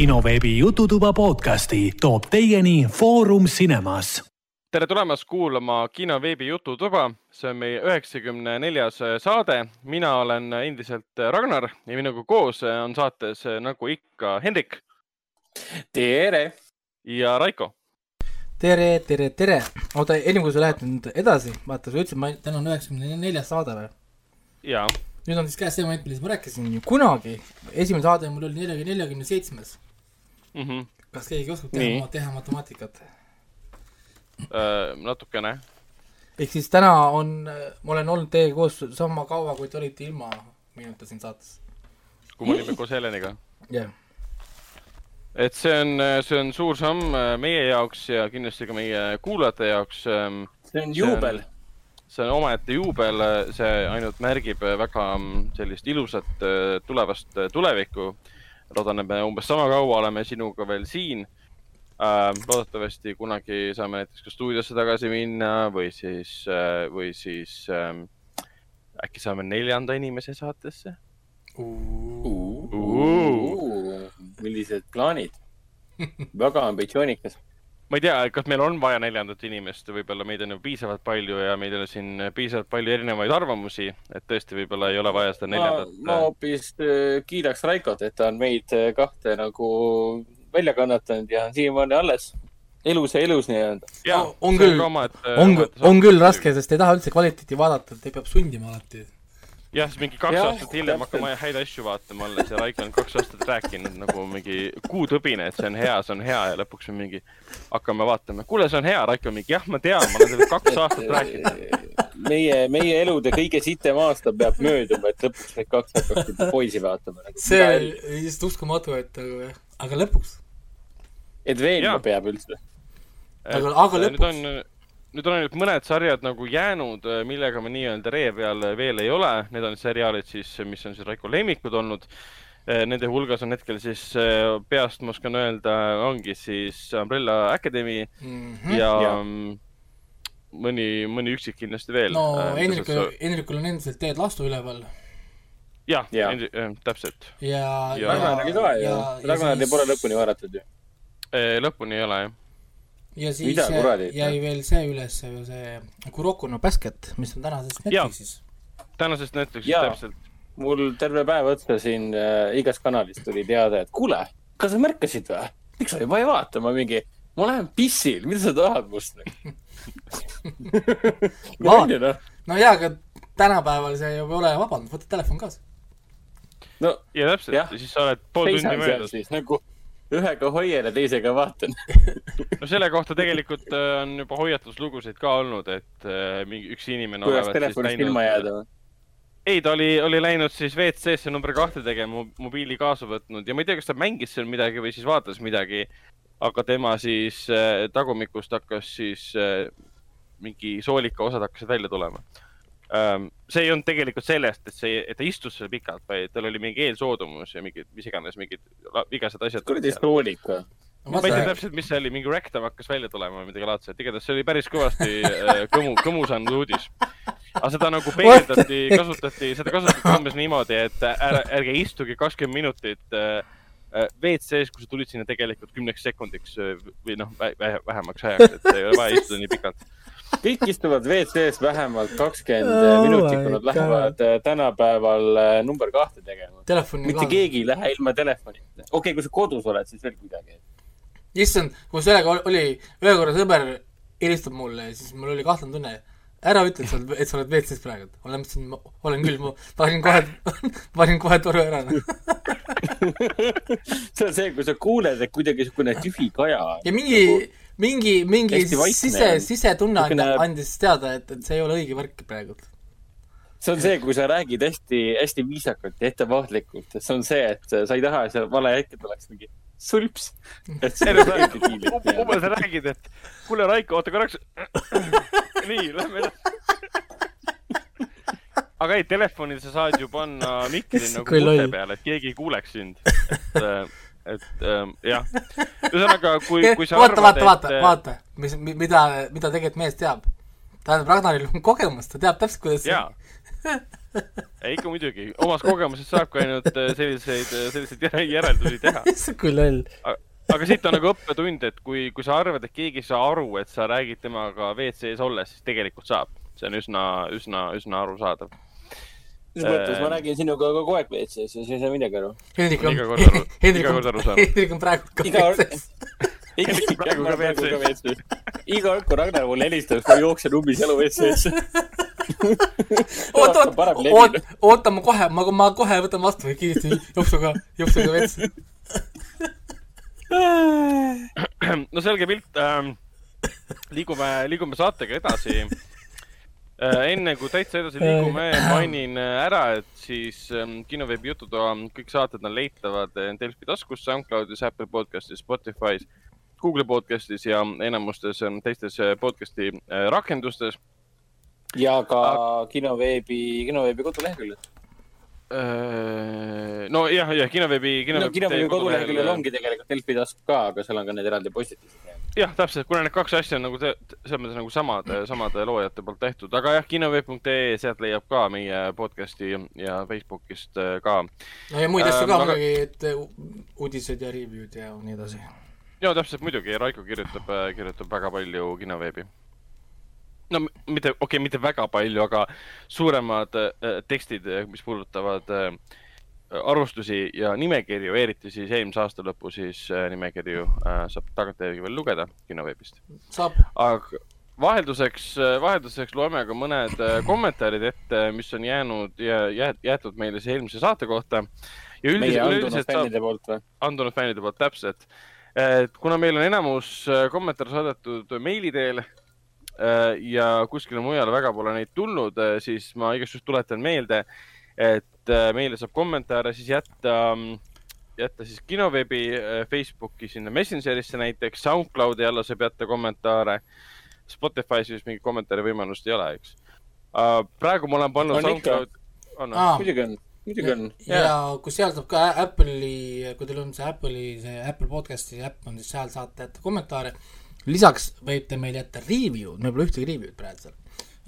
kinoveebi Jututuba podcasti toob teieni Foorum Cinemas. tere tulemast kuulama kinoveebi Jututuba, see on meie üheksakümne neljas saade. mina olen endiselt Ragnar ja minuga koos on saates nagu ikka Hendrik. tere! ja Raiko. tere, tere, tere! oota, enne kui sa lähed nüüd edasi, vaata, sa ütlesid, täna on üheksakümne neljas saade või? jaa nüüd on siis käes see moment, millest ma rääkisin ju kunagi, esimene saade mul oli neljakümne, neljakümne seitsmes mm. -hmm. kas keegi oskab teha, teha matemaatikat äh,? natukene. ehk siis täna on, ma olen olnud teiega koos sama kaua, kui te olite ilma minuta siin saates. kui me olime koos Heleniga? jah yeah. et see on, see on suur samm meie jaoks ja kindlasti ka meie kuulajate jaoks. see on juubel see on omaette juubel, see ainult märgib väga mm, sellist ilusat äh, tulevast äh, tulevikku. Loodan, et me umbes sama kaua oleme sinuga veel siin. Äh, loodetavasti kunagi saame näiteks ka stuudiosse tagasi minna või siis, või siis ähm, äkki saame neljanda inimese saatesse. millised plaanid? väga ambitsioonikas ma ei tea, kas meil on vaja neljandat inimest, võib-olla meid on ju piisavalt palju ja meil on siin piisavalt palju erinevaid arvamusi, et tõesti võib-olla ei ole vaja seda neljandat. ma hoopis äh, kiidaks Raikot, et ta on meid äh, kahte nagu välja kannatanud ja on siiamaani alles elus ja elus nii-öelda. on küll, on, on küll raske, sest ei taha üldse kvaliteeti vaadata, et ei peab sundima alati jah, siis mingi kaks ja, aastat hiljem hakkame häid asju vaatama alles ja Raiko on kaks aastat rääkinud nagu mingi kuutõbine, et see on hea, see on hea ja lõpuks on mingi, hakkame vaatama, kuule, see on hea, Raiko mingi, jah, ma tean, ma olen teile kaks aastat rääkinud. meie, meie elude kõige sitem aasta peab mööduma, et lõpuks need kaks hakkaksid poisi vaatama nagu,. see on lihtsalt uskumatu, et aga, aga lõpuks. et veenma peab üldse. aga, aga lõpuks nüüd on ainult mõned sarjad nagu jäänud, äh, millega me nii-öelda ree peal veel ei ole, need on seriaalid siis, mis on siis Raiko lemmikud olnud. Äh, nende hulgas on hetkel siis äh, peast, ma oskan öelda, ongi siis Umbrella Academy mm -hmm. ja, ja mõni, mõni üksik kindlasti veel. no Hendrikul, Hendrikul on endiselt Teed Lastu üleval. jah ja. ja., täpselt. ja, ja, Ragnari ka ju, Ragnari pole lõpuni vaadatud ju. lõpuni ei ole jah ja siis jäi veel see üles, see Kuroko no Basket, mis on tänasest Netflixis. tänasest Netflixis, täpselt. mul terve päev otsa siin äh, igast kanalist tuli teade, et kuule, kas sa märkasid või? miks sa juba ei vaata, ma mingi, ma lähen pissil, mida sa tahad must no, no jaa, aga tänapäeval see ei ole vabandust, võta telefon kaasa. no ja täpselt, ja siis sa oled pool tundi möödas. nagu ühega hoian ja teisega vaatan no selle kohta tegelikult äh, on juba hoiatuslugusid ka olnud, et äh, mingi üks inimene. kuidas telefonist ilma jääda või? ei, ta oli, oli läinud siis WC-sse number kahte tegema, mobiili kaasa võtnud ja ma ei tea, kas ta mängis seal midagi või siis vaatas midagi. aga tema siis äh, tagumikust hakkas siis äh, mingi soolika osad hakkasid välja tulema see ei olnud tegelikult sellest, et see, et ta istus seal pikalt, vaid tal oli mingi eelsoodumus ja mingid, mis iganes, mingid vigased asjad. kuradi soolik või? ma ei tea täpselt, mis see oli, mingi rektam hakkas välja tulema või midagi laadset, igatahes see oli päris kõvasti äh, kõmu, kõmu saanud uudis. aga seda nagu peegeldati, kasutati, seda kasutati umbes niimoodi, et ära, ärge istuge kakskümmend minutit äh, äh WC-s, kui sa tulid sinna tegelikult kümneks sekundiks äh, või noh, vähemaks ajaks, et ei ole vaja istuda nii pikalt kõik istuvad WC-s vähemalt kakskümmend oh minutit, kui nad lähevad äh, tänapäeval äh, number kahte tegema. mitte kaasa. keegi ei lähe ilma telefonita. okei okay,, kui sa kodus oled, siis veel kuidagi. issand, kui sellega oli, ühe korra sõber helistab mulle ja siis mul oli kahtlane tunne. ära ütle, et sa oled, et sa oled WC-s praegu. ma mõtlesin, olen küll, ma panin kohe panin kohe toru ära see on see, kui sa kuuled, et kuidagi niisugune tühi kaja. ja mingi nagu mingi, mingi sise, sisetunne Kukine... andis teada, et, et see ei ole õige värk praegu. see on see, kui sa räägid hästi, hästi viisakalt ja ettevaatlikult, et see on see, et sa ei taha, et seal vale hetkel tuleks mingi sulps. et see on umbes sa räägid, et kuule, Raiko, oota korraks. nii, lähme edasi aga ei, telefoni sa saad ju panna mikri nagu kute peale, et keegi ei kuuleks sind. et äh, et ähm, jah, ühesõnaga, kui, kui sa vaata, vaata, vaata, vaata, mis, mida, mida tegelikult mees teab. tähendab, Ragnaril on kogemus, ta teab täpselt, kuidas jaa ei ikka muidugi, omast kogemusest saabki ainult äh, selliseid, äh, selliseid järeldusi teha. kui loll. aga siit on nagu õppetund, et kui, kui sa arvad, et keegi ei saa aru, et sa räägid temaga WC-s olles, siis tegelikult saab. see on üsna, üsna, üsna arusaadav mis mõttes, ma räägin sinuga kogu aeg WC-s ja sa ei saa midagi aru. Hendrik on, Hendrik on, Hendrik on praegu ka WC-s iga, kord, kui Ragnar mulle helistab, ma jooksen umbes jalu WC-sse. oot, oot, oot, oota, ma kohe, ma, ma kohe võtan vastu kiiresti jopsuga, jopsuga WC. no selge pilt ähm,. liigume, liigume saatega edasi Äh, enne kui täitsa edasi liigume, mainin äh, ära, et siis ähm, kinoveebi jututoa kõik saated on leitavad äh, Delfi taskus, SoundCloudis, Apple podcastis, Spotify's, Google podcastis ja enamustes ähm, teistes podcast'i rakendustes. ja ka kinoveebi, kinoveebi koduleheküljel nojah, jah, kinoveebi, kinoveebi. kinoveebi koduleheküljel ongi tegelikult Delfi task ka, aga seal on ka need eraldi postitused. jah, täpselt, kuna need kaks asja on nagu selles mõttes nagu samad, samade loojate poolt tehtud, aga jah, kinoveeb.ee, sealt leiab ka meie podcast'i ja Facebookist äh, ka. no ja muid asju ka muidugi aga..., et äh, uudised ja review'd ja nii edasi. ja täpselt muidugi, Raiko kirjutab, äh, kirjutab väga palju kinoveebi no mitte, okei okay,, mitte väga palju, aga suuremad äh, tekstid, äh, mis puudutavad äh, arvustusi ja nimekirju, eriti siis eelmise aasta lõpu siis äh, nimekirju äh, saab tagantjärgi veel lugeda kinoveebist. aga vahelduseks, äh, vahelduseks loeme ka mõned äh, kommentaarid ette, mis on jäänud ja jäetud meile siis eelmise saate kohta. ja üldiselt. andunud fännide poolt või? andunud fännide poolt, täpselt. kuna meil on enamus äh, kommentaare saadetud meili teel ja kuskile mujale väga pole neid tulnud, äh, siis ma igaks juhuks tuletan meelde, et äh, meile saab kommentaare siis jätta, mm, jätta siis kinoveebi Facebooki sinna Messengerisse näiteks, SoundCloudi alla saab jätta kommentaare. Spotify's vist mingit kommentaari võimalust ei ole, eks. praegu ma olen pannud on SoundCloud. on või? muidugi on muidugi on. ja, ja kui seal saab ka Apple'i, kui teil on see Apple'i, see Apple podcast'i äpp on, siis seal saate jätta kommentaare lisaks võite meil jätta review, meil pole ühtegi review'd praegu seal.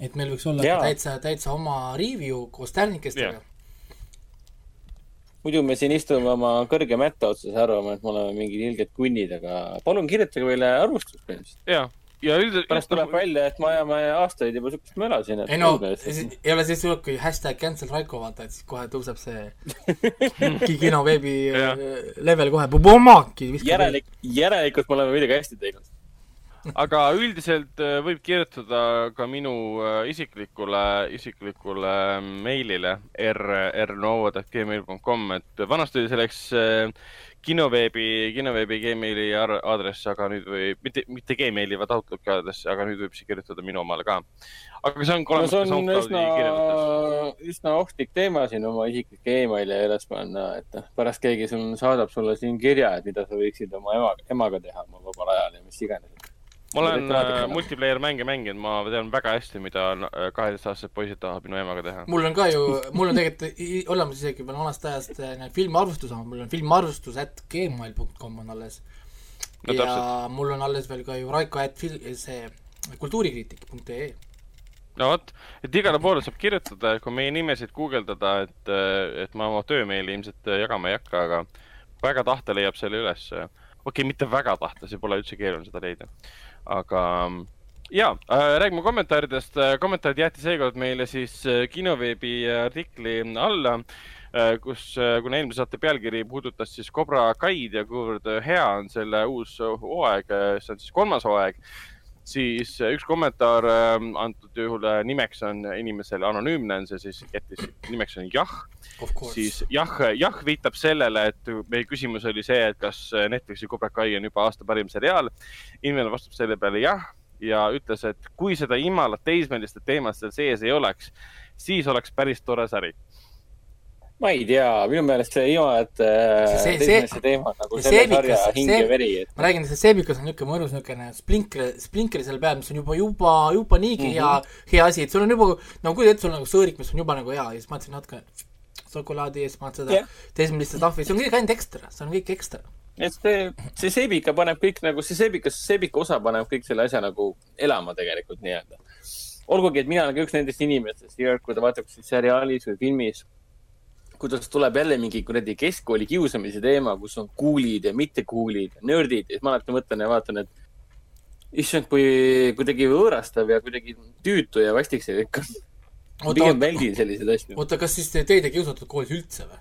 et meil võiks olla täitsa, täitsa oma review koos tärnikestega. muidu me siin istume oma kõrge mätta otsas ja arvame, et me oleme mingid ilged kunnid, aga palun kirjutage meile arvustust põhimõtteliselt. jaa, ja üldiselt. pärast tuleb välja, et me ajame aastaid juba siukest möla siin. ei no, ei ole siis hulk, kui hashtag cancel Raiko vaata, et siis kohe tõuseb see kino veebi level kohe, järelikult, järelikult me oleme midagi hästi teinud aga üldiselt äh, võib kirjutada ka minu äh, isiklikule, isiklikule meilile rrnood.gmail.com, et vanasti oli selleks äh, kinoveebi, kinoveebi Gmaili aadress, aga nüüd või mitte, mitte Gmaili, vaid Outlooki aadress, aga nüüd võib siis kirjutada minu omale ka. aga see on no, ka SoundCloudi kirjutus. üsna ohtlik teema siin oma isiklikke emaili üles panna, et noh, pärast keegi sul saadab sulle siin kirja, et mida sa võiksid oma ema, emaga teha oma vabal ajal ja mis iganes ma olen äh, multiplayer mänge mänginud, ma tean väga hästi, mida äh, kaheteistaastased poisid tahavad minu emaga teha. mul on ka ju, mul on tegelikult olemas isegi veel vanast ajast äh, filmiarvustus, mul on filmiarvustus at gmail.com on alles no,. ja täpselt. mul on alles veel ka ju Raiko at fil-, see kultuurikriitik.ee no vot, et igale poole saab kirjutada, kui meie nimesid guugeldada, et, et ma oma töömeeli ilmselt jagama ei hakka, aga väga tahte leiab selle üles. okei okay,, mitte väga tahte, see pole üldse keeruline seda leida aga ja äh,, räägime kommentaaridest. Äh, kommentaarid jäeti seekord meile siis äh, kinoveebi artikli alla äh,, kus, kuna eelmise saate pealkiri puudutas siis Cobra Kaid ja kuivõrd hea on selle uus hooaeg, see on siis kolmas hooaeg, siis üks kommentaar antud juhul nimeks on inimesele anonüümne, on see siis, jättis nimeks on jah. siis jah, jah viitab sellele, et meie küsimus oli see, et kas Netflixi Cobra Kai on juba aasta parim seriaal. inimene vastab selle peale jah ja ütles, et kui seda imalat teismeliste teemat seal sees ei oleks, siis oleks päris tore sari ma ei tea, minu meelest see iimajate teismelise teema on nagu selle sarja hing ja veri et.... ma räägin, see seebikas on niisugune mõnus niisugune splinkri, splinkri seal peal, mis on juba, juba, juba niigi mm -hmm. hea, hea asi, et sul on juba, no kujutad ette, sul on nagu sõõrik, mis on juba nagu hea ja siis ma mõtlesin natuke šokolaadi ja siis ma seda yeah. teismeliste tahvi, see on kõik ainult ekstra, see on kõik ekstra et see, see seebika paneb kõik nagu, see seebikas, seebika osa paneb kõik selle asja nagu elama tegelikult nii-öelda. olgugi, et mina olen ka üks nendest inimestest, kui kas siis seriaalis või filmis, kuidas tuleb jälle mingi kuradi keskkooli kiusamise teema, kus on kuulid ja mitte kuulid ja nördid ja siis ma alati mõtlen ja vaatan, et issand, kui kuidagi võõrastav ja kuidagi tüütu ja vastik see kõik on. pigem väldin selliseid asju. oota, kas siis te- teid ei kiusatud koolis üldse või?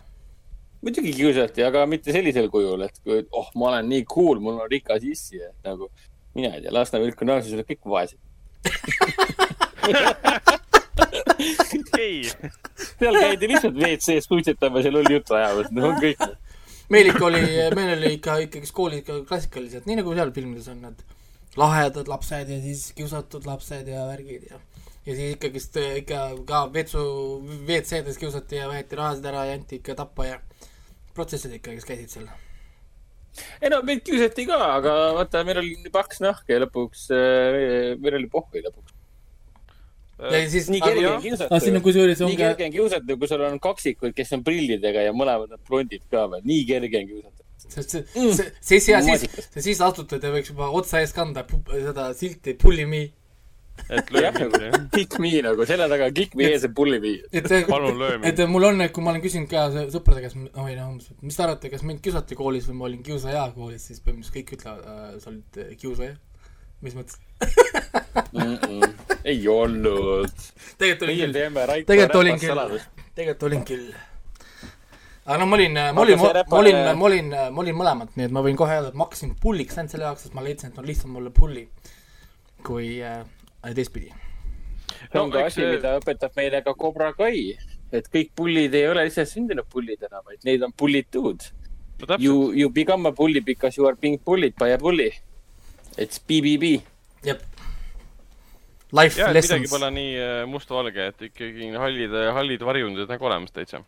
muidugi kiusati, aga mitte sellisel kujul, et kui, oh, ma olen nii cool, mul on rikas issi, et nagu mina ei tea, Lasnamäe üldgümnaasiumis olid kõik vaesed. ei, seal käidi lihtsalt WC-s suitsetamas ja lolli juttu ajamas, no on kõik. meil ikka oli, meil oli ikka ikkagi koolis ikka klassikalised, nii nagu seal filmides on need lahedad lapsed ja siis kiusatud lapsed ja värgid ja ja siis ikkagist äh, ikka ka vetsu, WC-des kiusati ja võeti rahasid ära ja anti ikka tappa ja protsessid ikka, kes käisid seal. ei no meid kiusati ka, aga vaata, meil oli paks nahk ja lõpuks äh,, meil oli pohhui lõpuks. Ja siis nii kerge jah. on kiusata aga siin on. kusjuures on nii kerge on kiusata, kui sul on kaksikud, kes on prillidega ja mõlemad on blondid ka veel, nii kerge on kiusata. see, see, see, siis, siis Maasikas., siis astute, te võiks juba otsa ees kanda seda silti Pulli me. et jah, lööme nagu kick me nagu selja taga kick me ees ja pulli me. et, palun löö mind. et mul on, kui ma olen küsinud ka sõ- sõprade käest, oi noh, et mis te arvate, kas mind kiusati koolis või ma olin kiusaja koolis, siis põhimõtteliselt kõik ütlevad äh,, sa olid äh, kiusaja. mis mõttes? ei olnud. tegelikult olin küll, tegelikult olin küll tegelikult olin küll. aga no ma olin, ma olin, ma olin, ma olin, ma olin mõlemat, nii et ma võin kohe öelda, et ma hakkasin pulliks ainult selle jaoks, sest ma leidsin, et on lihtsam olla pulli kui äh, teistpidi. see on No ka asi, mida õpetab meile ka Cobra Kai, et kõik pullid ei ole lihtsalt sündinud pullid enam, vaid neid on pullitud. no You, you become a bully because you are being bullied by a bully. It's BBB. jep. Life jah, et midagi lessons. pole nii äh, mustvalge, et ikkagi hallid, hallid varjundid nagu olemas täitsa.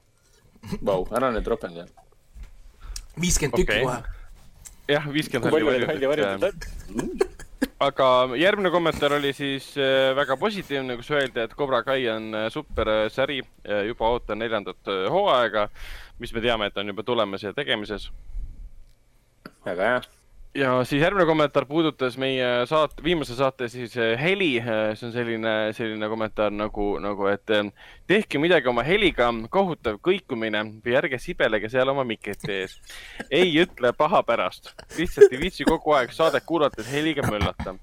Vau, ära nüüd ropenda. viiskümmend tükki kohe. jah, viiskümmend halli varjundit. varjundeid on? aga järgmine kommentaar oli siis äh, väga positiivne, kus öeldi, et Cobra Kai on äh, super äh, sari, juba ootan neljandat äh, hooaega, mis me teame, et on juba tulemas ja tegemises. väga hea. Ja siis järgmine kommentaar puudutas meie saate, viimase saate siis äh, heli, see on selline, selline kommentaar nagu, nagu, et äh, tehke midagi oma heliga, kohutav kõikumine või ärge sibelege seal oma mikrite ees. ei ütle paha pärast, lihtsalt ei viitsi kogu aeg saadet kuulates heliga möllata.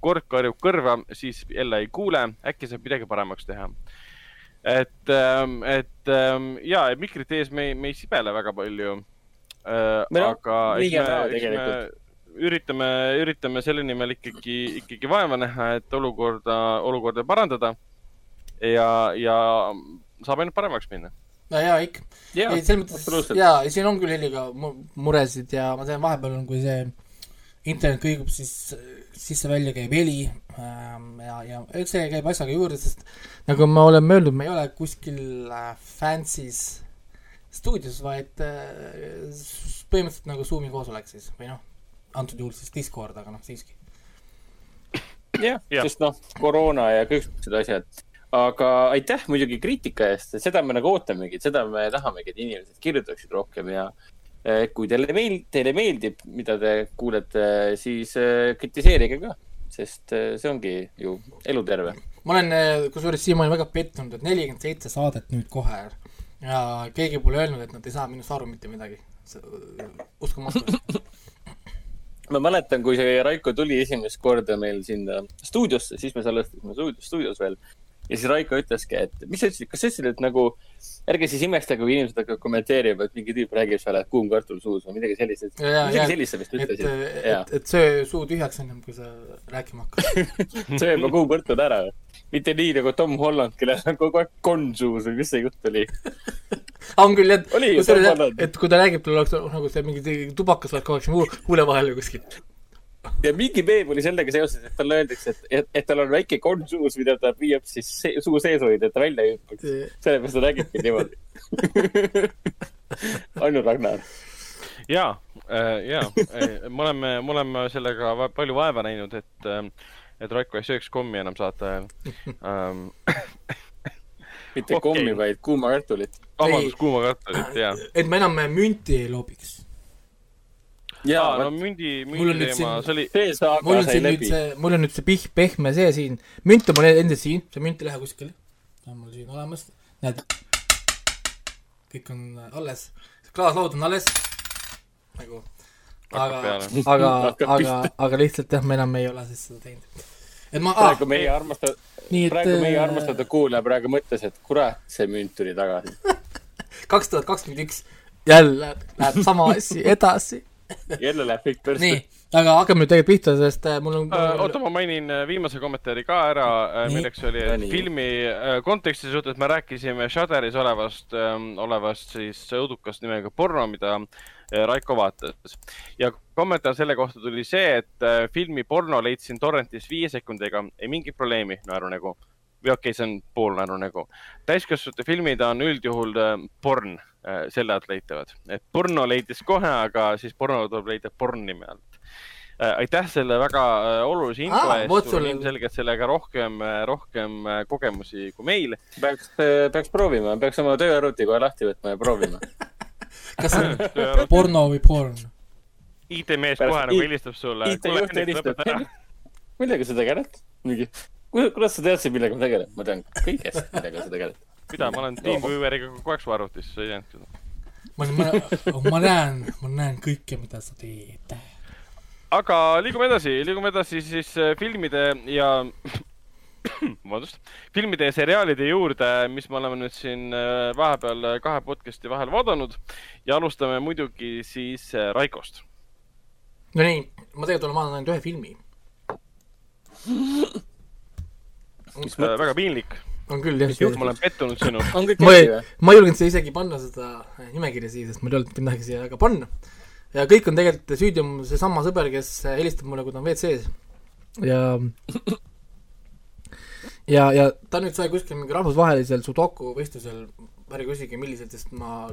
kord karjub kõrva, siis jälle ei kuule, äkki saab midagi paremaks teha. et, et ähm, ja, mikrite ees me me ei sibele väga palju. Aga liiga vähe tegelikult. üritame, üritame selle nimel ikkagi, ikkagi vaeva näha, et olukorda, olukorda parandada. ja, ja saab ainult paremaks minna. no jaa, ikka. ei, selles mõttes jaa, siin on küll heliga mu- muresid ja ma tean, vahepeal on, kui see internet kõigub, siis sisse-välja käib heli ähm, ja, ja eks see käib asjaga juurde, sest nagu me oleme öelnud, me ei ole kuskil äh, fancy's stuudios, vaid äh, põhimõtteliselt nagu Zoomi koosolek siis või noh, antud juhul siis Discord, aga noh, siiski. jah Jah., sest noh, koroona ja kõiksugused asjad. aga aitäh muidugi kriitika eest, seda me nagu ootamegi, seda me tahamegi, et inimesed kirjutaksid rohkem ja eh, kui teile meeldib, teile meeldib, mida te kuulete, siis eh, kritiseerige ka, sest eh, see ongi ju eluterve. ma olen kusjuures siiamaani väga pettunud, et nelikümmend seitse saadet nüüd kohe ja keegi pole öelnud, et nad ei saa minust aru mitte midagi. uskumatu. ma mäletan, kui see Raiko tuli esimest korda meil sinna stuudiosse, siis me salvestasime stuudios, stuudios veel. ja siis Raiko ütleski, et mis sa ütlesid, kas sa ütlesid, et nagu ärge siis imestage, kui inimesed hakkavad kommenteerima, et mingi tüüp räägib seal, et kuum kartul suus või midagi sellist. Ja, midagi sellist sa vist et, ütlesid. et, et söö suu tühjaks ennem, kui sa rääkima hakkad. söö juba kuum kartul ära. Mitte nii nagu Tom Holland, kellel on kogu aeg konn suus või mis see jutt oli. on küll jah, Oli ju, Tom et, Holland. et kui ta räägib, tal oleks nagu see mingi tubakas oleks kogu aeg siin huule vahel või kuskil. ja mingi meem oli sellega seoses, et talle öeldakse, et, et, et tal on väike konn suus, mida ta püüab siis see, suu sees hoida, et ta välja ei hüppaks. sellepärast ta räägibki niimoodi. Anu Ragnar. ja, ja, me oleme, me oleme sellega palju vaeva näinud, et, et Raiko ei sööks kommi enam saate ajal um. mitte okay. kommi, vaid kuuma kartulit. vabandust, kuuma kartulit ja, et me enam münti ei loobiks. jaa aa, no mündi, Mul on mündi nüüd teema, see oli, mul on siin nüüd see, mul on nüüd see pih-, pehme see siin, münt on mul endiselt siin, see münt ei lähe kuskile. see on mul siin olemas, näed. kõik on alles, klaaslaud on alles, nagu. Aga aga, aga, aga lihtsalt jah, me enam ei ole siis seda teinud. et ma, praegu meie armastatud, praegu meie äh, armastatud kuulaja praegu mõtles, et kurat, see münt tuli tagasi. kaks tuhat kakskümmend üks jälle läheb sama asi edasi. jälle läheb kõik persse nii. Aga hakkame nüüd tegelikult pihta, sest äh, mul on oota, ma mainin äh, viimase kommentaari ka ära, milleks oli, filmi konteksti suhtes me rääkisime Shudderis olevast, olevast siis õudukast nimega Porno, mida Raiko vaatas. ja kommentaar selle kohta tuli see, et filmi Porno leidsin torrentis viie sekundiga, ei mingit probleemi, naerunägu. või okei okay,, see on pool naerunägu. täiskasvanute filmid on üldjuhul porn, selle alt leitavad, et porno leidis kohe, aga siis porno tuleb leida porn nime alt. Aitäh selle väga äh, olulise info Aa, eest, sul on ilmselgelt sellega rohkem, rohkem äh, kogemusi kui meil. peaks, peaks proovima, peaks oma tööarvuti kohe lahti võtma ja proovima. kas see on porno või porn? IT-mees kohe nagu helistab sulle. IT-juht helistab. millega sa tegeled? mingi, kuidas sa teadsid, millega ma tegelen? ma tean kõigest, millega sa tegeled. mida, ma olen TeamVieweriga kogu aeg su arvutis, sa ei teadnud seda. ma, ma, ma näen, ma näen kõike, mida sa teed. Aga liigume edasi, liigume edasi siis äh, filmide ja vabandust, filmide ja seriaalide juurde, mis me oleme nüüd siin äh, vahepeal äh, kahe podcast'i vahel vaadanud ja alustame muidugi siis Raikost. Nonii, ma tegelikult olen vaadanud ainult ühe filmi. väga piinlik, on küll jah. ma olen pettunud sinus. ma ei ma ei julgenud seda isegi panna seda nimekirja siia, sest mul ei olnud mitte midagi siia väga panna. Ja kõik on tegelikult süüdi on seesama sõber, kes äh, helistab mulle, kui ta on WC-s. ja ja, ja ta nüüd sai kuskil mingi rahvusvahelisel sudoku võistlusel, ärge küsige, millisel, sest ma,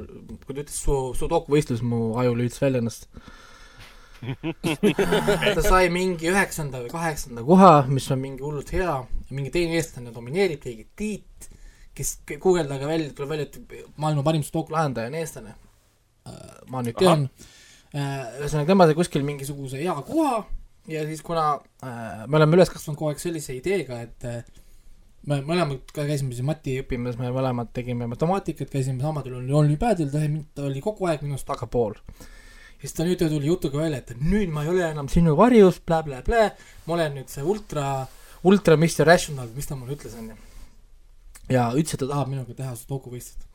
kui ta ütles su, sudoku võistlus, mu aju lülitas välja ennast. ta sai mingi üheksanda või kaheksanda koha, mis on mingi hullult hea, mingi teine eestlane domineerib, keegi Tiit, kes guugeldage välja, tuleb välja, et maailma parim sudoku lahendaja on eestlane. ma nüüd tean. ühesõnaga, tema sai kuskil mingisuguse hea koha ja siis, kuna äh, me oleme üles kasvanud kogu aeg sellise ideega, et äh, me mõlemad ka käisime siin Mati õppimas, me mõlemad tegime matemaatikat, käisime samadel olümpiaadil, ta oli kogu aeg minust tagapool. ja siis ta nüüd tuli jutuga välja, et nüüd ma ei ole enam sinu varjus blä,, blä-blä-blä, ma olen nüüd see ultra, ultra Mr Rational, mis ta mulle ütles, onju. Ja ütles, et ta tahab minuga teha sudoku võistlust.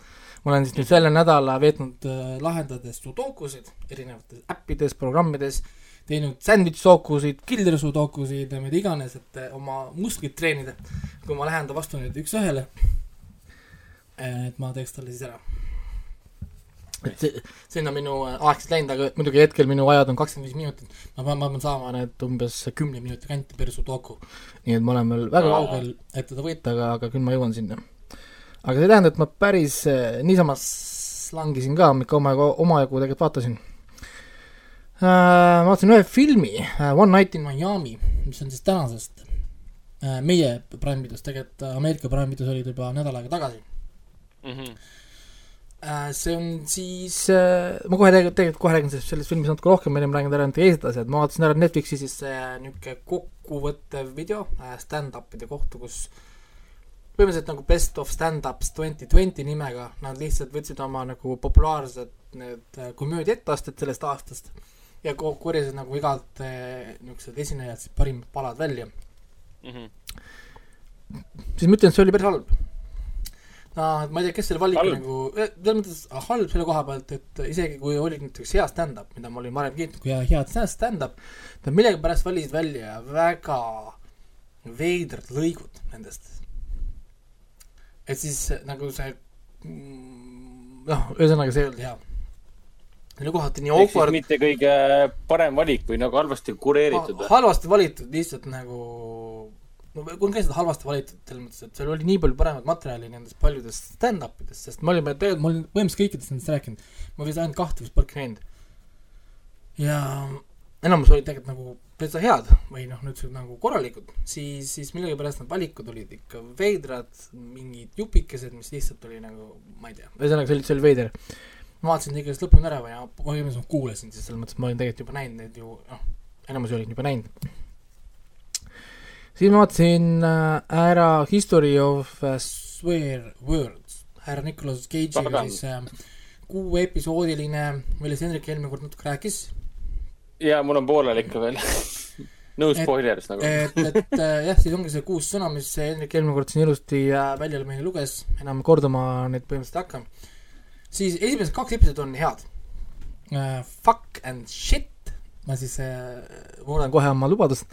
ma olen siis nüüd selle nädala veetnud äh, lahendades sudokusid erinevates äppides, programmides, teinud sandwich sudokusid, killer sudokusid ja mida iganes, et äh, oma musklit treenida. kui ma lähen ta vastu nüüd üks-ühele, et ma teeks talle siis ära. Et see, sinna minu äh, aeg siis läinud, aga muidugi hetkel minu ajad on kakskümmend viis minutit. ma pean, ma pean saama need umbes kümne minuti kanti per sudoku. nii et ma olen veel väga kaugel, et teda võita, aga, aga küll ma jõuan sinna. aga see ei tähenda, et ma päris äh, niisama slangisin ka, ikka omajagu, omajagu tegelikult vaatasin äh,. ma vaatasin ühe filmi äh, One Night in Miami, mis on siis tänasest äh, meie Prime videos, tegelikult Ameerika Prime videos oli ta juba nädal aega tagasi. Mhm. Äh, see on siis äh,, ma kohe tegelikult, tegelikult kohe räägin sellest, sellest filmist natuke rohkem, ennem räägin ära need teised asjad, ma vaatasin ära Netflixi siis äh, niisugune kokkuvõttev video äh, stand-up'ide kohta, kus põhimõtteliselt nagu Best of Stand-ups twenty twenty nimega, nad lihtsalt võtsid oma nagu populaarsed need äh, komöödia etteasted sellest aastast ja ko- korjasid nagu igalt äh, niisugused esinejad siis parimad palad välja Mhm. siis ma ütlen, see oli päris halb. No ma ei tea, kes selle valiku Halb? nagu, selles mõttes ah, halb selle koha pealt, et isegi kui oli näiteks hea stand-up, mida ma olin varem kiitnud kui hea- head stand-up, ta millegipärast valisid välja väga veidrad lõigud nendest. et siis nagu see mm, noh, ühesõnaga see ei olnud hea. oli kohati nii awkward, mitte kõige parem valik või nagu halvasti kureeritud või? halvasti valitud lihtsalt nagu no on käinud halvasti valitud selles mõttes, et seal oli nii palju paremat materjali nendest paljudest stand-up idest, sest me olime tegelikult, ma olin põhimõtteliselt kõikidest nendest rääkinud, ma vist ainult kahte vist polnud näinud. ja enamus olid tegelikult nagu täitsa head või noh, niisugused nagu korralikud, siis, siis millegipärast need valikud olid ikka veidrad, mingid jupikesed, mis lihtsalt oli nagu, ma ei tea, ühesõnaga see oli, see oli veider. ma vaatasin ta ikka lõpuni ära ja põhimõtteliselt kuulasin, siis selles mõttes, et ma olin tegelikult juba näinud neid ju, noh, enamus olin juba näinud. Siis ma vaatasin äh, ära History of uh, Swear Words, härra Nicolas Cage'iga siis äh, kuueepisoodiline, millest Hendrik eelmine kord natuke rääkis. Ja mul on pooleli ikka veel. No spoilers nagu. et, et äh, jah, siis ongi see kuus sõna, mis Hendrik eelmine kord siin ilusti äh, välja meile luges, enam kordama neid põhimõtteliselt ei hakka. siis esimesed kaks episoodi on head. Uh,. Fuck and shit, ma siis uh, muudan kohe oma lubadust,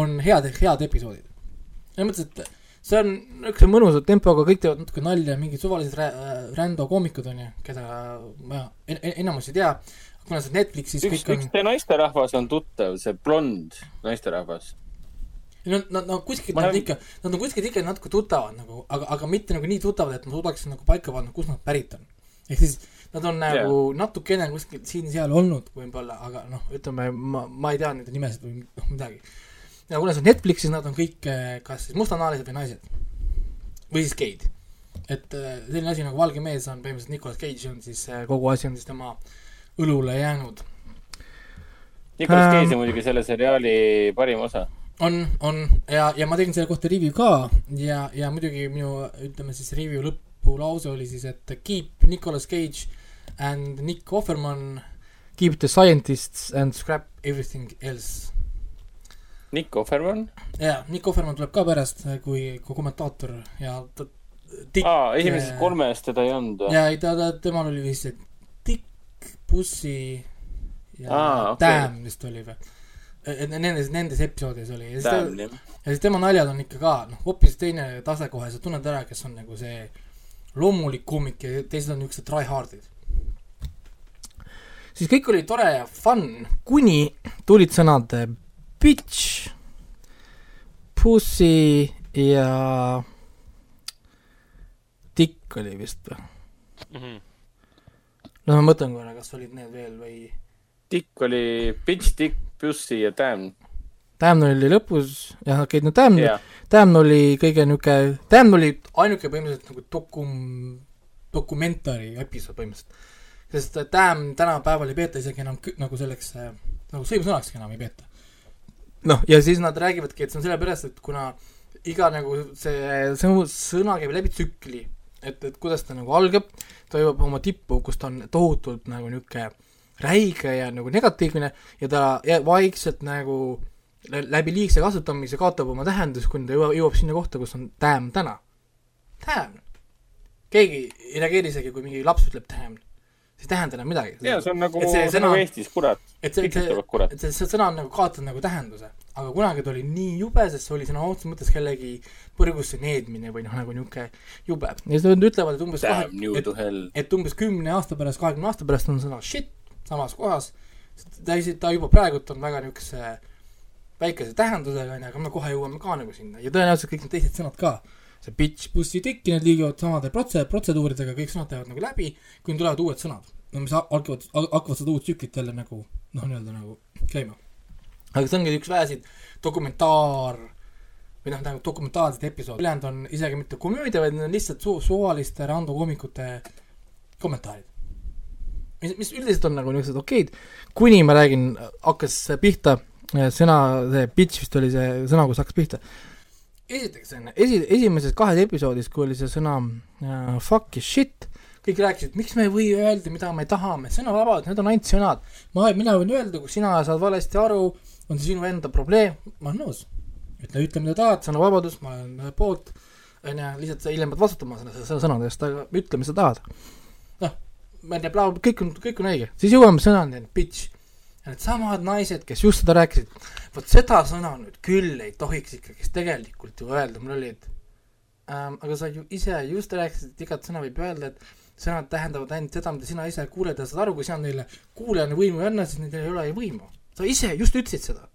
on head, head episoodid. selles mõttes, et see on niisuguse mõnusa tempoga, kõik teevad natuke nalja, mingid suvalised rä-, rändo koomikud on ju, keda ma en- en- enamus ei tea, kuna see Netflixis üks, kõik on üks naisterahvas on tuttav, see blond naisterahvas. Nad, nad, nad kuskilt nad ikka, nad on kuskilt ikka natuke tuttavad nagu, aga, aga mitte nagu nii tuttavad, et ma suudaksin nagu paika panna, kust nad pärit on. ehk siis nad on nagu yeah. natukene kuskil siin-seal olnud võib-olla, aga noh, ütleme ma, ma ei tea nende nimesid või noh, midagi. Ja kuna see on Netflixis, nad on kõik eh, kas siis mustanahalised või naised. või siis geid. et eh, selline asi nagu valge mees on põhimõtteliselt Nicolas Cage on siis, kogu asi on siis tema õlule jäänud Nicolas Ähm. Cage on muidugi selle seriaali parim osa. on, on ja, ja ma tegin selle kohta review ka ja, ja muidugi minu, ütleme siis review lõpulause oli siis, et keep Nicolas Cage and Nick Offerman keep the scientists and scrap everything else. Nick Offerman. jaa, Nick Offerman tuleb ka pärast kui, kui kommentaator ja ta aa, esimeses äh, kolmes teda ei olnud või? ja ei ta, ta, temal oli vist see Dick, Pussy ja Aa, okei. Damn vist oli või? Nendes, nendes episoodides oli ja siis tema naljad on ikka ka noh, hoopis teine tase kohe, sa tunned ära, kes on nagu see loomulik koomik ja teised on niisugused try-hard'id. siis kõik oli tore ja fun, kuni tulid sõnad bitch, pussy ja dick oli vist või? Mhm. no ma mõtlen korra, kas olid need veel või Dick oli Bitch, Dick, Pussy ja Damn. Damn oli lõpus, jah, okei, no Damn jah, Damn oli kõige niisugune, Damn oli ainuke põhimõtteliselt nagu dokum-, dokumentari episood põhimõtteliselt. sest Damn tänapäeval ei peeta isegi enam nagu selleks nagu sõimsõnakski enam ei peeta. noh, ja siis nad räägivadki, et see on sellepärast, et kuna iga nagu see sõnu, sõna käib läbi tsükli, et, et kuidas ta nagu algab, ta jõuab oma tippu, kus ta on tohutult nagu niisugune räige ja nagu negatiivne ja ta jääb vaikselt nagu lä- läbi liigse kasutamise kaotab oma tähendust, kuni ta jõuab, jõuab sinna kohta, kus on damn täna. Damn. keegi ei reageeri isegi, kui mingi laps ütleb damn. See ei tähenda enam midagi. ja see on nagu, nagu Eestis, kurat. et see, see et see, see sõna on nagu kaotanud nagu tähenduse, aga kunagi ta oli nii jube, sest see oli sõna otseses mõttes kellegi põrgusse needmine või noh, nagu niisugune jube. ja siis nad ütlevad, et umbes Damn you et, hell. et umbes kümne aasta pärast, kahekümne aasta pärast on sõna shit samas kohas, ta isi-, ta juba praegult on väga niisuguse väikese tähendusega, onju, aga me kohe jõuame ka nagu sinna ja tõenäoliselt kõik need teised sõnad ka, see bitch, pussy, dick, need liiguvad samade protse-, protseduuridega, kõik sõnad lähevad nagu läbi, kuni tulevad uued sõnad. no mis ha- hakkavad, hakkavad seda uut tsüklit jälle nagu noh, nii-öelda nagu käima. aga see ongi üks väheseid dokumentaar või noh, nagu dokumentaalseid episoode, ülejäänud on isegi mitte komöödia, vaid need on lihtsalt su-, suvaliste randokoomikute kommentaarid. mis, mis üldiselt on nagu niisugused okeid, kuni ma räägin, hakkas pihta äh, sõna, see bitch vist oli see sõna, kus hakkas pihta. Esiteks on esi, esimeses kahes episoodis, kui oli see sõna äh, fuck ja shit, kõik rääkisid, miks me ei või öelda, mida me tahame, sõnavabadus, need on ainult sõnad. ma, mina võin öelda, kui sina saad valesti aru, on see sinu enda probleem, ma olen nõus. ütle, ütle, mida tahad, sõnavabadus, ma olen poolt, on ju, lihtsalt sa hiljem pead vastutama selle, selle sõnade eest, aga ütle, mis sa tahad. noh, ma ei tea, kõik on, kõik on õige, siis jõuame sõnani, bitch. Needsamad naised, kes just seda rääkisid, vot seda sõna nüüd küll ei tohiks ikkagist tegelikult ju öelda, mul oli, et ähm, aga sa ju ise just rääkisid, et igat sõna võib öelda, et sõnad tähendavad ainult seda, mida sina ise kuuled ja saad aru, kui sina neile kuulajana võimu ei anna, siis neil ei ole ju võimu. sa ise just ütlesid seda.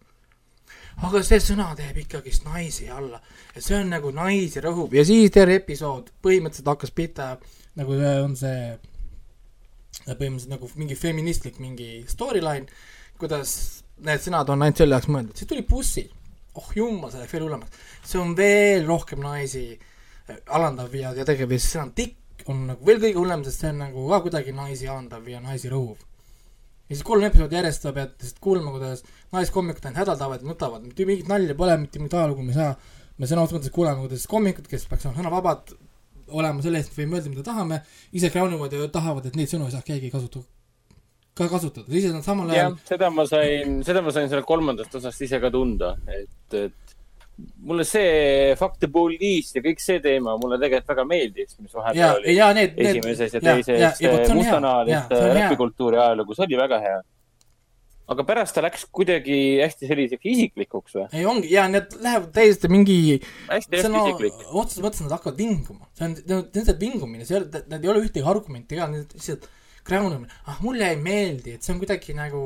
aga see sõna teeb ikkagist naisi alla. Ja see on nagu naisi rõhub. Ja siis terve episood. Põhimõtteliselt hakkas pihta nagu on see põhimõtteliselt nagu mingi feministlik mingi storyline, kuidas need sõnad on ainult selle jaoks mõeldud, siis tuli bussi, oh jumal, see läks veel hullemaks, see on veel rohkem naisi äh, alandav ja, ja ja siis sõna tikk on nagu veel kõige hullem, sest see on nagu ka kuidagi naisi alandav ja naisi rõhuv. ja siis kolm episoodi järjest sa pead lihtsalt kuulma, kuidas naiskoomikud ainult hädaldavad ja nutavad, mitte mingit nalja pole, mitte mingit ajalugu me ei saa. me sõna otseses mõttes kuuleme, kuidas koomikud, kes peaks olema sõnavabad, olema selle eest, võime öelda, mida tahame, ise kraunuvad ja tahavad, et neid sõnu ei saaks keegi kasutada, ka kasutada, ise nad samal ajal, seda ma sain, seda ma sain selle kolmandast osast ise ka tunda, et, et mulle see Fuck the Police ja kõik see teema mulle tegelikult väga meeldis, mis ja vahepeal, oli ja need, need esimeses ja ja- ja- teises ja mustanahaliste räpikultuuri ajalugu, see oli väga hea. aga pärast ta läks kuidagi hästi selliseks isiklikuks või? ei ongi, ja need lähevad täiesti mingi hästi hästi isiklik. otseses mõttes nad hakkavad vinguma, see on, lihtsalt vingumine, see ei ole, need ei ole ühtegi argumenti ka, need lihtsalt kraunumine, ah mulle ei meeldi, et see on kuidagi nagu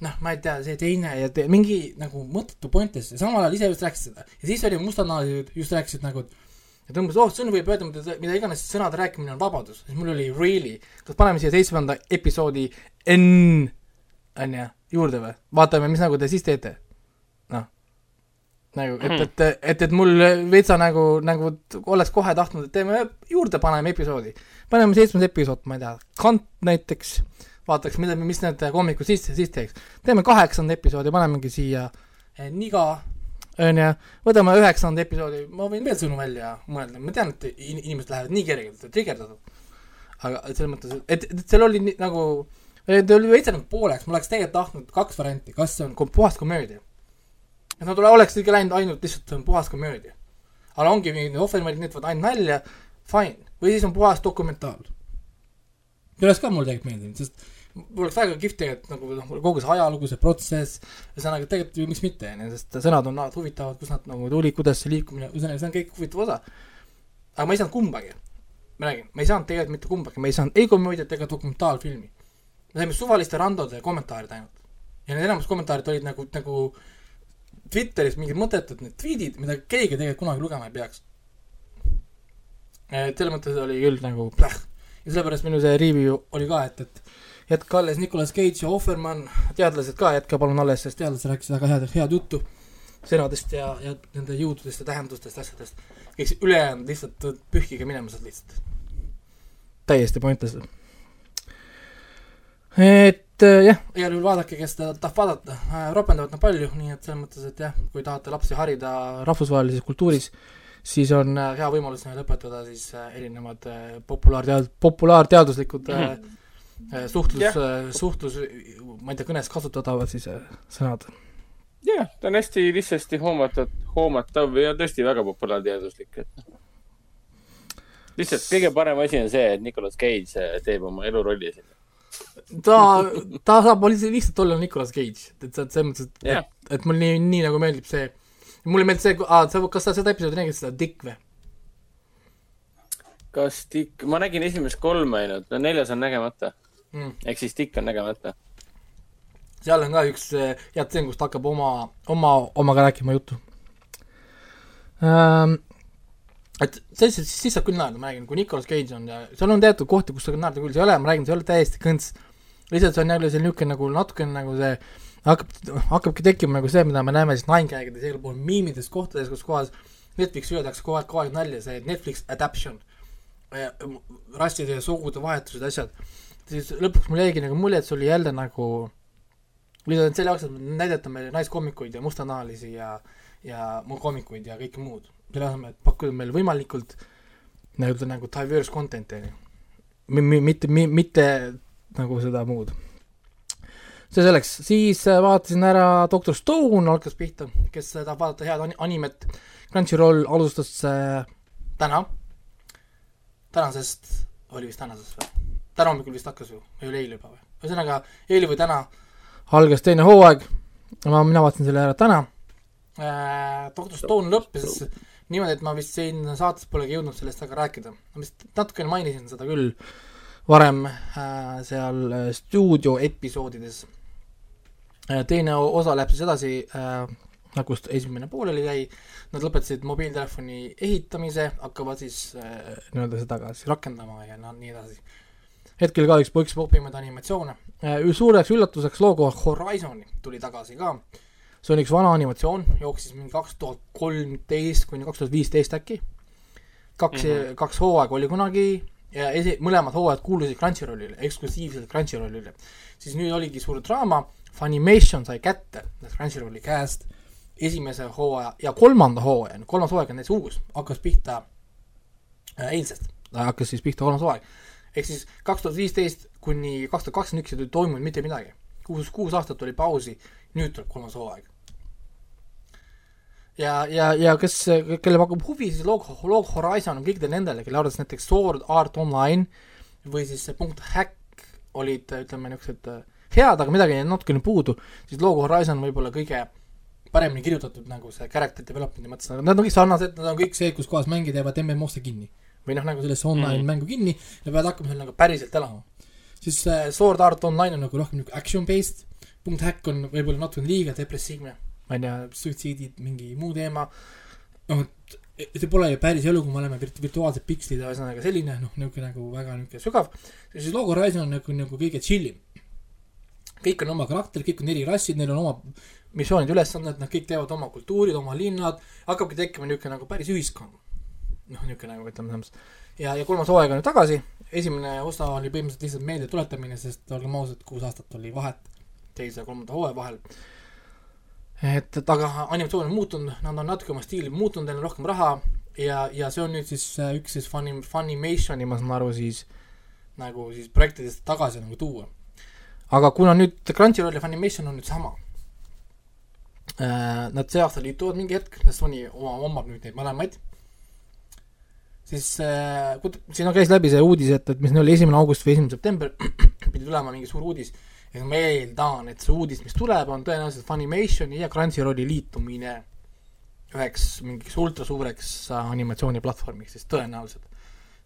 noh, ma ei tea, see teine ja te, mingi nagu mõttetu pointless ja samal ajal ise just rääkisid seda. Ja siis oli mustanahalised just rääkisid nagu et umbes, oh, sõnu võib öelda, mida, mida iganes sõnade rääkimine on vabadus, siis mul oli really, kas paneme siia seitsmenda episoodi N onju juurde või, vaatame, mis nagu te siis teete, noh nagu, et, et, et, et mul veitsa nagu, nagu oleks kohe tahtnud, et teeme juurde, paneme episoodi. Paneme seitsmes episood, ma ei tea, Kant näiteks, vaataks, mida, mis need koomikud siis, siis teeks. teeme kaheksanda episoodi, panemegi siia eh, Niga, onju, võtame üheksanda episoodi, ma võin veel sõnu välja mõelda, ma tean, et in- inimesed lähevad nii kergelt, trigerdatud. aga selles mõttes, et, et seal oli nii, nagu, ta oli veitsa nagu pooleks, ma oleks tegelikult tahtnud kaks varianti, kas see on kom- puhas komöödia? Et nad ole- oleks ikka läinud ainult lihtsalt puhas komöödia. aga ongi mingid ohvermäed, need võtavad ainult nalja, fine, või siis on puhas dokumentaal. oleks ka mulle tegelikult meeldinud, sest oleks väga kihvt tegelikult nagu noh, kogu see ajalugu, see protsess, ühesõnaga tegelikult ju miks mitte, onju, sest sõnad on alati huvitavad, kust nad nagu tulid, kuidas see liikumine, ühesõnaga see on kõik huvitav osa. aga ma ei saanud kumbagi. ma räägin, ma ei saanud tegelikult mitte kumbagi, ma ei saanud ei komöödiat ega dokumentaalfilmi. me saime suvaliste randode kommentaarid ainult. ja need enamus kommentaarid olid nagu, nagu Twitteris mingid mõttetud need tweetid, mida keegi tegelikult kunagi lugema ei peaks. Et selles mõttes oli küll nagu pläh. ja sellepärast minu see review oli ka, et, et jätke alles Nicolas Cage ja Offerman, teadlased ka jätke palun alles, sest teadlased rääkisid väga head, head juttu sõnadest ja, ja nende jõududest ja tähendustest, asjadest. kõik see ülejäänud lihtsalt pühkige minema sealt lihtsalt. täiesti pointless. et äh, jah, igal juhul vaadake, kes ta tahab vaadata äh,, ropendavad nad palju, nii et selles mõttes, et jah, kui tahate lapsi harida rahvusvahelises kultuuris, siis on äh, hea võimalus neile õpetada siis äh, erinevad äh, populaartead-, populaarteaduslikud äh, suhtlus äh,, suhtlus, ma ei tea, kõnes kasutatavad siis sõnad. jah, ta on hästi lihtsasti hoomatav, hoomatav ja tõesti väga populaarteaduslik, et noh. lihtsalt kõige parem asi on see, et Nicolas Cage teeb oma elurolli siin. ta, ta saab lihtsalt, olla Nicolas Cage, et see, selles mõttes, et Jah. et, et mulle nii, nii nagu meeldib see, mulle meeldib see, sa, kas sa seda episoodi nägid, seda Dick või? kas Dick, ma nägin esimest kolme ainult, no neljas on nägemata. Mm. ehk siis Dick on nägemata. seal on ka üks eh, hea tseen, kus ta hakkab oma, oma, omaga rääkima juttu ähm,. et selliselt, siis saab küll naerda, ma räägin, kui Nicolas Cage on ja seal on teatud kohti, kus saab naerda küll, see ei ole, ma räägin, see ei ole täiesti kõnts. lihtsalt see on jälle see niisugune nagu natukene nagu see hakkab, hakkabki tekkima nagu see, mida me näeme siis Ninegag'ides ja igal pool miimides kohtades, kus kohas Netflixi öeldakse kogu aeg, kogu aeg nalja, see Netflix adaption, rasside ja sugude vahetused, asjad, siis lõpuks mul jäigi nagu mulje, et see oli jälle nagu lihtsalt selle jaoks, et näidata meile naiskoomikuid ja mustanahalisi ja, ja muud koomikuid ja kõike muud. selle asemel, et pakkuda meile võimalikult nii-öelda nagu diverse content'i, on ju. mitte, mitte nagu seda muud. See selleks, siis äh, vaatasin ära Doctor Stone algas pihta, kes tahab vaadata head ani- animet. Crunchyroll alustas äh, täna, tänasest, oli vist tänasest või? täna hommikul vist hakkas ju, või oli eile juba või? ühesõnaga, eile või täna algas teine hooaeg, ma, mina vaatasin selle ära täna äh,. Doctor Stone lõppes niimoodi, et ma vist siin saates polegi jõudnud sellest väga rääkida. ma vist natukene mainisin seda küll varem äh, seal äh, stuudio episoodides äh,. Teine o- osa läheb siis edasi äh,, nagu st- esimene pooleli jäi, nad lõpetasid mobiiltelefoni ehitamise, hakkavad siis äh, nii-öelda seda ka siis rakendama ja no nii edasi hetkel ka üks üks popimaid animatsioone. suureks üllatuseks logo Horizon tuli tagasi ka. see on üks vana animatsioon, jooksis mingi kaks tuhat kolmteist kuni kaks tuhat viisteist äkki. kaks mm. -hmm. kaks hooaega oli kunagi ja esi-, mõlemad hooajad kuulusid Crunchyrollile, eksklusiivselt Crunchyrollile. siis nüüd oligi suur draama, Funimation sai kätte Crunchyrolli käest esimese hooaja ja kolmanda hooaja, kolmas hooaeg on täitsa uus, hakkas pihta äh, eilsest, hakkas siis pihta kolmas hooaeg. ehk siis kaks tuhat viisteist kuni kaks tuhat kakskümmend üks ei toimunud mitte midagi. kuus, kuus aastat oli pausi, nüüd tuleb kolmas hooaeg. ja, ja, ja kes, kelle pakub huvi, siis Log, Log Horizon on kõikidele nendele, kelle arvates näiteks Sword Art Online või siis see punkt Hack olid, ütleme, niisugused äh, head, aga midagi jäi natukene puudu, siis Log Horizon võib-olla kõige paremini kirjutatud nagu see character development'i mõttes, aga nad on kõik sarnased, nad on kõik see, kus kohas mängijad jäävad MMO-sse kinni. või noh, nagu sellesse online mm. mängu kinni ja peavad hakkama seal nagu päriselt elama. siis äh, Sword Art Online on nagu rohkem niisugune action based, punkt Hack on võib-olla natukene liiga depressiivne, ma ei tea, suitsiidid, mingi muu teema, noh, et see pole ju päris elu, kui me oleme virt-, virtuaalsed pikslid, ühesõnaga selline noh, niisugune nagu väga niisugune sügav, siis Logo Horizon on nagu, nagu kõige chill'im. Kõik on oma karakter, kõik on eri rassid, neil on oma missioonid, ülesanded, nad kõik teevad oma kultuurid, oma linnad, hakkabki tekkima niisugune nagu päris ühiskond. noh, niisugune nagu ütleme mõttes. ja, ja kolmas hooaeg on nüüd tagasi, esimene osa oli põhimõtteliselt lihtsalt meelde tuletamine, sest olgem ausad, kuus aastat oli vahet teise ja kolmanda hooaja vahel. et, et aga animatsioon on muutunud, nad on natuke oma stiili muutnud, neil on rohkem raha ja, ja see on nüüd siis äh, üks siis Funny, Funimationi, ma saan aru, siis nagu siis projektidest tagasi nagu tuua. Aga kuna nüüd Crunchyroll ja Funimation on nüüd sama Äh, nad see aasta liituvad mingi hetk, Sony oma, omab nüüd neid mõlemaid, siis äh, siin käis läbi see uudis, et, et mis neil oli esimene august või esimene september, pidi tulema mingi suur uudis, ja ma eeldan, et see uudis, mis tuleb, on tõenäoliselt Funimationi ja Crunchyrolli liitumine üheks mingiks ultrasuureks animatsiooniplatvormiks, siis tõenäoliselt.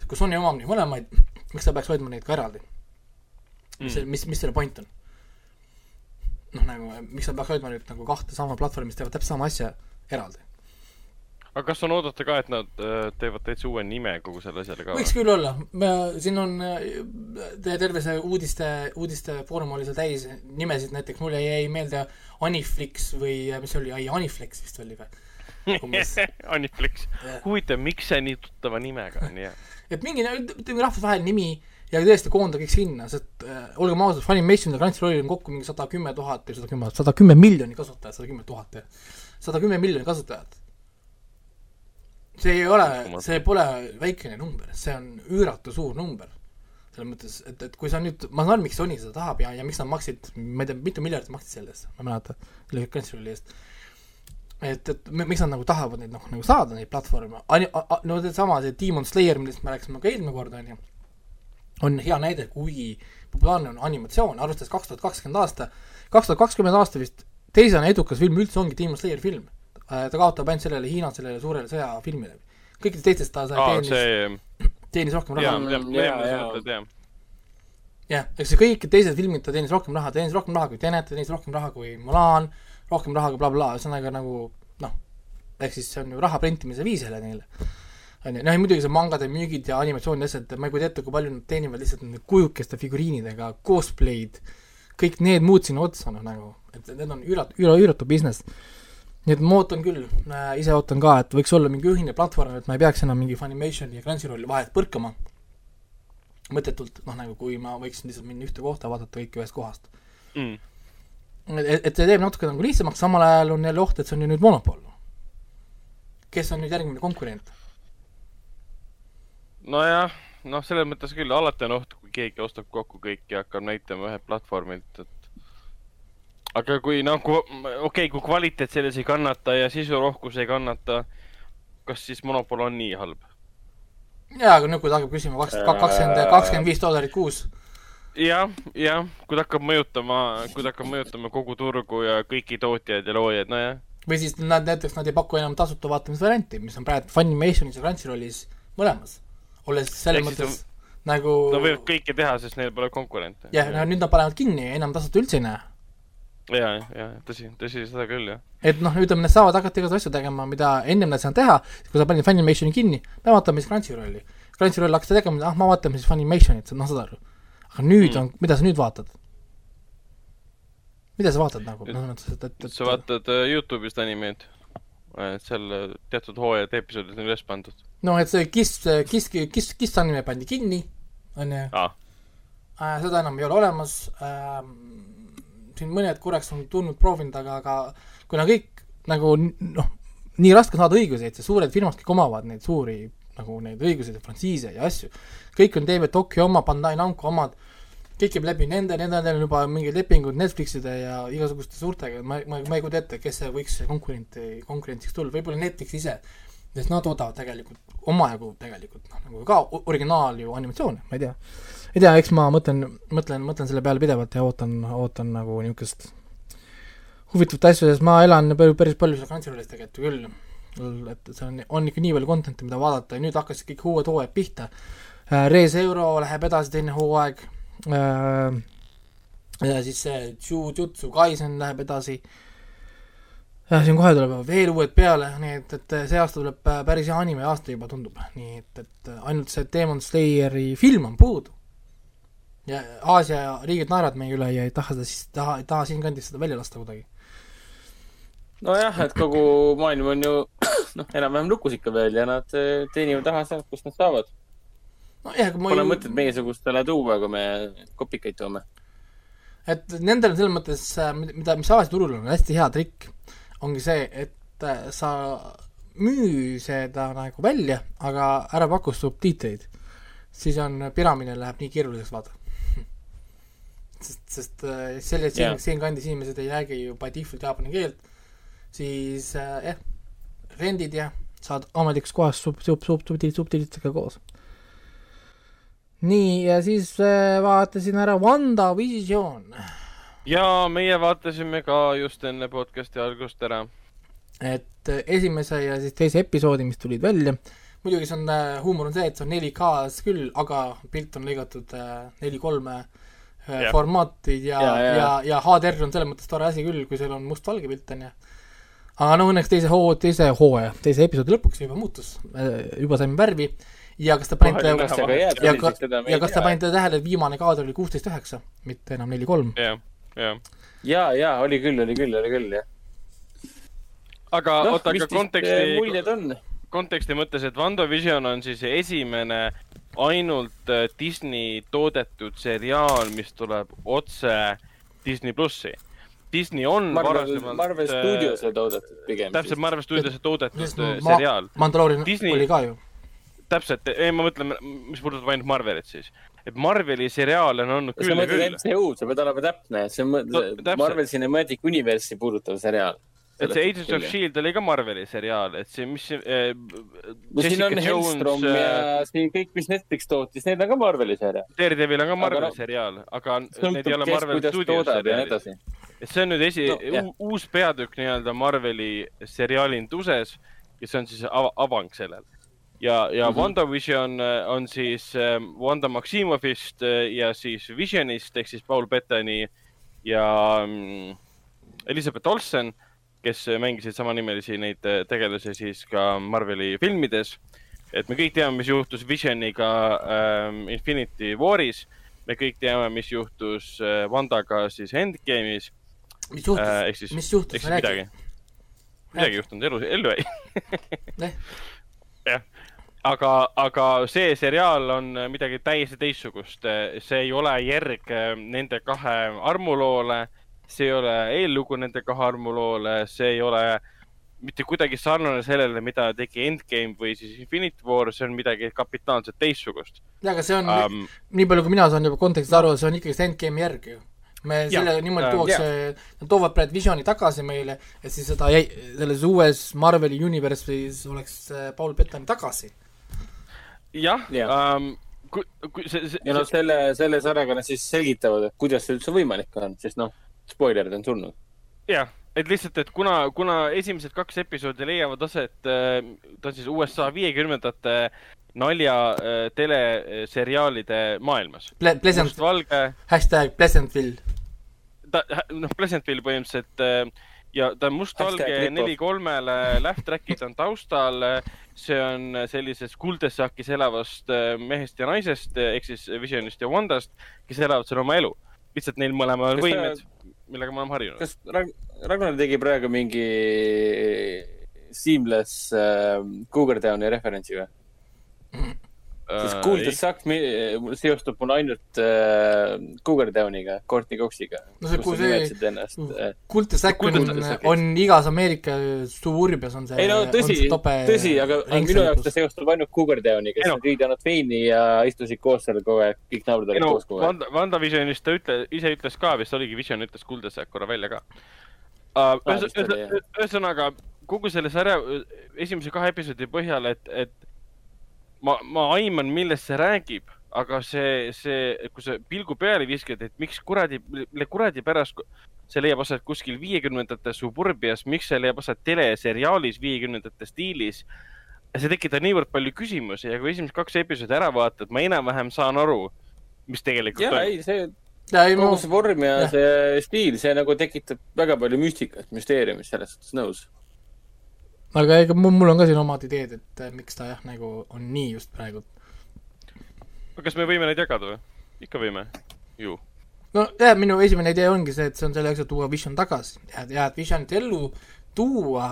kui Sony omab neid mõlemaid, miks ta peaks hoidma neid ka eraldi? Mis mm., mis, mis selle point on? noh, nagu miks nad peaks hoidma nüüd nagu kahte sama platvormi, mis teevad täpselt sama asja eraldi. aga kas on oodata ka, et nad äh, teevad täitsa uue nime kogu selle asjale ka? võiks küll olla, siin on äh, terve see uudiste, uudiste foorum oli seal täis nimesid, näiteks mulle jäi meelde Aniflix või äh, mis see oli, ai, Aniflex vist oli või? Aniflix, huvitav, miks see nii tuttava nimega on, jah? et mingi, mingi rahvusvaheline nimi ja tõesti koondada kõik sinna, sest äh, olgem ausad, Funimation ja Crunchyrollil on kokku mingi sada kümme tuhat või sada kümme, sada kümme miljonit kasutajat, sada kümme tuhat, jah. sada kümme miljonit kasutajat. see ei ole, see pole väikene number, see on üüratu suur number. selles mõttes, et, et kui sa nüüd, ma saan aru, miks Sony seda tahab ja, ja miks nad maksid, ma ei tea, mitu miljardit maksid selle eest, ma ei mäleta, selle Cruncyrolli eest et, et miks nad nagu tahavad neid noh, nagu saada, neid platvorme, no seesama, see Demon Slayer, millest me rääkisime ka eelmine kord, on ju on hea näide, kui populaarne on animatsioon, arvestades kaks tuhat kakskümmend aasta, kaks tuhat kakskümmend aasta vist teisene edukas film üldse ongi Demon Slayer film. Äh, ta kaotab ainult sellele Hiina sellele suurele sõjafilmile. kõikidest teistest ta Aa, teenis see..., teenis rohkem raha. jah, eks see kõik teised filmid ta teenis rohkem raha, teenis rohkem raha kui Tenet, teenis rohkem raha kui Mulan, rohkem raha kui blablabla, ühesõnaga nagu noh, ehk siis see on ju raha prentimise viis jälle neile on ju, noh ja muidugi see mangade müügid ja animatsioonid ja asjad, ma ei kujuta ette, kui palju nad teenivad lihtsalt nende kujukeste figuriinidega, cosplay'd, kõik need muud sinna otsa, noh nagu, et need on üüratu, üüratu, üüratu business. nii et ma ootan küll äh,, ise ootan ka, et võiks olla mingi ühine platvorm, et ma ei peaks enam mingi Funimationi ja Crunchyrolli vahet põrkama mõttetult, noh nagu kui ma võiksin lihtsalt minna ühte kohta, vaadata kõike ühest kohast mm.. et, et see teeb natuke nagu lihtsamaks, samal ajal on jälle oht, et see on ju nüüd monopol. kes on nüüd järgmine konkurent? Nojah, noh, selles mõttes küll, alati on oht, kui keegi ostab kokku kõik ja hakkab näitama ühelt platvormilt, et aga kui noh, kui okei okay,, kui kvaliteet selles ei kannata ja sisurohkus ei kannata, kas siis monopol on nii halb? jaa, aga nüüd, kui ta hakkab küsima kakskümmend, kakskümmend, kakskümmend viis dollarit kuus. jah, jah, kui ta hakkab mõjutama, kui ta hakkab mõjutama kogu turgu ja kõiki tootjaid ja loojaid, nojah. või siis nad näiteks, nad ei paku enam tasuta vaatamisvarianti, mis on praegu Funimationis ja Crunchyrollis mõlemas olles selles mõttes on... nagu Nad võivad kõike teha, sest neil pole konkurente. jah, no nüüd nad panevad kinni ja enam tasuta üldse ei näe. ja, ja, tõsi, tõsi, seda küll, jah. et noh, ütleme, nad saavad hakata igasugu asju tegema, mida ennem nad ei saanud teha, kui sa panid Funimationi kinni, me vaatame siis Crunchyrolli. Crunchyroll hakkas tegema, ah, ma vaatame siis Funimationit, noh, saad aru. aga nüüd mm. on, mida sa nüüd vaatad? mida sa vaatad nagu, selles mõttes, et, et, et sa vaatad uh, Youtube'ist animeid et seal äh, teatud hooajad episoodid on üles pandud noh, et see Kiss, Kiss, Kiss, Kiss anime pandi kinni, onju ah.. äh,, seda enam ei ole olemas äh,. siin mõned korraks on tulnud proovinud, aga, aga kuna kõik nagu noh, nii raske on saada õiguseid, sest suured firmad kõik omavad neid suuri nagu neid õiguseid ja frantsiise ja asju. kõik on TV Tokyo oma, Bandai Namco omad, kõik käib läbi nende, nendel on juba mingid lepingud Netflixide ja igasuguste suurtega, ma, ma, ma ei kujuta ette, kes see võiks see konkurent, konkurentsiks tulla, võib-olla Netflix ise, sest nad toodavad tegelikult omajagu tegelikult noh, nagu ka originaal ju animatsioone, ma ei tea. ei tea, eks ma mõtlen, mõtlen, mõtlen selle peale pidevalt ja ootan, ootan nagu niisugust huvitavat asja, sest ma elan päris, palju seal Cruncyrollis tegelikult küll. et seal on, on ikka nii palju content'i, mida vaadata ja nüüd hakkasid kõik uued hooajad pihta. Re Zero läheb edasi teine hooaeg. ja siis see Jujutsu Kaisen läheb edasi. Ja siin kohe tuleb veel uued peale, nii et, et see aasta tuleb äh, päris hea anime aasta juba tundub, nii et, et ainult see Demon Slayeri film on puudu. ja Aasia riigid naeravad meie üle ja ei taha seda siis, taha, ei taha siinkandis seda välja lasta kuidagi. nojah, et kogu maailm on ju noh, enam-vähem lukus ikka veel ja nad eh, teenivad raha sealt, kust nad saavad. nojah, aga ma Pole mõtet meiesugustele tuua, kui me kopikaid toome. et nendel on selles mõttes, mida, mis Aasia turul on hästi hea trikk, ongi see, et äh, sa müü seda nagu välja, aga ära paku subtiitreid. siis on, piramidil läheb nii keeruliseks vaata. sest, sest äh, selle, siin Jaa., siinkandis inimesed ei räägi ju by default jaapani keelt, siis äh, jah, rendid ja saad ametlikus kohas sub-, sub-, sub-, subtiitrid, subtiitritega koos. nii, ja siis äh, vaatasin ära WandaVision ja meie vaatasime ka just enne podcast'i algust ära. et äh, esimese ja siis teise episoodi, mis tulid välja, muidugi see on äh,, huumor on see, et see on 4K-s küll, aga pilt on lõigatud äh, neli kolme formaati ja, ja, Ja, ja, ja. HDR on selles mõttes tore asi küll, kui seal on mustvalge pilt, on ju. aga no õnneks teise hoo, teise hooaja, teise episoodi lõpuks juba muutus, juba saime värvi ja kas te panite ja, ka, ja kas te panite tähele, et viimane kaader oli kuusteist üheksa, mitte enam neli kolm? jah, jah. ja, ja oli küll, oli küll, oli küll, jah. aga noh, oota, aga konteksti, muljed on? konteksti mõttes, et WandaVision on siis esimene ainult äh, Disney toodetud seriaal, mis tuleb otse Disney plussi. Disney on Marvel, varasemalt Marvel äh, Studios on toodetud pigem. täpselt, Marvel Studios toodetud äh, seriaal. Mandalorian Disney- oli ka ju. täpselt, ei ma mõtlen, mis puudutab ainult Marvelit siis. Et Marveli seriaale on olnud küll ja küll. MCU-d, sa pead olema täpne, see on No. Marvel Cinematic Universe'i puudutav seriaal. et see Agents of Shield oli ka Marveli seriaal, et see, mis äh,. siin on Hellstrom ja siin kõik, mis Netflix tootis, need on ka Marveli seriaal. Daredevil on ka Marveli no- seriaal, aga need ei ole, kes Marvel kuidas Studios toodab ja nii seriaalid. et see on nüüd esi No, uus peatükk nii-öelda Marveli seriaalinduses, kes on siis av avang sellel. ja, ja mm. -hmm. WandaVision äh, on siis äh, Wanda Maximovist äh, ja siis Visionist ehk siis Paul Bettani ja mm, Elizabeth Olsen, kes mängisid samanimelisi neid äh, tegelasi siis ka Marveli filmides. et me kõik teame, mis juhtus Visioniga ähm, Infinity War'is, me kõik teame, mis juhtus Wandaga siis Endgame'is mis juhtus äh,, mis juhtus ehk siis midagi, midagi juhtunud elus, ellu jäi. Eh. aga, aga see seriaal on midagi täiesti teistsugust, see ei ole järg äh, nende kahe armuloole, see ei ole eellugu nende kahe armuloole, see ei ole mitte kuidagi sarnane sellele, mida tegi Endgame või siis Infinity War, see on midagi kapitaalselt teistsugust jaa, aga see on um,, nii palju, kui mina saan juba kontekstist aru, see on ikkagi see Endgame'i järg ju. me Jaa, selle niimoodi tuuakse, nad toovad praegu Visioni tagasi meile, et siis seda jäi, selles uues Marveli universe'is oleks äh, Paul Bettani tagasi. Jah Jah. um,, kui, kui see, see, ja noh, selle, selle sarjaga nad siis selgitavad, et kuidas see üldse võimalik on, sest noh, spoilerid on tulnud. jah, et lihtsalt, et kuna, kuna esimesed kaks episoodi leiavad aset, ta on siis USA viiekümnendate nalja äh, teleseriaalide maailmas. Ple-, Pleasant, hashtag Pleasantville. ta, noh, Pleasantville põhimõtteliselt äh, ja ta on mustvalge neli kolmele, laugh track'id on taustal. see on sellisest kuldesakis elavast äh, mehest ja naisest ehk siis Visionist ja Wandast, kes elavad seal oma elu. lihtsalt neil mõlemal ta- võimed, millega me oleme harjunud. kas Rag-, Ragnar tegi praegu mingi seamless äh, Cougar Downi referentsi või? Siis Cool the Suck mi- seostub mul ainult äh, Cougar Downiga, Courtney Coxiga. No see- kui see- ennast äh,. Säkk Kulte on on igas Ameerika suburbias on see ei no tõsi, tõsi, aga minu jaoks ta seostub ainult Cougar Downiga, Ei kes on riidanud veini ja istusid koos seal kogu aeg, kõik naabrid ei olid no koos kogu aeg. Wanda, WandaVisionis ta ütle, ise ütles ka vist oligi Vision ütles Kuldesääk korra välja ka uh,. Ühesõnaga kogu selle sarja äh, esimese kahe episoodi põhjal, et, et ma, ma aiman, millest see räägib, aga see, see, kui sa pilgu peale viskad, et miks kuradi, mille kuradi pärast see leiab aset kuskil viiekümnendate suburbias, miks see leiab aset teleseriaalis viiekümnendate stiilis see tekitab niivõrd palju küsimusi ja kui esimesed kaks episoodi ära vaatad, ma enam-vähem saan aru, mis tegelikult ja ei, see ja ei, kogu, see vorm ja jah. see stiil, see nagu tekitab väga palju müstikat, müsteeriumit, selles suhtes nõus. Aga ega mul, on ka siin omad ideed, et äh, miks ta jah, nagu on nii just praegu. kas me võime neid jagada või? ikka võime ju. no jah, minu esimene idee ongi see, et see on selleks, et tuua Vision tagasi ja, ja et Visionit ellu tuua,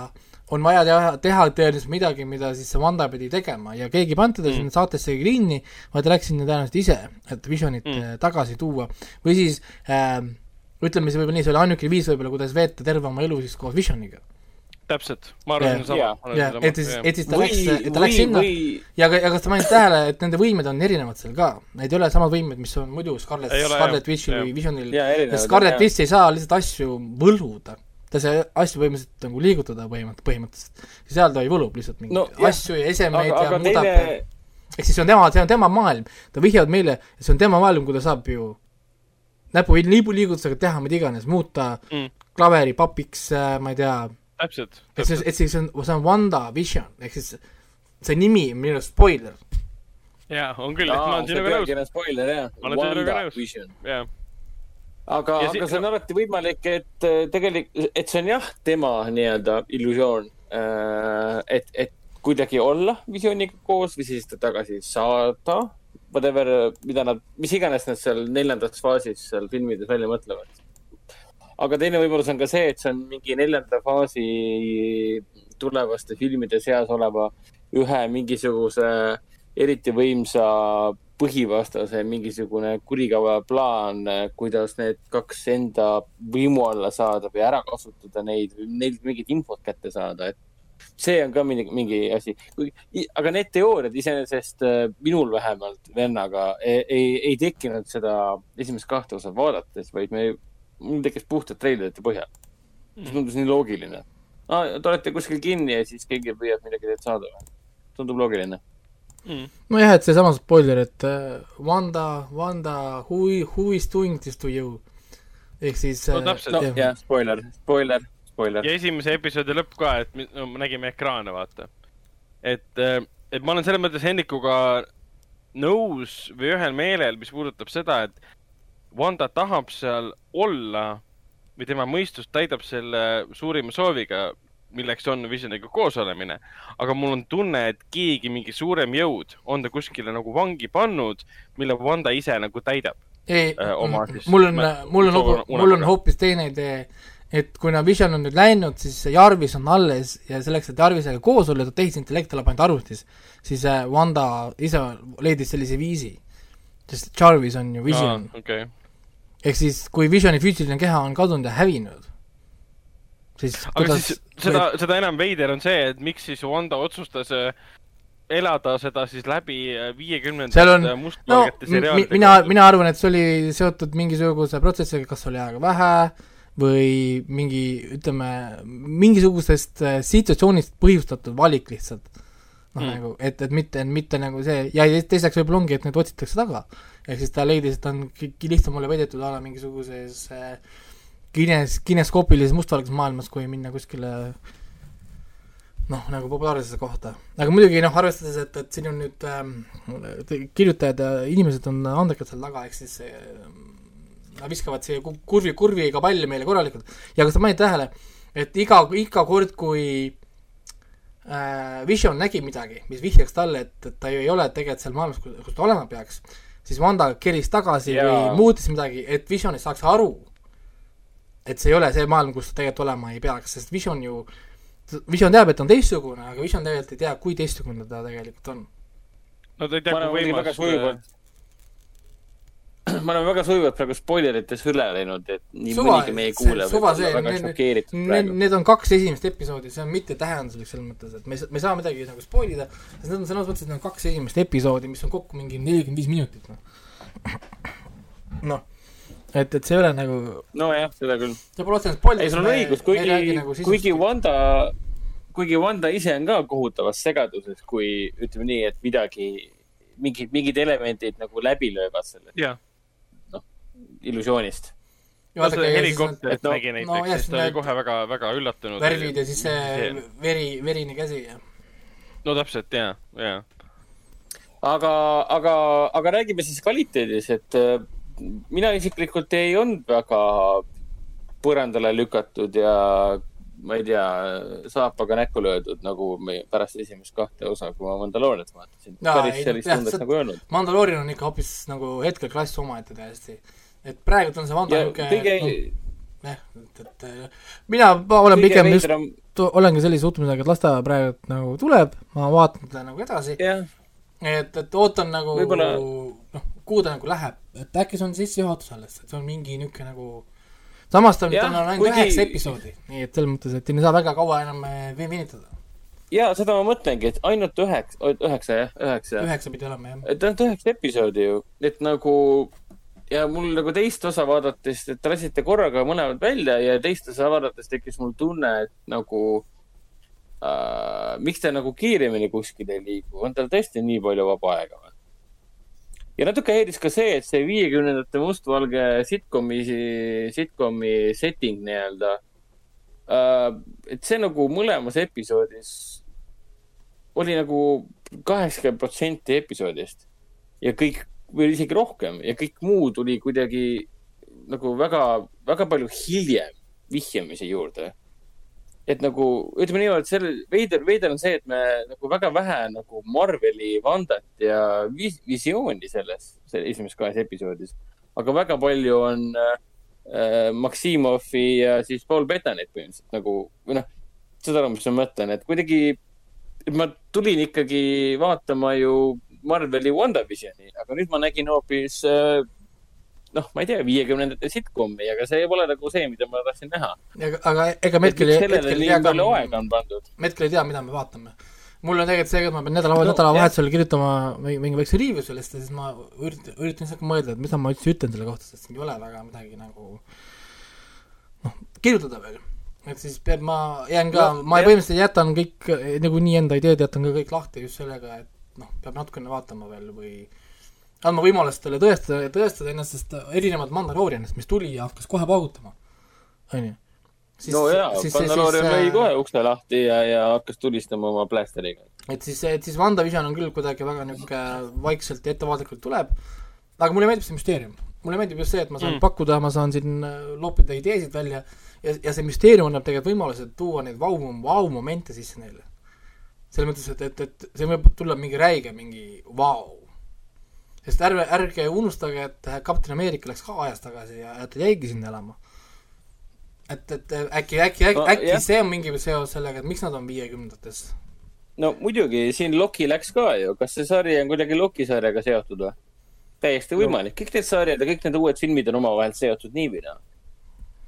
on vaja teha, teha tõenäoliselt midagi, mida siis see Wanda pidi tegema ja keegi ei pannud teda Mm. sinna saatesse kinni, vaid läks sinna tõenäoliselt ise, et Visionit Mm. mm. tagasi tuua. või siis äh, ütleme siis võib-olla nii, see oli ainuke viis võib-olla, kuidas veeta terve oma elu siis koos Visioniga. täpselt, ma arvan yeah. Sama. jah, et siis, et siis ta läks, et ta läks sinna või ja ja kas te panite tähele, et nende võimed on erinevad seal ka, need ei ole samad võimed, mis on muidu Scarlet, Scarlet. Witchil või Visionil. Scarlet Witch ei saa lihtsalt asju võluda. ta sai asju põhimõtteliselt nagu liigutada põhimõtteliselt, põhimõtteliselt. seal ta ei võlub lihtsalt mingeid No asju ja esemeid aga, ja aga muudab teine, ehk siis see on tema, see on tema maailm, ta vihjavad meile, et see on tema maailm, kui ta saab ju näpu liibu liigutusega teha mida iganes, muuta Mm. klaveri papiks, ma ei tea, täpselt, et see, et siis on, see on Wanda Vision, ehk siis see nimi on minu arust spoiler. jaa, on küll, ma olen sinuga nõus, spoiler jah. Ma olen sinuga nõus. Vision. jaa. aga, aga see on alati võimalik, et äh, tegelikult, et see on jah, tema nii-öelda illusioon. et, et kuidagi olla visioniga koos või siis ta tagasi saada. Whatever, mida nad, mis iganes nad seal neljandas faasis seal filmides välja mõtlevad. Aga teine võimalus on ka see, et see on mingi neljanda faasi tulevaste filmide seas oleva ühe mingisuguse eriti võimsa põhivastase mingisugune kurikava plaan, kuidas need kaks enda võimu alla saada või ära kasutada neid neilt mingit infot kätte saada, et see on ka mingi, mingi asi. aga need teooriad iseenesest äh, minul vähemalt vennaga ei, ei, ei tekkinud seda esimest kahte osa vaadates, vaid me, mul tekkis puhtalt treilerite põhjal. see tundus nii loogiline ah,. Te olete kuskil kinni ja siis keegi püüab midagi teilt saada või? tundub loogiline. nojah, et seesama spoiler, et äh, Wanda, Wanda, who, who is doing this to you? ehk siis No äh, täpselt. no jah, spoiler, spoiler, spoiler. ja esimese episoodi lõpp ka, et no, me nägime ekraane, vaata. et, et ma olen selles mõttes Hendrikuga nõus või ühel meelel, mis puudutab seda, et Wanda tahab seal olla või tema mõistus täidab selle suurima sooviga, milleks on Visioniga koos olemine. aga mul on tunne, et keegi, mingi suurem jõud on ta kuskile nagu vangi pannud, mille Wanda ise nagu täidab. ei äh, siis- mul on mul on hoopis, mul on hoopis teine idee, et kuna Vision on nüüd läinud, siis Jarvis on alles ja selleks, et Jarvisega koos olla, ta tehisintellekt elab ainult arvutis, siis äh, Wanda ise leidis sellise viisi. sest Jarvis on ju Vision, okei, ehk siis kui Visioni füüsiline keha on kadunud ja hävinud, siis aga kuidas siis seda, seda enam veider on see, et miks siis Wanda otsustas äh, elada seda siis läbi äh, on- viiekümnendate no mustvalgete mi- seriaalide mina, mina arvan, et see oli seotud mingisuguse protsessiga, kas oli aega vähe või mingi, ütleme, mingisugusest äh, situatsioonist põhjustatud valik lihtsalt. noh Mm. nagu, et, et mitte, mitte nagu see ja te- teiseks võib-olla ongi, et need otsitakse taga. Ehk siis ta leidis, et on lihtsam olla vedetud a la mingisuguses äh, kines, kineskoopilises mustvalges maailmas, kui minna kuskile noh, nagu populaarsesse kohta. aga muidugi noh, arvestades, et, et siin on nüüd ähm, kirjutajad ja inimesed on andekad seal taga, ehk siis äh, nad viskavad siia ku- kurvi, kurviga palli meile korralikult. ja kas te panite tähele, et iga, iga kord, kui äh, Vision nägi midagi, mis vihjaks talle, et, et ta ju ei ole tegelikult seal maailmas, kus ta olema peaks, siis Wanda keris tagasi ja. Või muutis midagi, et Visionist saaks aru, et see ei ole see maailm, kus ta tegelikult olema ei peaks, sest Vision ju Vision teab, et on teistsugune, aga Vision tegelikult ei tea, kui teistsugune ta tegelikult on. no ta ei tea, kui võimas. ma olen väga sujuvalt praegu spoilerites üle läinud, et nii Suva- mõnigi meie kuulaja võib see, olla väga need- šokeeritud praegu. need on kaks esimest episoodi, see on mittetähenduslik selles mõttes, et me ei saa, me ei saa midagi nagu spoil ida, sest need on selles mõttes, et need on kaks esimest episoodi, mis on kokku mingi nelikümmend viis minutit, noh. noh, et, et see ei ole nagu, nojah, seda küll. see pole otseselt spoil. ei, sul on õigus, kuigi, nagu kuigi Wanda, kuigi Wanda ise on ka kohutavas segaduses, kui ütleme nii, et midagi, mingid, mingid elemendid nagu läbi löövad sellest jah, illusioonist. no see helikopterit et no- nägi no näiteks, jah, siis ta oli kohe väga, väga üllatunud. värvid ja siis see veri, verine käsi ja no täpselt, ja, ja. aga, aga, aga räägime siis kvaliteedis, et äh, mina isiklikult ei olnud väga põrandale lükatud ja ma ei tea, saapaga näkku löödud, nagu me pärast esimest kahte osa, kui ma Mandalooriat vaatasin. Jaa, päris sellist tundet nagu ei olnud. Mandaloorian on ikka hoopis nagu hetkel klass omaette täiesti. Et praegult on see ja niuke kõige, jah, et, et äh, mina olen pigem just, veidram, olengi sellise suhtumisega, et las ta praegu nagu tuleb, ma vaatan teda nagu edasi, jah, et, et ootan nagu Võib-olla- noh, kuhu ta nagu läheb, et äkki see on sissejuhatus alles, et see on mingi niisugune nagu samas ta tal on ainult kuigi- üheksa episoodi, nii et selles mõttes, et ei saa väga kaua enam eh, venitada. ja seda ma mõtlengi, et ainult üheksa, üheksa jah, üheksa. üheksa pidi olema jah. et ainult üheksa episoodi ju, et nagu ja mul nagu teist osa vaadates, et te lasite korraga mõlemad välja ja teist osa vaadates tekkis mul tunne, et nagu äh, miks ta nagu kiiremini kuskile ei liigu, on tal tõesti nii palju vaba aega või? ja natuke häiris ka see, et see viiekümnendate mustvalge sitcomi, sitcomi setting nii-öelda äh,, et see nagu mõlemas episoodis oli nagu kaheksakümmend protsenti episoodist ja kõik või isegi rohkem ja kõik muu tuli kuidagi nagu väga, väga palju hiljem vihjamise juurde. et nagu ütleme niimoodi, selle veider, veider on see, et me nagu väga vähe nagu Marveli Vandat ja vis, visiooni selles, selle esimeses kahes episoodis. aga väga palju on äh, Maksimovi ja siis Paul Bettanit põhimõtteliselt nagu või noh, saad aru, mis ma mõtlen, et kuidagi et ma tulin ikkagi vaatama ju Marveli WandaVisioni, aga nüüd ma nägin hoopis äh, noh, ma ei tea, viiekümnendate sitcomi, aga see pole nagu see, mida ma tahtsin näha. aga ega me hetkel, hetkel ei tea me hetkel ei tea, mida me vaatame. mul on tegelikult see, et ma pean nädala no,, nädalavahetusel kirjutama mingi, väikse review sellest ja siis ma üritan, üritan lihtsalt mõelda, et mida ma üldse ütlen selle kohta, sest siin ei ole väga midagi nagu noh, kirjutada veel. et siis peab, ma jään ka No, ma põhimõtteliselt jätan kõik nagunii enda ideed jätan ka kõik lahti just sellega, et noh, peab natukene vaatama veel või andma võimalust talle tõestada, tõestada ennast, sest erinevalt Mandaloorianist, mis tuli ja hakkas kohe paugutama, onju. no jaa, Mandaloorian lõi kohe ukse lahti ja, ja hakkas tulistama oma plästeriga. et siis, et siis WandaVision on küll kuidagi väga niisugune vaikselt ja ettevaatlikult tuleb, aga mulle meeldib see müsteerium. mulle meeldib just see, et ma saan Mm. mm. pakkuda, ma saan siin äh, loopida ideesid välja ja, ja see müsteerium annab tegelikult võimaluse tuua neid vau, vau-momente sisse neile. Selles mõttes, et, et, et see võib tulla mingi räige, mingi vau. sest ärge, ärge unustage, et Kapten Ameerika läks ka ajas tagasi ja, ja ta jäigi sinna elama. et, et äkki, äkki, äkki No,, äkki jah. see on mingi seos sellega, et miks nad on viiekümnendates no muidugi, siin Loki läks ka ju, kas see sari on kuidagi Loki sarjaga seotud või? täiesti võimalik, kõik need sarjad ja kõik need uued filmid on omavahel seotud nii või naa.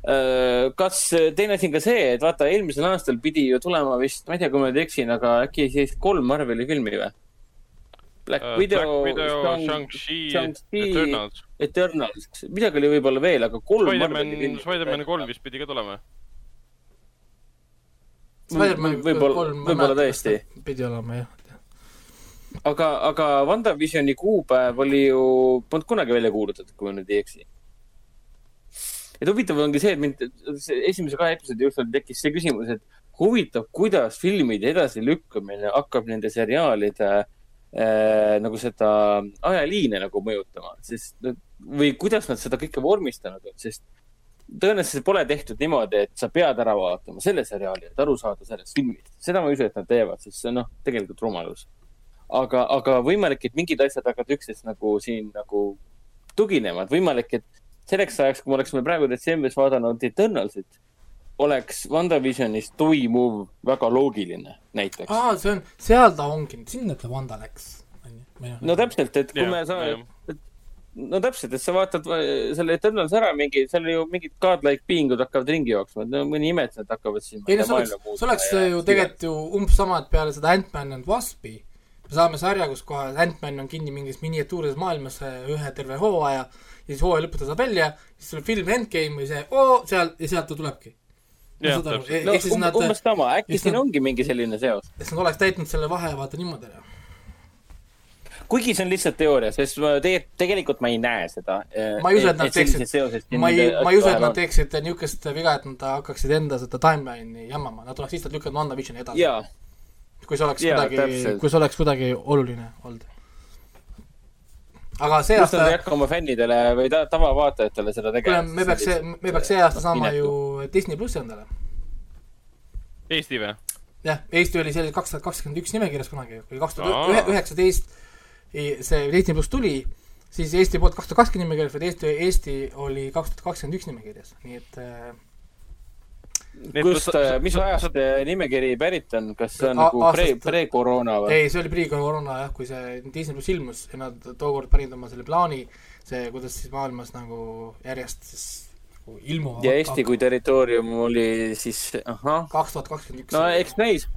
kas, teine asi on ka see, et vaata, eelmisel aastal pidi ju tulema vist, ma ei tea, kui ma nüüd eksin, aga äkki siis kolm Marveli filmi või? Black Äh, Widow, Widow, Shang- Shang-Chi, Shang-Chi, Eternals. Eternals, midagi oli võib-olla veel, aga kolm Spider-man. Spider-man kolm vist pidi ka tulema. Spider-man võib-olla, kolm, ma ei võib-olla tõesti. pidi olema jah. aga, aga WandaVisioni kuupäev oli ju, polnud kunagi välja kuulutatud, kui ma nüüd ei eksi. Et huvitav ongi see, et mind esimese kahe episoodi jooksul tekkis see küsimus, et huvitav, kuidas filmide edasilükkamine hakkab nende seriaalide äh, nagu seda ajaliine nagu mõjutama, sest või kuidas nad seda kõike vormistanud on, sest tõenäoliselt pole tehtud niimoodi, et sa pead ära vaatama selle seriaali, et aru saada sellest filmist. seda ma ei usu, et nad teevad, sest see on noh, tegelikult rumalus. aga, aga võimalik, et mingid asjad hakkavad üksteist nagu siin nagu tuginema, et võimalik, et selleks ajaks, kui me oleksime praegu detsembris vaadanud Eternalsit, oleks WandaVisionis toimuv väga loogiline, näiteks. aa, see on, seal ta ongi, sinna ta Wanda läks. no täpselt, et kui Jah, me saame no täpselt, et sa vaatad va- selle Eternals ära mingi, seal ju mingid godlike being'ud hakkavad ringi jooksma, et no mõni ime, et nad hakkavad siin. ei no see oleks, see oleks ju tegelikult ju umbes sama, et peale seda Ant-Man and Waspi me saame sarja, kus kohe Ant-Man on kinni mingis miniatuurses maailmas äh, ühe terve hooaja ja siis hooaja lõpus ta saab välja, siis tuleb film Endgame või see oo seal ja sealt ta tulebki. aru, täpselt. no siis nad- umbes sama, äkki siin nad- ongi mingi selline seos. et nad oleks täitnud selle vahe vaata niimoodi ära. kuigi see on lihtsalt teooria, sest ma tegelikult, tegelikult ma ei näe seda. ma ei usu, et nad teeksid, ma ei, ma ei usu, et nad teeksid niisugust viga, et nad hakkaksid enda seda timeline'i jammama, nad oleks lihtsalt lükanud WandaVisioni edasi. kui see oleks Jaa, kuidagi kui see oleks kuidagi oluline olnud. Aga see just nad ei aasta, hakka oma fännidele või ta- tavavaatajatele seda kuule, tegema. me peaks, me peaks see aasta saama ju Disney plussi endale. Eesti või? jah, Eesti oli selles kaks tuhat kakskümmend üks nimekirjas kunagi, kui kaks tuhat üheksateist see Disney pluss tuli, siis Eesti poolt kaks tuhat kakskümmend nimekirjas, vaid Eesti, Eesti oli kaks tuhat kakskümmend üks nimekirjas, nii et äh, kust, mis ajast äh, nimekiri pärit on, kas see on nagu pre, pre-koroona või? ei, see oli pre-koroona jah, kui see Disney pluss ilmus ja nad tookord panid oma selle plaani, see, kuidas siis maailmas nagu järjest siis nagu ilmuvad ja Eesti kui territoorium oli siis, ahah, kaks tuhat kakskümmend üks. no eks näis,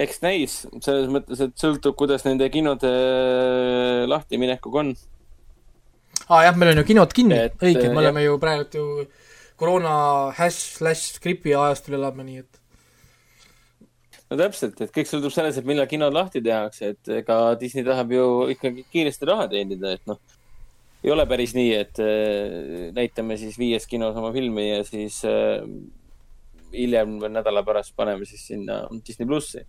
eks näis, selles mõttes, et sõltub, kuidas nende kinode lahtiminekuga on. aa jah, meil on ju kinod kinni, Et, õige, me oleme ju praegu ju koroona hash slash gripi ajastul elame, nii et no täpselt, et kõik sõltub sellest, et millal kinod lahti tehakse, et ega Disney tahab ju ikkagi kiiresti raha teenida, et noh, ei ole päris nii, et äh, näitame siis viies kinos oma filmi ja siis äh, hiljem nädala pärast paneme siis sinna Disney plussi.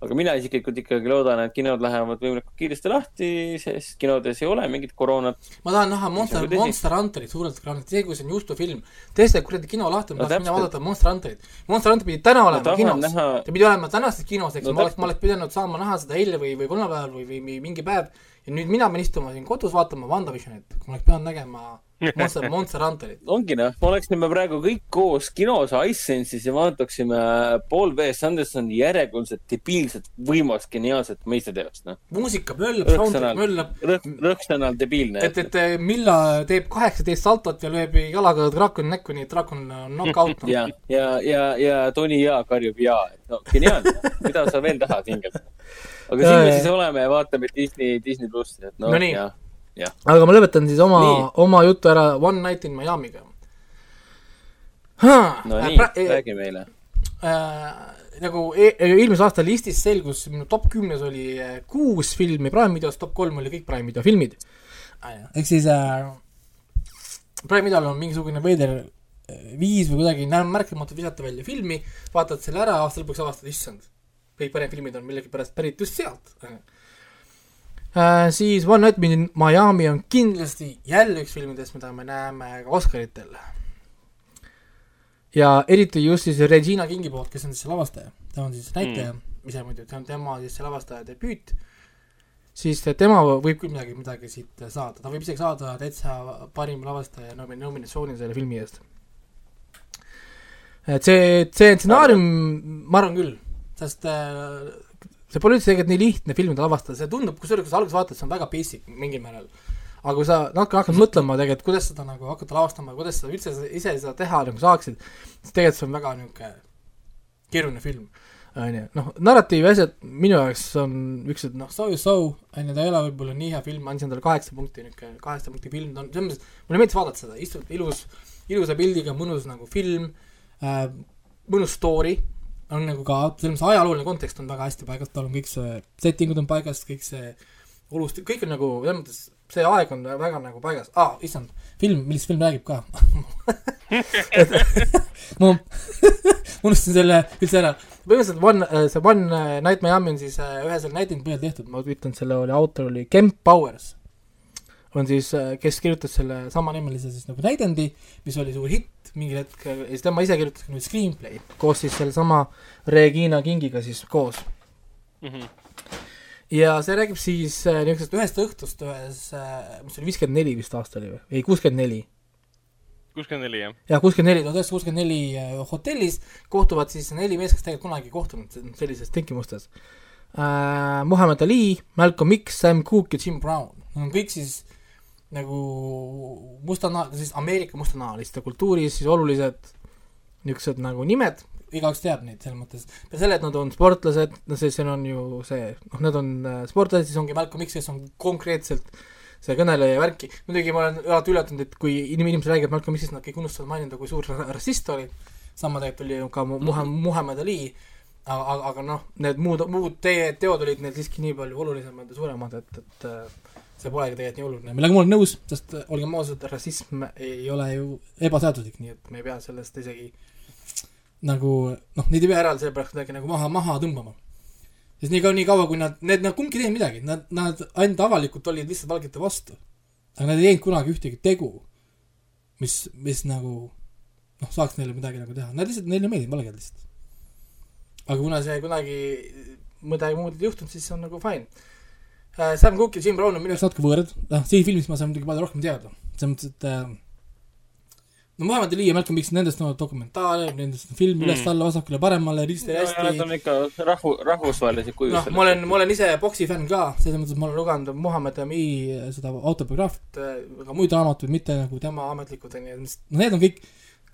Aga mina isiklikult ikkagi loodan, et kinod lähevad võimalikult kiiresti lahti, sest kinodes ei ole mingit koroonat. ma tahan näha Monster on, tõsi. Monster Hunterit suurelt ekraanilt, see, kui see on justufilm. tõesti, kuradi kino lahti, ma No tahaks minna vaadata Monster Hunterit. Monster Hunter pidi täna olema tahan kinos näha-, ta pidi olema tänastes kinos, eks No no, ma oleks, ma oleks pidanud saama näha seda eile või, või kolmapäeval või, või mingi päev ja nüüd mina pean istuma siin kodus vaatama WandaVisionit, kui ma oleks pidanud nägema Monster, Monster Hunterit. ongi noh, me oleksime praegu kõik koos kinos iSense'is ja vaataksime Paul W. Sandersoni järjekordset debiilset, võimast, geniaalset meistriteost, noh. muusika möllab, soundtrack möllab, rõhk, rõhksõnal debiilne. et, et Milla teeb kaheksateist saltot ja lööb jalaga draakoni näkku, nii et draakon on knock-out. ja, ja, ja, ja Tony Jaa karjub jaa, et no geniaalne, mida sa veel tahad hingelt. aga siin me Jaa, siis oleme ja vaatame Disney, Disney plussi, et noh No nii. jah, jah. aga ma lõpetan siis oma oma jutu ära One Night in Miami'ga. no nii, räägi meile. äh, nagu e eelmise aasta listis selgus, minu top kümnes oli äh, kuus filmi Prime videos, top kolm oli kõik Prime video filmid. ehk siis äh, Prime videol on mingisugune veider äh, viis või kuidagi märkamatult visata välja filmi, vaatad selle ära, aasta lõpuks avastad, issand, kõik paremad filmid on millegipärast pärit just sealt äh,. siis One Night in Miami on kindlasti jälle üks filmidest, mida me näeme ka Oscaritel ja eriti just siis Regina Kingi poolt, kes on siis lavastaja, ta on siis näitleja mm., ise muidu, see on tema siis see lavastaja debüüt, siis tema võib küll midagi, midagi siit saada, ta võib isegi saada täitsa parim lavastaja nomi- nominatsiooni selle filmi eest. et see, see stsenaarium, ma arvan küll, sest äh, see pole üldse tegelikult nii lihtne filmide lavastada, see tundub, kusjuures kui sa alguses vaatad, see on väga basic mingil määral. Aga kui sa natuke hakkad mõtlema tegelikult, kuidas seda nagu hakata lavastama, kuidas sa üldse ise seda teha nagu saaksid, siis tegelikult see on väga niisugune keeruline film, on ju, noh, narratiivi asjad minu jaoks on niisugused noh, so ja so, on ju, ta ei ole võib-olla nii hea film, andsin talle kaheksa punkti, niisugune kaheksa punkti film, ta on selles mõttes, mulle meeldis vaadata seda, istud ilus, ilusa pildiga, mõnus nagu film äh,, mõnus story, on nagu ka, selles mõttes ajalooline kontekst on väga hästi paigas, tal on kõik see, settingud on paigas, kõik see olust-, kõik on nagu, selles mõttes see aeg on väga nagu paigas ah,, issand, film, millest film räägib ka et ma unustasin selle üldse ära. põhimõtteliselt One, see One Night Miami on siis äh, ühe selle näidendi põhjal tehtud, ma ütlen, selle oli, autor oli Kemp Powers. on siis, kes kirjutas selle samanimelise siis nagu näidendi, mis oli suur hitt mingil hetkel siis tema ise kirjutas ka nüüd screenplay koos siis sellesama Regina Kingiga siis koos ja see räägib siis äh, niisugusest ühest õhtust ühes äh,, mis oli viiskümmend neli vist aasta oli või, ei kuuskümmend neli. kuuskümmend neli, jah. ja kuuskümmend neli, tuhat üheksasada kuuskümmend neli äh, hotellis kohtuvad siis neli meest, kes tegelikult kunagi ei kohtunud se- sellises tingimustes äh,. Muhamed Ali, Malcolm X, Sam Cooke ja Jim Brown, nad on kõik siis nagu mustana-, siis Ameerika mustanahaliste kultuuris siis olulised niisugused nagu nimed, igaüks teab neid selles mõttes, peale selle, et nad on sportlased, no see, siin on ju see, noh, nad on äh, sportlased, siis ongi Malcolm X, kes on konkreetselt see kõneleja ja värki, muidugi ma olen alati üllatunud, et kui inim- inimesed räägivad Malcolm X-ist, nad kõik unustavad mainida, kui suur ra- rassist oli, sama tegelikult oli ju ka Mu- Muha-, Muhamed Ali, aga, aga, aga noh, need muud, muud te- teod olid neil siiski nii palju olulisemad ja suuremad, et, et äh, see polegi tegelikult nii oluline, millega ma olen nõus, sest äh, olgem ausad, rassism ei ole ju ebaseaduslik, nii et me ei pea sellest isegi nagu noh, neid ei pea eraldi sellepärast kuidagi nagu maha, maha tõmbama sest nii kaua, nii kaua, kui nad, need, nad kumbki ei teinud midagi, nad, nad ainult avalikult olid lihtsalt valgete vastu. aga nad ei teinud kunagi ühtegi tegu, mis, mis nagu noh, saaks neile midagi nagu teha, nad lihtsalt, neile meeldib valged lihtsalt. aga kuna see kunagi midagi muud ei juhtunud, siis see on nagu fine. Sam Cooke ja Jim Brown on minu jaoks natuke võõrad, noh, siin filmis ma saan muidugi palju rohkem teada, selles mõttes, et äh, no Muhamed Ali ja Malcolm X, nendest on dokumentaale, nendest on film Mm. üles-alla, vasakule-paremale, risti Nad hästi on ikka rahvu, rahvusvahelisi kuju noh, ma olen, ma olen ise poksi fänn ka, selles mõttes, et ma olen lugenud Muhamed Ali seda autobiograafiat, aga muid raamatuid, mitte nagu tema ametlikud onju, no need on kõik,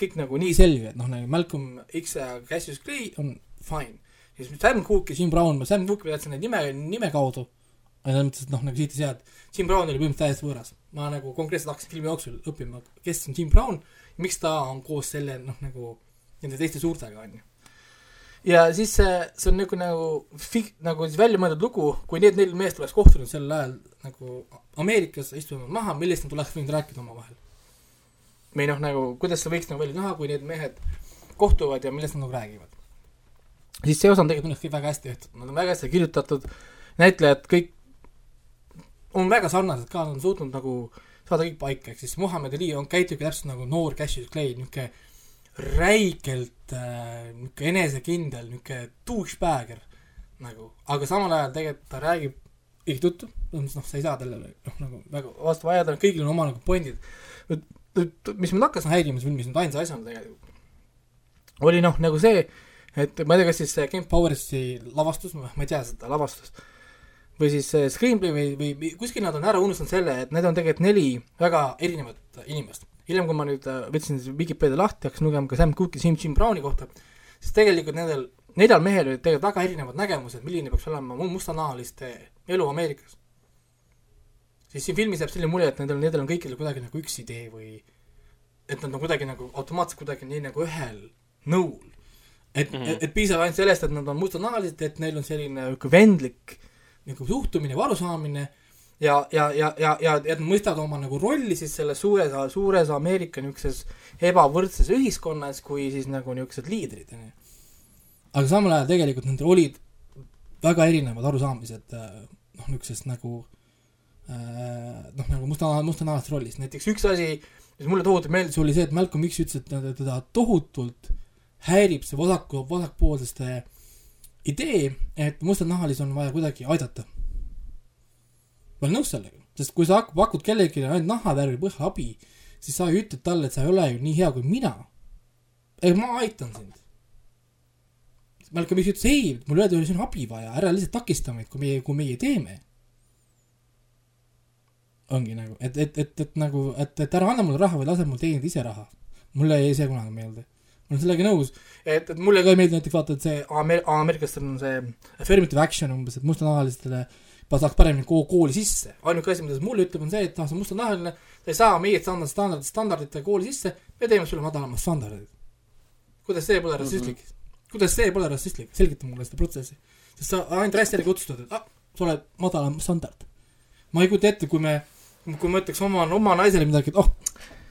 kõik nagu nii selged, noh nagu Malcolm X ja Cassius Clay on fine. siis Sam Cooke ja Jim Brown, ma Sam Cooke'i teadsin nime, nime kaudu, selles mõttes, et noh, nagu siit ja sealt, Jim Brown oli põhimõtteliselt täiesti võõras. ma nagu konkreetselt hakkasin filmi jooksul õppima, kes on Jim Brown, miks ta on koos selle noh, nagu nende teiste suurtega onju ja siis see, see on nagu, nagu fik-, nagu siis välja mõeldud lugu, kui need neli meest oleks kohtunud sel ajal nagu Ameerikas, istunud maha, millest nad oleks võinud rääkida omavahel. või noh, nagu kuidas see võiks nagu välja näha, kui need mehed kohtuvad ja millest nad nagu räägivad. siis see osa on tegelikult minu arust väga hästi tehtud, nad on väga hästi kirjutatud, näitlejad kõik on väga sarnased ka, nad on suutnud nagu saada kõik paika, ehk siis Muhamed Ali on, käitubki täpselt nagu noor Cassius Clay, niisugune räigelt äh, niisugune enesekindel, niisugune douchebagger nagu, aga samal ajal tegelikult ta räägib õiget juttu, noh, sa ei saa talle noh, nagu väga vastu vaielda, kõigil on oma nagu pointid. mis mind hakkas häirima selles filmis nüüd ainsa asjana tegelikult, oli noh, nagu see, et ma ei tea, kas siis see Ken Powersi lavastus, ma ei tea seda lavastust, või siis screenplay või, või, kuskil nad on ära unustanud selle, et need on tegelikult neli väga erinevat inimest. hiljem, kui ma nüüd äh, võtsin Vikipeedia lahti, hakkasin lugema ka Sam Cooke'i, Jim, Jim Browni kohta, siis tegelikult nendel neljal mehel olid tegelikult väga erinevad nägemused, milline peaks olema mu- mustanahaliste elu Ameerikas. siis siin filmis jääb selline mulje, et nendel, nendel on kõikidel kuidagi nagu üks idee või et nad on kuidagi nagu automaatselt kuidagi nii nagu ühel nõul. et mm. -hmm. et, et piisab ainult sellest, et nad on mustanahalised, et neil on selline niisugune vendlik nagu suhtumine või arusaamine ja, ja, ja, ja, ja et nad mõistavad oma nagu rolli siis selles suures, suures Ameerika niisuguses ebavõrdses ühiskonnas kui siis nagu niisugused liidrid, onju. aga samal ajal tegelikult nendel olid väga erinevad arusaamised äh, noh, niisugusest nagu äh, noh, nagu musta, mustanahalisest rollist, näiteks üks asi, mis mulle tohutult meeldis, oli see, et Malcolm X ütles, et teda- tohutult häirib see vasaku, vasakpoolseste idee, et mustanahalisi on vaja kuidagi aidata. ma olen nõus sellega, sest kui sa pakud kellelegi ainult nahavärvi põhja abi, siis sa ju ütled talle, et sa ei ole ju nii hea kui mina. ei, ma aitan sind. Malcolm X ütles ei, mul öeldi, et siin on abi vaja, ära lihtsalt takista meid, kui meie, kui meie teeme. ongi nagu, et, et, et, et nagu, et, et ära anna mulle raha, vaid lase mul teenida ise raha. mulle jäi see kunagi meelde. Olen sellega nõus, et, et mulle ka ei meeldi näiteks vaata, et see Ameer-, ameeriklastel on see affirmative action umbes, et mustanahalistele saaks paremini kooli, sisse. ainuke asi, mida see mulle ütleb, on see, et sa oled mustanahaline, sa ei saa meie standard, standard, standardite kooli sisse, me teeme sulle madalamad standardid. kuidas see pole rassistlik mm? -hmm. kuidas see pole rassistlik, selgita mulle seda protsessi. sest sa ainult hästi järgi otsustad, et ah, sa oled madalam standard. ma ei kujuta ette, kui me, kui ma ütleks oma, oma naisele midagi, et oh,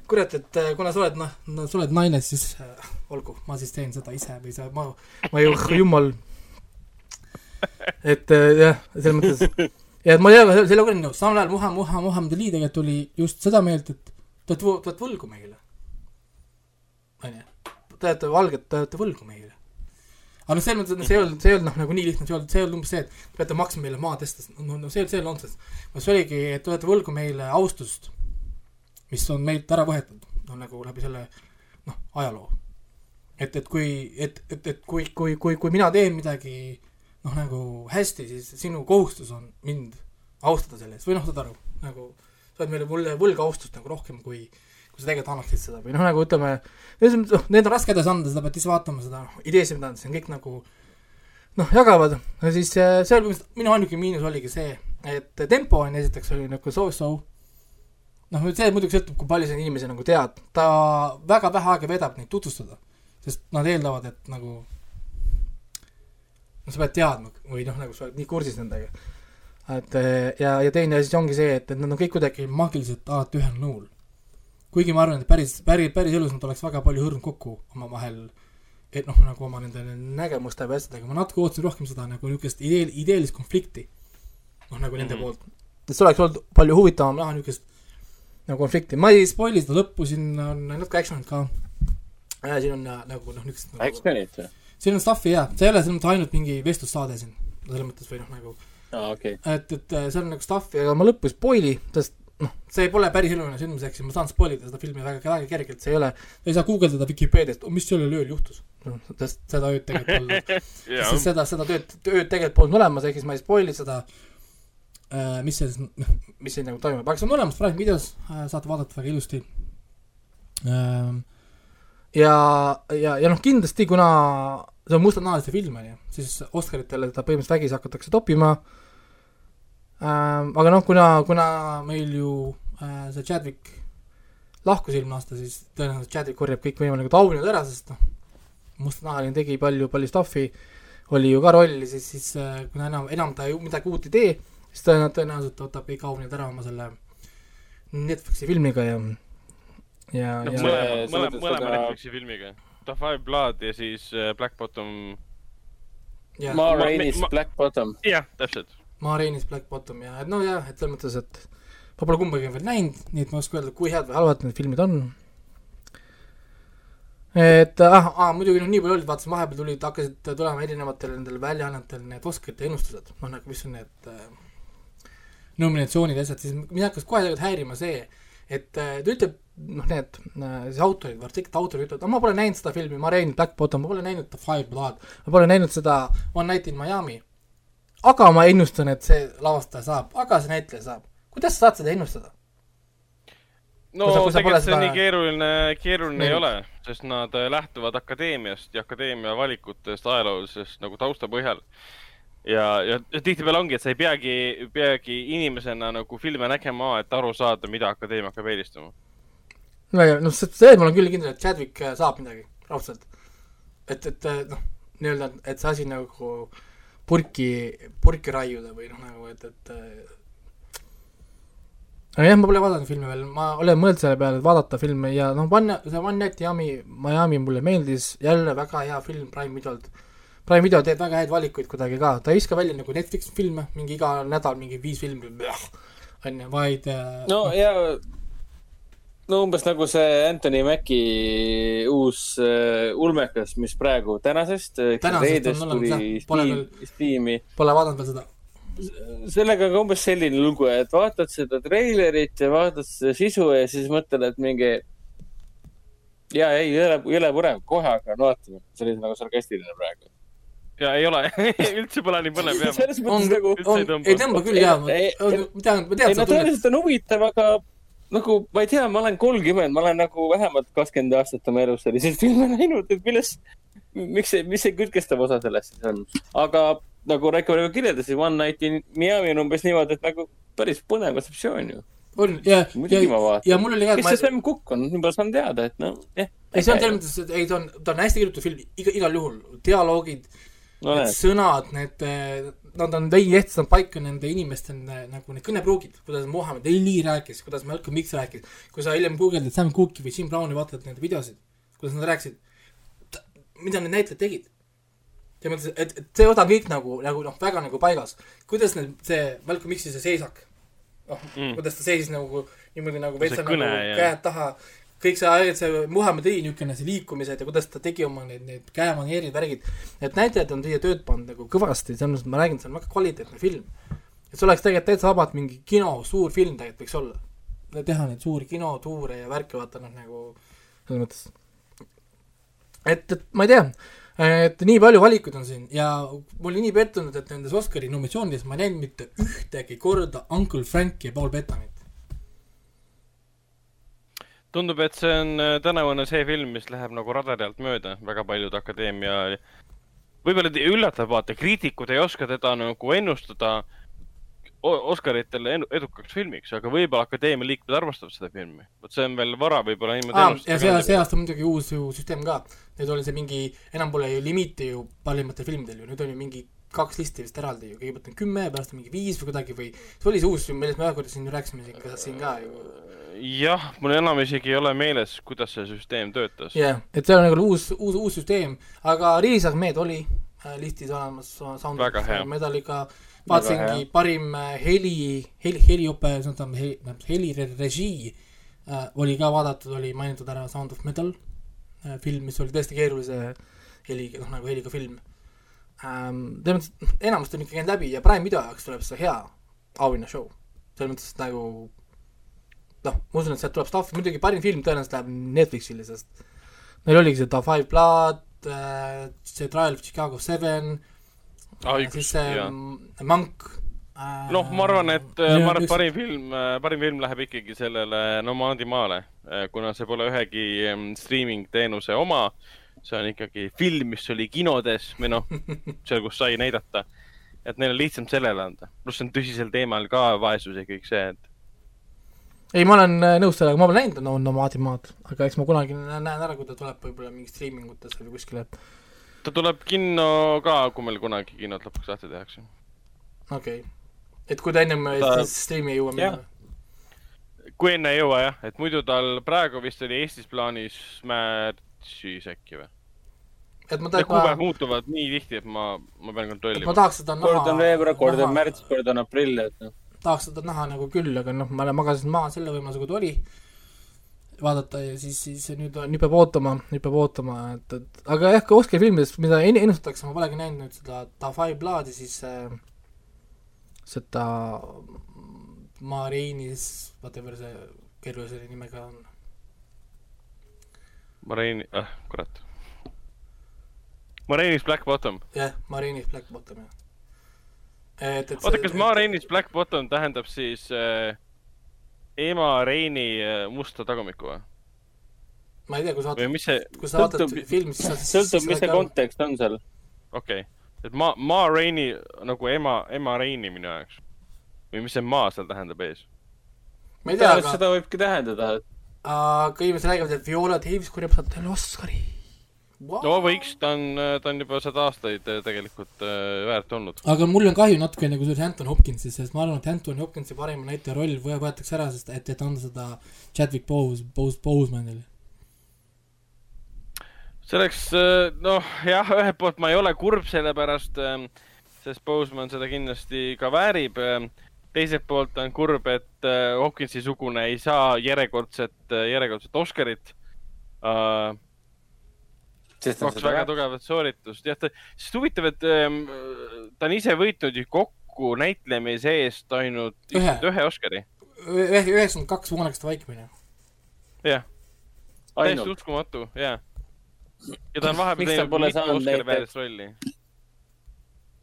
kurat, et kuna sa oled noh no,, sa oled naine, siis äh, olgu, ma siis teen seda ise või sa, ma, ma ei, jumal. et äh, jah, selles mõttes, ja et ma ei tea, sellega olen nõus, samal ajal Muha-, Muha-, Muhamed Ali tegelikult oli just seda meelt, et te olete, te olete võlgu meile. onju, te olete valged, te olete võlgu meile. aga noh, selles mõttes, et see ei olnud, see ei olnud noh, nagu nii lihtne, see ei olnud, see ei olnud umbes see, et te peate maksma meile maatestest, no, no see, see on nonsense. see oligi, et te olete võlgu meile austust, mis on meilt ära võetud. noh, nagu läbi selle noh, ajaloo. et, et kui, et, et, et kui, kui, kui, kui mina teen midagi noh, nagu hästi, siis sinu kohustus on mind austada selle eest. Või noh, saad aru, nagu sa oled meile, mulle võlga austust nagu rohkem, kui kui sa tegelikult annaksid seda või noh, nagu ütleme, noh, need on raske edasi anda, seda pead ise vaatama, seda noh, ideesid, mida nad siin kõik nagu noh, jagavad, ja siis äh, seal minu ainuke miinus oligi see, et tempo on esiteks oli nagu so-so, noh, see muidugi sõltub, kui palju sa inimesi nagu tead, ta väga vähe aega vedab neid tutvustada, sest nad eeldavad, et nagu no sa pead teadma või noh, nagu sa oled nii kursis nendega. et eh, ja, ja teine asi ongi see, et, et nad on kõik kuidagi maagiliselt alati ühel nõul. kuigi ma arvan, et päris, päris, päris elus nad oleks väga palju hõõrunud kokku omavahel, et noh, nagu oma nende nägemuste või asjadega, ma natuke ootasin rohkem seda nagu niisugust ideel, ideelist konflikti. noh, nagu nende Mhm. poolt. et see oleks olnud palju huvitavam näha niisugust nagu konflikti, ma ei spoil'i seda lõppu, siin on natuke action'it ka. Siin on äh, nagu noh, niisugust nagu, Actionit või? siin on stuff'i jaa, see ei ole selles mõttes ainult mingi vestlussaade siin, selles mõttes või noh, nagu aa, okei. et, et äh, seal on nagu stuff'i, aga ma lõppu spoil'i, sest noh, see pole päris eluline sündmus, eks ju, ma saan spoil ida seda filmi väga, väga kergelt, see ei ole, ei saa guugeldada Vikipeediast, mis sellel ööl juhtus. noh, sest seda ööd tegelikult polnud, sest, seda, seda tööd, tööd tegelikult polnud olemas, ehk siis ma ei spoil'i seda äh,, mis selles, noh, mis siin nagu toimub, aga see on olemas Prime videos saate vaadata väga ilusti ähm,. ja, ja, ja noh, kindlasti kuna see on mustanahaliste film, on ju, siis Oscaritele teda põhimõtteliselt vägisi hakatakse toppima ähm,. aga noh, kuna, kuna meil ju äh, see Chadwick lahkus eelmine aasta, siis tõenäoliselt Chadwick korjab kõikvõimalikud auhinnad ära, sest noh, mustanahaline tegi palju, palju stuff'i, oli ju ka rolli, siis, siis äh, kuna enam, enam ta ju midagi uut ei tee, siis tõenäoliselt, tõenäoliselt ta võtab kõik auhinnad ära oma selle Netflixi filmiga ja ja, noh, ja mõlema, mõlema, mõlema väga- Netflixi filmiga. The Five Blood ja siis äh, Black Bottom, ja Ma Rainis ma- Black Bottom. jah, täpselt. Ma Reinis Black Bottom ja et no jah, et selles mõttes, et ma pole kumbagi veel näinud, nii et ma ei oska öelda, kui head või halvad need filmid on. et ah, ah, muidugi noh, nii palju olid, vaatasin vahepeal tulid, hakkasid tulema erinevatel nendel väljaannetel need Oscarite ennustused, noh nagu mis on need äh, nominatsioonid ja asjad, siis mind hakkas kohe tegelikult häirima see, et äh, ta ütleb, noh need äh, siis autorid artiklite autorid ütlevad, ma pole näinud seda filmi, ma Rein Black Bottom, ma pole näinud The Five Blood, ma pole näinud seda One Night in Miami aga ma ennustan, et see lavastaja saab, aga see näitleja saab. kuidas sa saad seda ennustada? no tegelikult see seda- nii keeruline, keeruline ei Nii. ole, sest nad äh, lähtuvad akadeemiast ja akadeemia valikutest ajaloolisest nagu tausta põhjal. ja, ja, ja tihtipeale ongi, et sa ei peagi, peagi inimesena nagu filme nägema, et aru saada, mida akadeemia hakkab eelistama. noh, see ma olen küll kindel, et Chadwick äh, saab midagi, raudselt. et, et äh, noh, nii-öelda, et see asi nagu purki, purki raiuda või noh, nagu et, et äh, aga jah, ma pole vaadanud filmi veel, ma olen mõelnud selle peale, et vaadata filme ja noh, One, see One Night Miami, Miami mulle meeldis, jälle väga hea film Prime videolt. Prime video teeb väga häid valikuid kuidagi ka, ta ei viska välja nagu Netflix filme, mingi iga nädal mingi viis filmi, on ju, vaid no ja, no umbes nagu see Anthony Mackie uus uh, ulmekas, mis praegu tänasest, Tänasest reedest on olemas, tuli jah. Pole Steam'i. pole vaadanud veel seda. sellega on ka umbes selline lugu, et vaatad seda treilerit ja vaatad seda sisu ja siis mõtled, et mingi. ja ei, jõle, jõle põnev, kohe hakkan vaatama, see oli nagu sarkastiline praegu. ja ei ole, üldse pole nii põnev jah. selles on mõttes, nagu, ei on, tõmba. ei küll jaa, ma Ei- ei- tean, ma tean ei no tõenäoliselt on huvitav, aga nagu ma ei tea, ma olen kolmkümmend, ma olen nagu vähemalt kakskümmend aastat oma elus selliseid filme näinud, et milles, miks see, mis see kütkestav osa sellest siis on. aga nagu Raiko juba kirjeldas, One Night in Miami on umbes niimoodi, et nagu päris põnev kontseptsioon ju. on ja, ja ma ja mul oli ka, kes see Sam Cook on, juba saan teada, et noh, jah. ei see on selles mõttes, et ei ta on, ta on hästi kirjutatud film, iga, igal juhul, dialoogid, no need sõnad, need, nad on veidi ehtsad paika nende inimeste nagu need kõnepruugid, kuidas Muhamed Ali rääkis, kuidas Malcolm X rääkis, kui sa hiljem guugeldad Sam Cooki või Jim Browni, vaatad nende videosid, kuidas nad rääkisid, mida need näitlejad tegid. selles mõttes, et, et see osa on kõik nagu, nagu noh, väga nagu paigas. kuidas need, see Malcolm X-i see seisak, noh Mm. kuidas ta seisis nagu niimoodi nagu veits nagu ja- käed taha, kõik see, see Muhamed Ali niisugune see liikumised ja kuidas ta tegi oma need, need käemaneerid, värgid, et näitlejad on siia tööd pannud nagu kõvasti, selles mõttes ma räägin, see on väga kvaliteetne film. et see oleks tegelikult täitsa vabalt mingi kino, suur film tegelikult võiks olla. teha neid suuri kinotuure ja värke, vaata noh, nagu selles mõttes. et, et ma ei tea, et nii palju valikuid on siin ja ma olin nii pettunud, et nendes Oscari nominatsioonides ma ei näinud mitte ühtegi korda Uncle Franki ja Paul Bettanit. Tundub, et see on äh, tänavune see film, mis läheb nagu radari alt mööda, väga paljud akadeemia, võib-olla ta üllatab, vaata, kriitikud ei oska teda nagu ennustada Oscaritele edukaks filmiks, aga võib-olla akadeemia liikmed armastavad seda filmi. vot see on veel vara võib-olla niimoodi ah, ja see, see aasta muidugi uus ju süsteem ka. nüüd oli see mingi, enam pole ju limiiti ju parimatel filmidel ju, nüüd on ju mingi kaks listi vist eraldi ju, kõigepealt on kümme, pärast on mingi viis või kuidagi või see oli see uus, millest me ühe korda siin rääkisime siin ka, siin ka ju. jah, mul enam isegi ei ole meeles, kuidas see süsteem töötas. jah yeah., et see on nagu uus, uus, uus süsteem, aga Riis Ahmed oli äh, listis olemas sound medaliga äh, vaatasingi parim äh, heli, heli, heliõpe, heli, helirežii äh, oli ka vaadatud, oli mainitud ära Sound of Metal äh, film, mis oli tõesti keerulise heliga, noh nagu heliga film ähm,. selles mõttes, enamasti on ikka käinud läbi ja Prime video jaoks tuleb see hea auhinnashow. selles mõttes, nagu noh, ma usun, et sealt tuleb stuff, muidugi parim film tõenäoliselt läheb Netflixile, sest neil oligi see The Five Blood äh,, see Trial of Chicago Seven äh,, ah, siis see Monk äh, noh, ma arvan, et äh, ma arvan, et parim film, äh, parim film läheb ikkagi sellele Nomaadimaale, kuna see pole ühegi streaming teenuse oma. See on ikkagi film, mis oli kinodes või noh, seal, kus sai näidata. et neil on lihtsam sellele anda, pluss on tõsisel teemal ka vaesus ja kõik see, et. ei, ma olen nõus sellega, ma pole näinud no, Nomaadimaad, aga eks ma kunagi näen ära, kui ta tuleb võib-olla mingi streamingutes või kuskile ta tuleb kinno ka, kui meil kunagi kinod lõpuks lahti tehakse. okei okay., et kui ta ennem ta... striimi ei jõua minna? kui enne ei jõua jah, et muidu tal praegu vist oli Eestis plaanis märtsis äkki või? Et ma tahaks. kuupäevad muutuvad nii tihti, et ma, ma pean kontrollima. ma tahaks seda näha. kord on veebruar, kord on märts, kord on aprill, et noh. tahaks seda näha nagu küll, aga noh, ma magasin maha selle võimaluse, kui ta oli vaadata ja siis, siis nüüd, nüüd peab ootama, nüüd peab ootama, et, et aga jah, ka Oscari filmidest, mida ennustatakse, ma polegi näinud nüüd seda Tafai Bloodi, siis äh, seda Marinis, whatever see keerulise nimega on. Marini, ah, kurat. Marinis Black Bottom. jah, Marinis Black Bottom, jah. et, et oota, kas Marinis Black Bottom tähendab siis äh, ema Reini äh, musta tagumikku või? ma ei tea, kui sa vaatad, see... kui sa vaatad filmi, siis sa sõltub, mis see kontekst on seal. okei okay., et ma, ma Reini nagu ema, ema Reini minu jaoks. või mis see maa seal tähendab ees? ma ei tea, aga seda võibki tähendada, et aga inimesed räägivad, et Viola Davis korjab sealt veel Oscari wow.. no võiks, ta on, ta on juba sada aastaid äh, tegelikult äh, väärt olnud. aga mul on kahju natukene kusjuures Anton Hopkinsist, sest ma arvan, et Anton Hopkinsi parima näitleja roll võetakse ära, sest et, et anda seda Chadwick Bose, Bose, Bosemanile. selleks, äh, noh jah, ühelt poolt ma ei ole kurb selle pärast, sest Boseman seda kindlasti ka väärib teiselt poolt on kurb, et Hopkinsi sugune ei saa järjekordset, järjekordset Oscarit uh, kaks väga tugevat sooritust, jah, ta, sest huvitav, et ähm, ta on ise võitnud ju kokku näitlemise eest ainult ühe, ühe Oscari. üheksakümmend kaks Voonekeste vaikimine. jah, täiesti uskumatu, jah. ja ta on vahepeal teinud mitu Oscari väärist rolli.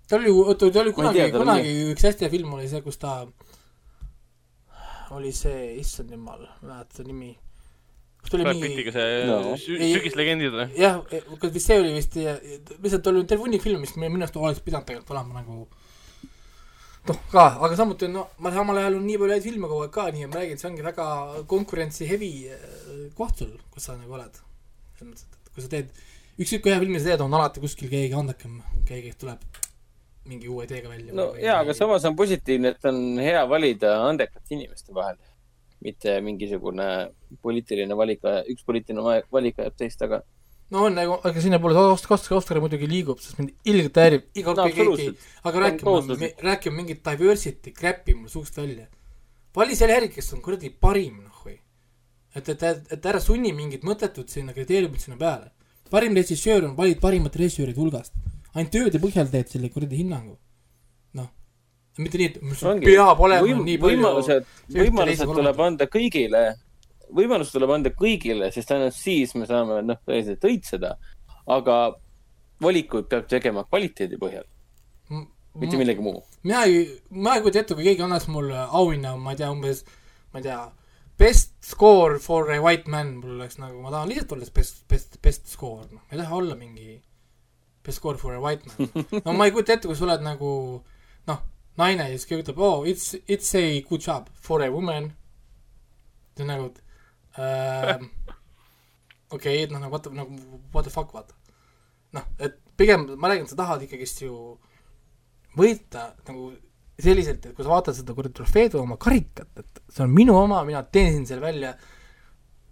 ta oli oota, ta oli kunagi, kunagi üks hästi hea film oli see, kus ta oli see, issand jumal, mäleta seda nimi tuli Brad Pittiga see no. sügislegendid või? jah, kas vist see oli vist, lihtsalt oli terve hunnik filme, mis minu arust oleks pidanud tegelikult olema nagu noh, ka, aga samuti on, no ma samal ajal on nii palju häid filme kogu aeg ka, nii et ma räägin, see ongi väga konkurentsi heavy äh, koht sul, kus sa nagu oled. selles mõttes, et kui sa teed, ükskõik kui hea filmi sa teed, on alati kuskil keegi andekam, keegi tuleb mingi uue ideega välja. no jaa, aga samas on positiivne, et on hea valida andekate inimeste vahel mitte mingisugune poliitiline valik, üks poliitiline valik ajab teist taga. no on, aga, aga sinnapoole Oscar, Oscar muidugi liigub, sest mind ilgelt häirib iga no, keegi, aga rääkima, rääkima mingit diversity crap'i mul suust välja. vali selle järgi, kes on kuradi parim, noh või. et, et, et, et ära sunni mingit mõttetut sinna kriteeriumit sinna peale. parim režissöör on valid parimate režissööride hulgast. ainult tööde põhjal teed selle kuradi hinnangu. Mitte nii, et sul peab olema Võim- nii palju võimalused, võimalused tuleb anda kõigile, võimalused tuleb anda kõigile, sest ainult siis me saame, noh, tõeliselt õitseda. aga valikuid peab tegema kvaliteedi põhjal, M- mitte millegi muu. mina ei, ma ei kujuta ette, kui keegi annaks mulle auhinna, ma ei tea, umbes, ma ei tea, best score for a white man, mul oleks nagu, ma tahan lihtsalt olla best, best, best score, noh, ma ei taha olla mingi best score for a white man. no ma ei kujuta ette, kui sa oled nagu noh, naine ja siis keegi ütleb, oh, it's, it's a good job for a woman. see on nagu ähm, okei okay,, et noh, nagu what nagu what the fuck, vaata. noh, et pigem ma räägin, sa tahad ikkagist ju võita nagu selliselt, et kui sa vaatad seda kuradi trofeed või oma karikat, et see on minu oma, mina teenisin selle välja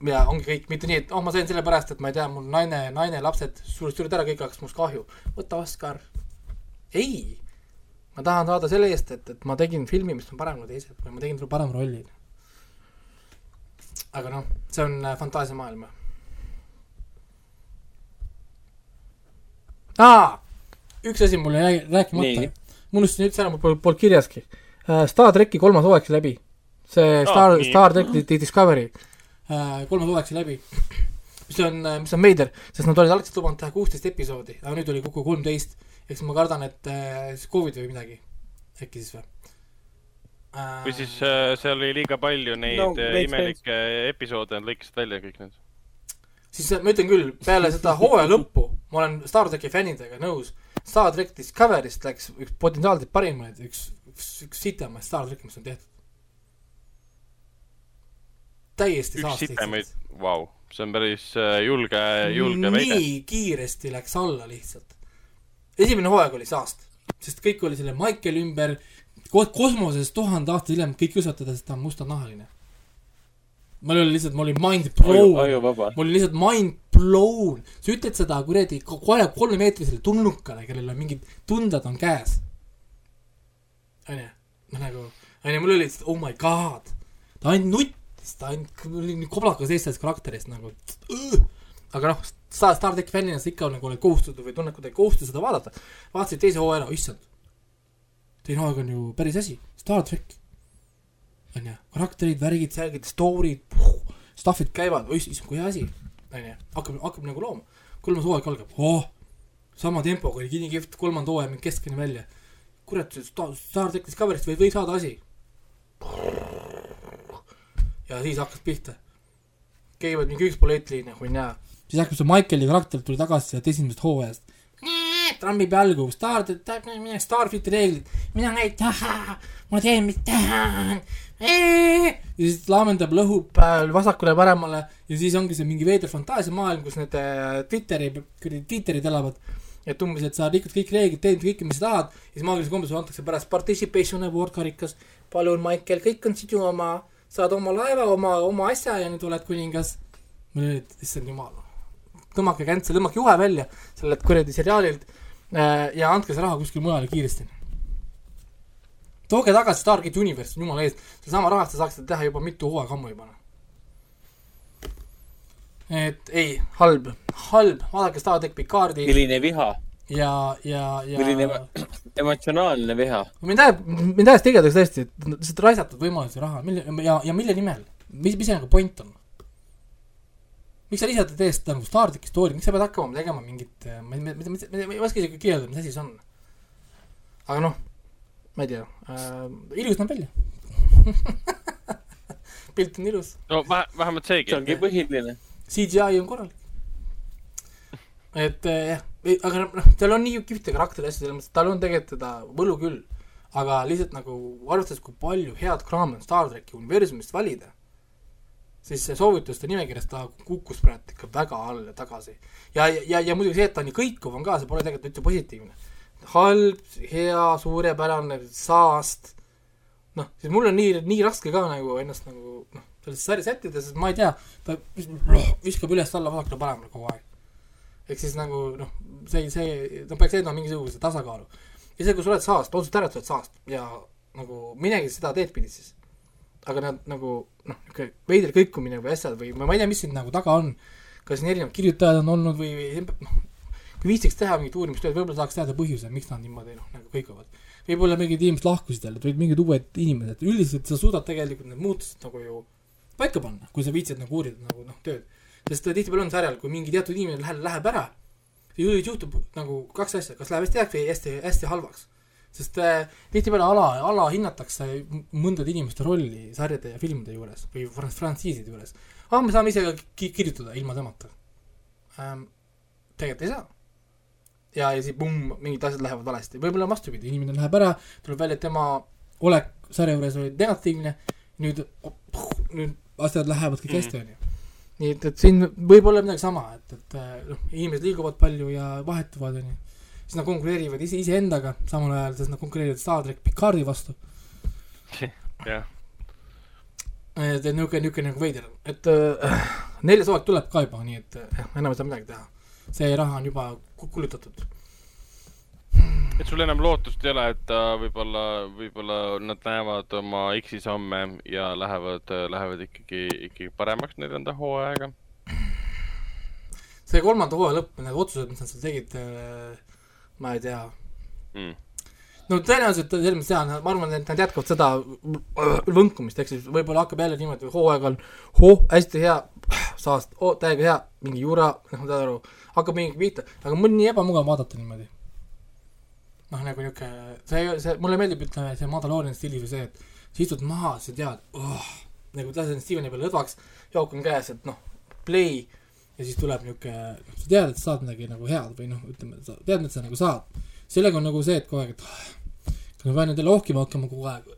ja ongi kõik, mitte nii, et oh, ma sain selle pärast, et ma ei tea, mul naine, naine, lapsed sured, sured ära, kõik hakkas must kahju. võta Oscar. ei, ma tahan saada selle eest, et, et ma tegin filmi, mis on parem kui teised või ma tegin sulle parema rolli. aga noh, see on äh, fantaasiamaailm. aa, üks asi mul jäi rääkimata ma unustasin üldse ära, mul polnud kirjaski uh,. Star tracki kolmas hooaeg sai läbi. see Star nii. Star track The Discovery uh,, kolmas hooaeg sai läbi. mis on, mis on veider, sest nad olid algselt lubanud teha kuusteist episoodi, aga nüüd oli kokku kolmteist. Eks ma kardan, et uh, siis Covid või midagi, äkki siis või uh, või siis äh, seal oli liiga palju neid No, imelikke episoode, nad lõikasid välja kõik need. siis ma ütlen küll, peale seda hooaja lõppu ma olen Star tracki fännidega nõus. Star track Discovery'st läks üks potentsiaalselt parimaid, üks, üks, üks sitemaid Star tracki, mis on tehtud. täiesti üks sitemaid, vau, see on päris äh, julge, julge väide. nii kiiresti läks alla lihtsalt. Esimene hooaeg oli saast, sest kõik oli selle Michael ümber, kosmoses tuhande aasta hiljem kõik usutavad, et ta on mustanahaline. mul oli lihtsalt, mul oli mind blown, ajuvaba. mul oli lihtsalt mind blown. sa ütled seda kuradi kohe kolmemeetrisele tulnukale, kellel on mingid tunded on käes. onju, ma nagu, onju, mul oli lihtsalt oh my god, ta ainult nuttis, ta ainult, mul oli nii koblakas eest sellest karakterist nagu. Aga noh, Star, Star tracki fännina sa ikka nagu oled kohustatud või tunned kuidagi kohustust seda vaadata. vaatasid teise hooaja ära, issand. teine hooaeg on ju päris asi, Star track. onju, karakterid, värgid, särgid, story'd, stuff'id käivad, issand, kui hea asi. onju, hakkab, hakkab nagu looma. kolmas hooaeg algab, oh, sama tempoga oli nii kihvt, kolmanda hooaja mingi keskeni välja. kurat, Star, track Discovery'st võib, võib saada asi. ja siis hakkas pihta. käivad mingi üks poliitiline, kui näe. Siis hakkas see Michaeli karakter tuli tagasi sealt esimesest hooajast. trammib jalgu, Star, Starfiti reeglid, mina ei taha, ma teen, mis tahan. ja siis laamendab, lõhub vasakule-paremale ja siis ongi see mingi veider fantaasiamaailm, kus need äh, Twitteri, kuradi Twitterid elavad. et umbes, et sa rikud kõik reeglid, teed kõike, mis sa tahad ja siis maagiliselt kombel sulle antakse pärast participation award karikas. palun, Michael, kõik on sinu oma, saad oma laeva, oma, oma asja ja nüüd oled kuningas. issand jumal, tõmmake käntse, tõmmake juhe välja sellelt kuradi seriaalilt äh, ja andke see raha kuskile mujale kiiresti. tooge tagasi Stargate Universe, jumala eest, sedasama raha te saaksite teha juba mitu hooaega ammu juba. et ei, halb, halb, vaadake Star track Picard'i milline viha, ja, ja, ja milline emotsionaalne viha. mind ajab, mind ajas tegevuseks tõesti, et lihtsalt raisatud võimalusi raha, mille ja, ja mille nimel, mis, mis see nagu point on? Miks sa lihtsalt ei tee seda nagu Star tracki story, miks sa pead hakkama tegema mingit, ma ei, ma ei, ma ei, ma ei oska isegi kirjeldada, mis asi see on. aga noh, ma ei tea äh,, ilus näeb välja. pilt on ilus, no vähe, vähemalt seegi see. ongi põhiline. CGI on korralik. et eh, jah, aga noh, tal on nii kihvte karakteri asju, selles mõttes, et tal on tegelikult teda võlu küll. aga lihtsalt nagu arvestades, kui palju head kraami on Star tracki universumist valida, siis see soovituste nimekirjas ta kukkus praegu ikka väga alla tagasi. ja, ja, ja muidugi see, et ta nii kõikuv on ka, see pole tegelikult üldse positiivne. halb, hea, suurepärane, saast, noh, siis mul on nii, nii raske ka nagu ennast nagu noh, selles sarjas sättida, sest ma ei tea, ta viskab üles-alla vasakule-paremale kogu aeg. ehk siis nagu noh, see, see, ta peaks leidma mingisuguse tasakaalu. isegi kui sa oled saast, otsusta ära, et sa oled saast ja nagu minegi seda teed pidi siis. Aga nad nagu noh, niisugune veider kõikumine või asjad või ma ei tea, mis siin nagu taga on. kas siin erinevad kirjutajad on olnud või, või noh, kui viitsiks teha mingit uurimistööd, võib-olla saaks teada põhjuse, miks nad niimoodi noh, nagu kõiguvad. võib-olla mingid inimesed lahkusid jälle, tulid mingid uued inimesed, üldiselt sa suudad tegelikult need muutused nagu ju paika panna, kui sa viitsid nagu uurida nagu noh, tööd. sest tihtipeale on sarjal, kui mingi teatud inimene läheb, läheb ära, juhtub nagu kaks asja, kas läheb hästi heaks või hästi, hästi halvaks. Sest äh, tihtipeale ala, alahinnatakse mõndade inimeste rolli sarjade ja filmide juures või fran- frantsiiside juures. ah, me saame ise ka ki- kirjutada ilma temata ähm,. tegelikult ei saa ja, ja siis pumm, mingid asjad lähevad valesti, võib-olla on vastupidi, inimene läheb ära, tuleb välja, et tema olek sarja juures oli negatiivne, nüüd, nüüd asjad lähevad kõik hästi, onju. nii et, et siin võib olla midagi sama, et, et äh, noh, inimesed liiguvad palju ja vahetuvad, onju. Siis nad konkureerivad ise, iseendaga samal ajal, sest nad konkureerivad Star track Picardi vastu. jah, et, et niisugune, niisugune nagu veider, et äh, neljas hooaeg tuleb ka juba, nii et äh, enam ei saa midagi teha. see raha on juba ku- kulutatud. et sul enam lootust ei ole, et ta võib-olla, võib-olla nad näevad oma X-i samme ja lähevad, lähevad ikkagi, ikkagi paremaks neljanda hooajaga. see kolmanda hooaja lõpp, need otsused, mis nad seal tegid äh,, ma ei tea, Mm. no tõenäoliselt selles mõttes jaa, ma arvan, et nad jätkavad seda võnkumist, ehk siis võib-olla hakkab jälle niimoodi, hooaeg on oh, hästi hea, saast oh,, täiega hea, mingi jura, noh, ma saan aru, hakkab mingi pihta, aga mul on nii ebamugav vaadata niimoodi. noh, nagu niisugune, see, see, mulle meeldib, ütleme, see Mandalooriani stiilis või see, et sa istud maha, sa tead oh,, nagu lased Steveni peale lõdvaks, jook on käes, et noh, play ja siis tuleb niisugune, sa tead, et saad midagi nagu head või noh, ütleme, sa tead, et sa nagu saad sellega on nagu see, et kogu aeg, et ah, kas ma pean endale ohkima hakkama kogu aeg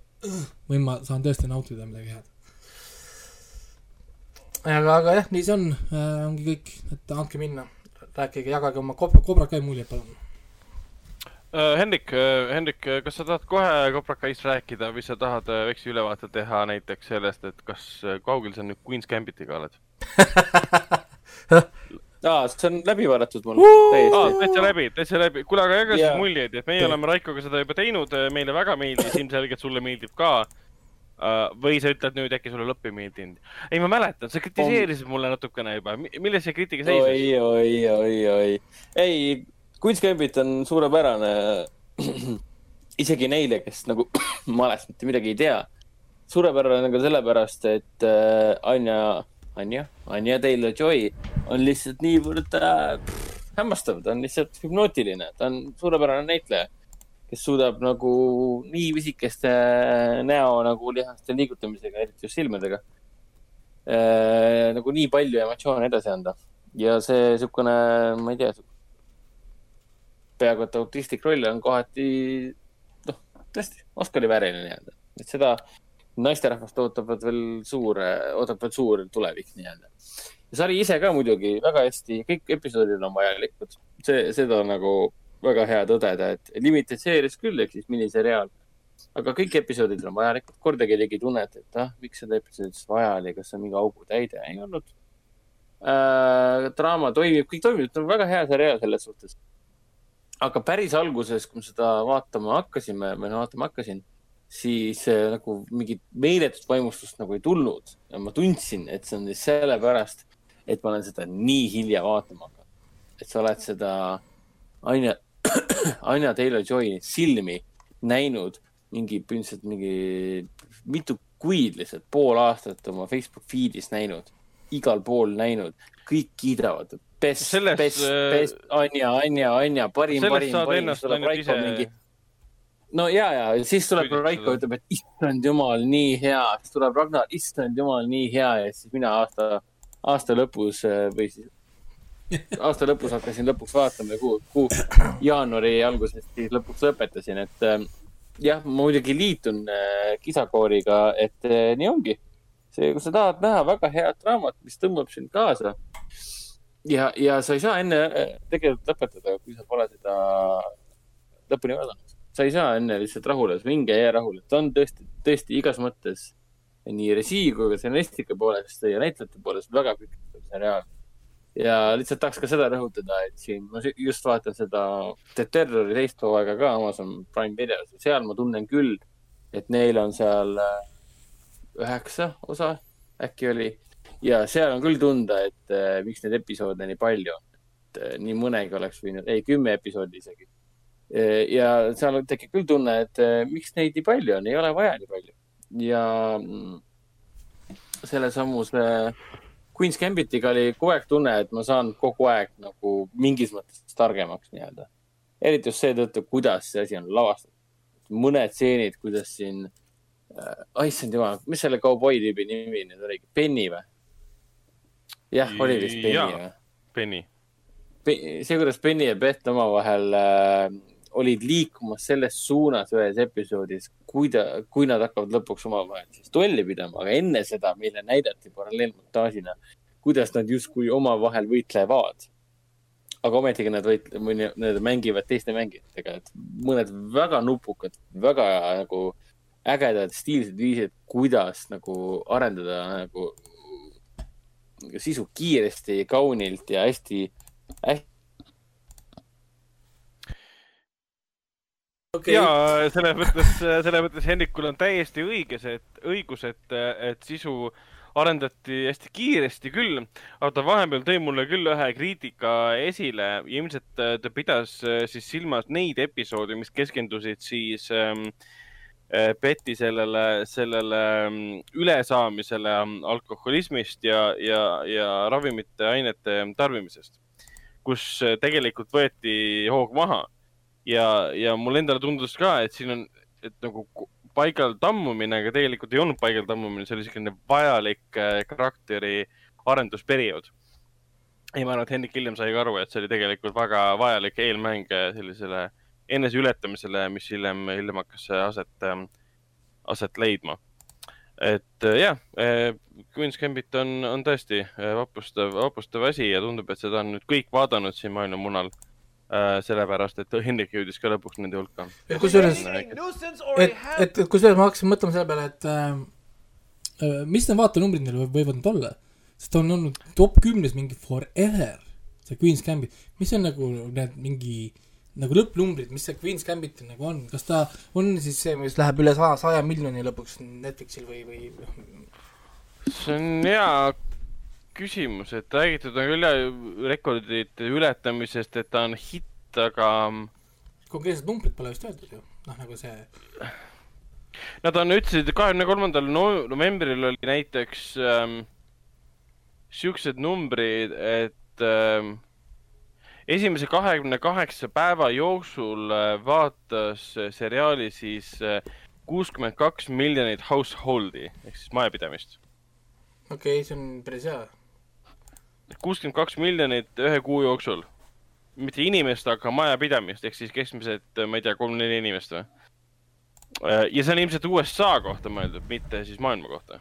või ma saan tõesti nautida midagi head. aga, aga jah, nii see on äh,, ongi kõik, et andke minna, rääkige, jagage oma Cobra Kai muljeid, palun. Uh, Hendrik uh,, Hendrik, kas sa tahad kohe Cobra Kai'st rääkida või sa tahad uh, väikse ülevaate teha näiteks sellest, et kas uh, kaugel sa nüüd Queen's Gambitiga oled? aa, see on läbi vaadatud mul aa, täiesti. täitsa läbi, täitsa läbi. kuule, aga jaga siis muljeid, et meie oleme Raikoga seda juba teinud, meile väga meeldis, ilmselgelt sulle meeldib ka. või sa ütled nüüd äkki sulle lõpp ei meeldinud? ei, ma mäletan, sa kritiseerisid mulle natukene juba, milles see kriitika seisnes? oi, oi, oi, oi. ei, Queen's Gambit on suurepärane. isegi neile, kes nagu malest mitte midagi ei tea. suurepärane ka sellepärast, et äh, Anja, Anja, Anja Taylor-Joy on lihtsalt niivõrd äh, hämmastav, ta on lihtsalt hüpnootiline, ta on suurepärane näitleja, kes suudab nagu nii pisikeste näo nagu lihaste liigutamisega, eriti just silmadega äh,, nagu nii palju emotsioone edasi anda. ja see niisugune, ma ei tea, peaaegu et autistlik roll on kohati, noh, tõesti Oscari vääriline nii-öelda, et seda naisterahvast ootavad veel suur, ootab veel suur tulevik nii-öelda. sari ise ka muidugi väga hästi, kõik episoodid on vajalikud, see, seda on nagu väga hea tõdeda, et limited series küll ehk siis miniseriaal, aga kõik episoodid on vajalikud, kordagi ei tegi tunnet, et ah, miks seda episoodi siis vaja oli, kas see on mingi augutäide, ei olnud äh,. draama toimib, kõik toimib, ta on väga hea seriaal selles suhtes aga päris alguses, kui me seda vaatama hakkasime või no vaatama hakkasin, siis äh, nagu mingit meeletut vaimustust nagu ei tulnud ja ma tundsin, et see on siis sellepärast, et ma olen seda nii hilja vaatama hakanud. et sa oled seda Anja, Anja Taylor-Joy silmi näinud mingi, põhimõtteliselt mingi mitu kuid lihtsalt, pool aastat oma Facebook feed'is näinud, igal pool näinud, kõik kiidavad. Best, best, äh, best, Anja, Anja, Anja, parim, parim, parim, tuleb Raiko mingi. No ja, ja siis tuleb. Raiko, ütleb, et issand jumal, nii hea, siis tuleb Ragnar, issand jumal, nii hea ja siis mina aasta, aasta lõpus äh, või siis aasta lõpus hakkasin lõpuks vaatama, kuu, kuu, jaanuari alguses siis lõpuks lõpetasin, et äh, jah, ma muidugi liitun äh, kisakooriga, et äh, nii ongi. see, kui sa tahad näha väga head draamat, mis tõmbab sind kaasa ja, ja sa ei saa enne tegelikult lõpetada, kui sa pole seda lõpuni vaadanud. Sa ei saa enne lihtsalt rahule, minge ja jää rahule, ta on tõesti, tõesti igas mõttes nii režii kui ka stsenaristika poolest ja näitlejate poolest väga pikk seriaal. ja lihtsalt tahaks ka seda rõhutada, et siin ma just vaatan seda The Terrori teist hooaega ka Amazon Prime videos ja seal ma tunnen küll, et neil on seal äh, üheksa osa äkki oli ja seal on küll tunda, et äh, miks neid episoode nii palju on. et äh, nii mõnegi oleks võinud, ei kümme episoodi isegi. Ja seal tekib küll tunne, et eh, miks neid nii palju on, ei ole vaja nii palju. ja mm, sellesamuse Queen's Gambitiga oli kogu aeg tunne, et ma saan kogu aeg nagu mingis mõttes targemaks nii-öelda. eriti just seetõttu, kuidas see asi on lavastatud. mõned stseenid, kuidas siin äh,, issand jumal, mis selle kauboi tüübi nimi nüüd oligi, Penny või? jah, oli vist Penny või? Penny. see, kuidas Penny ja Beth omavahel äh, olid liikumas selles suunas ühes episoodis, kui ta, kui nad hakkavad lõpuks omavahel siis duelli pidama, aga enne seda meile näidati paralleelmontaažina, kuidas nad justkui omavahel võitlevad. aga ometigi nad võit-, need mängivad teiste mängijatega, et mõned väga nupukad, väga nagu ägedad stiilsed viisid, kuidas nagu arendada nagu sisu kiiresti, kaunilt ja hästi, hästi okay.. ja selles mõttes, selles mõttes Hendrikul on täiesti õiges, et õigus, et, et sisu arendati hästi kiiresti küll, aga ta vahepeal tõi mulle küll ühe kriitika esile. ilmselt ta pidas siis silmas neid episoode, mis keskendusid siis ähm, Betty sellele, sellele ülesaamisele alkoholismist ja, ja, ja ravimite ainete tarbimisest, kus tegelikult võeti hoog maha ja, ja mulle endale tundus ka, et siin on, et nagu paigal tammumine, aga tegelikult ei olnud paigal tammumine, see oli selline vajalik äh, karakteri arendusperiood. ei, ma arvan, et Hendrik hiljem sai ka aru, et see oli tegelikult väga vajalik eelmäng äh, sellisele eneseületamisele, mis hiljem, hiljem hakkas aset, ähm, aset leidma. et äh, jah, Queen's Gambit on, on tõesti vapustav, vapustav asi ja tundub, et seda on nüüd kõik vaadanud siin maailma munal Äh, sellepärast, et Hendrik jõudis ka lõpuks nende hulka. kusjuures, et, et kusjuures ma hakkasin mõtlema selle peale, et äh, äh mis need vaatenumbrid neil võivad nüüd olla, sest on olnud top kümnes mingi forever, see Queen's Gambit, mis on nagu need mingi nagu lõppnumbrid, mis see Queen's Gambit nagu on, kas ta on siis see, mis läheb üle saja, saja miljoni lõpuks Netflixil või, või? see on hea küsimus, et räägitud on küll rekordite ületamisest, et ta on hitt, aga. konkreetset numbrit pole vist öeldud ju, noh nagu see. Nad on, ütlesid, kahekümne kolmandal novembril oli näiteks ähm, siuksed numbrid, et ähm, esimese kahekümne kaheksa päeva jooksul äh, vaatas seriaali siis äh, kuuskümmend kaks miljonit household'i ehk siis majapidamist. okei okay,, see on päris hea kuuskümmend kaks miljonit ühe kuu jooksul. mitte inimest, aga majapidamist ehk siis keskmiselt, ma ei tea, kolm-neli inimest või? ja see on ilmselt USA kohta mõeldud, mitte siis maailma kohta.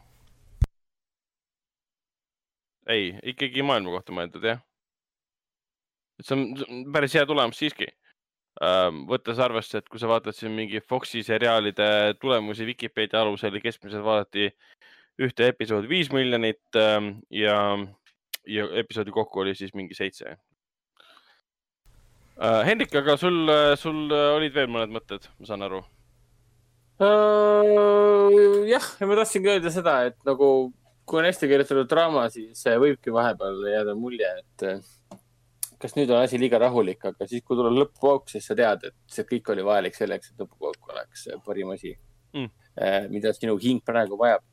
ei, ikkagi maailma kohta mõeldud, jah. et see on, päris hea tulemus siiski. võttes arvesse, et kui sa vaatad siin mingi Foxi seriaalide tulemusi Vikipeedia alusel, keskmiselt vaadati ühte episoodi viis miljonit ja ja episoodi kokku oli siis mingi seitse uh,. Hendrik, aga sul, sul olid veel mõned mõtted, ma saan aru uh,? jah, ja ma tahtsingi öelda seda, et nagu kui on hästi kirjutatud draama, siis võibki vahepeal jääda mulje, et kas nüüd on asi liiga rahulik, aga siis, kui tuleb lõpupauk, siis sa tead, et see kõik oli vajalik selleks, et lõpupauk oleks parim asi mm., mida sinu hing praegu vajab Äh,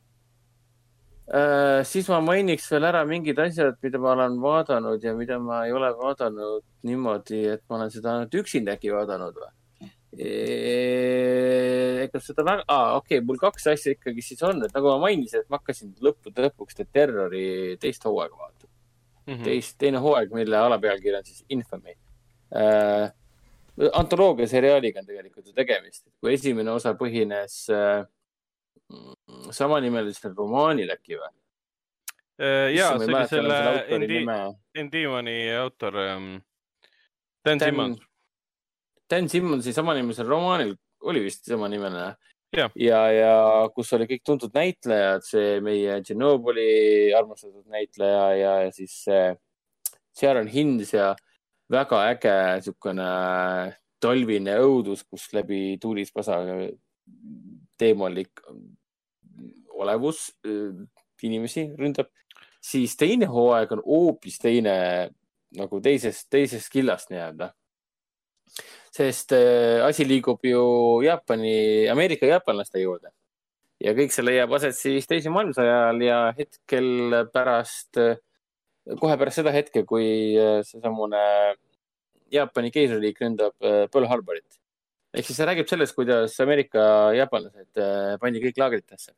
siis ma mainiks veel ära mingid asjad, mida ma olen vaadanud ja mida ma ei ole vaadanud niimoodi, et ma olen seda ainult üksinda äkki vaadanud või? ega seda väga, aa, okei okay,, mul kaks asja ikkagi siis on, et nagu ma mainisin, et ma hakkasin lõppude lõpuks The Terrori teist hooaega vaatama mm. -hmm. teist, teine hooaeg, mille alapealkiri on siis Infamy äh,. antoloogia seriaaliga on tegelikult ju tegemist, kui esimene osa põhines äh, samanimelisel romaanil äkki või? Äh, ja, see oli selle Endimani autor um,, Dan, Simmons. Dan Simmonsi samanimelisel romaanil oli vist samanimeline. ja, ja, ja kus oli kõik tuntud näitlejad, see meie Tšernobõli armastatud näitleja ja, ja siis see Sharon Hinds ja väga äge niisugune talvine õudus, kus läbi tuulispasa teemalik olevus inimesi ründab, siis teine hooaeg on hoopis teine nagu teisest, teisest killast nii-öelda. sest asi liigub ju Jaapani, Ameerika jaapanlaste juurde ja kõik see leiab aset siis teise maailmasõja ajal ja hetkel pärast, kohe pärast seda hetke, kui seesamune Jaapani keisririik ründab Pearl Harborit. ehk siis see räägib sellest, kuidas Ameerika jaapanlased pandi kõik laagritesse.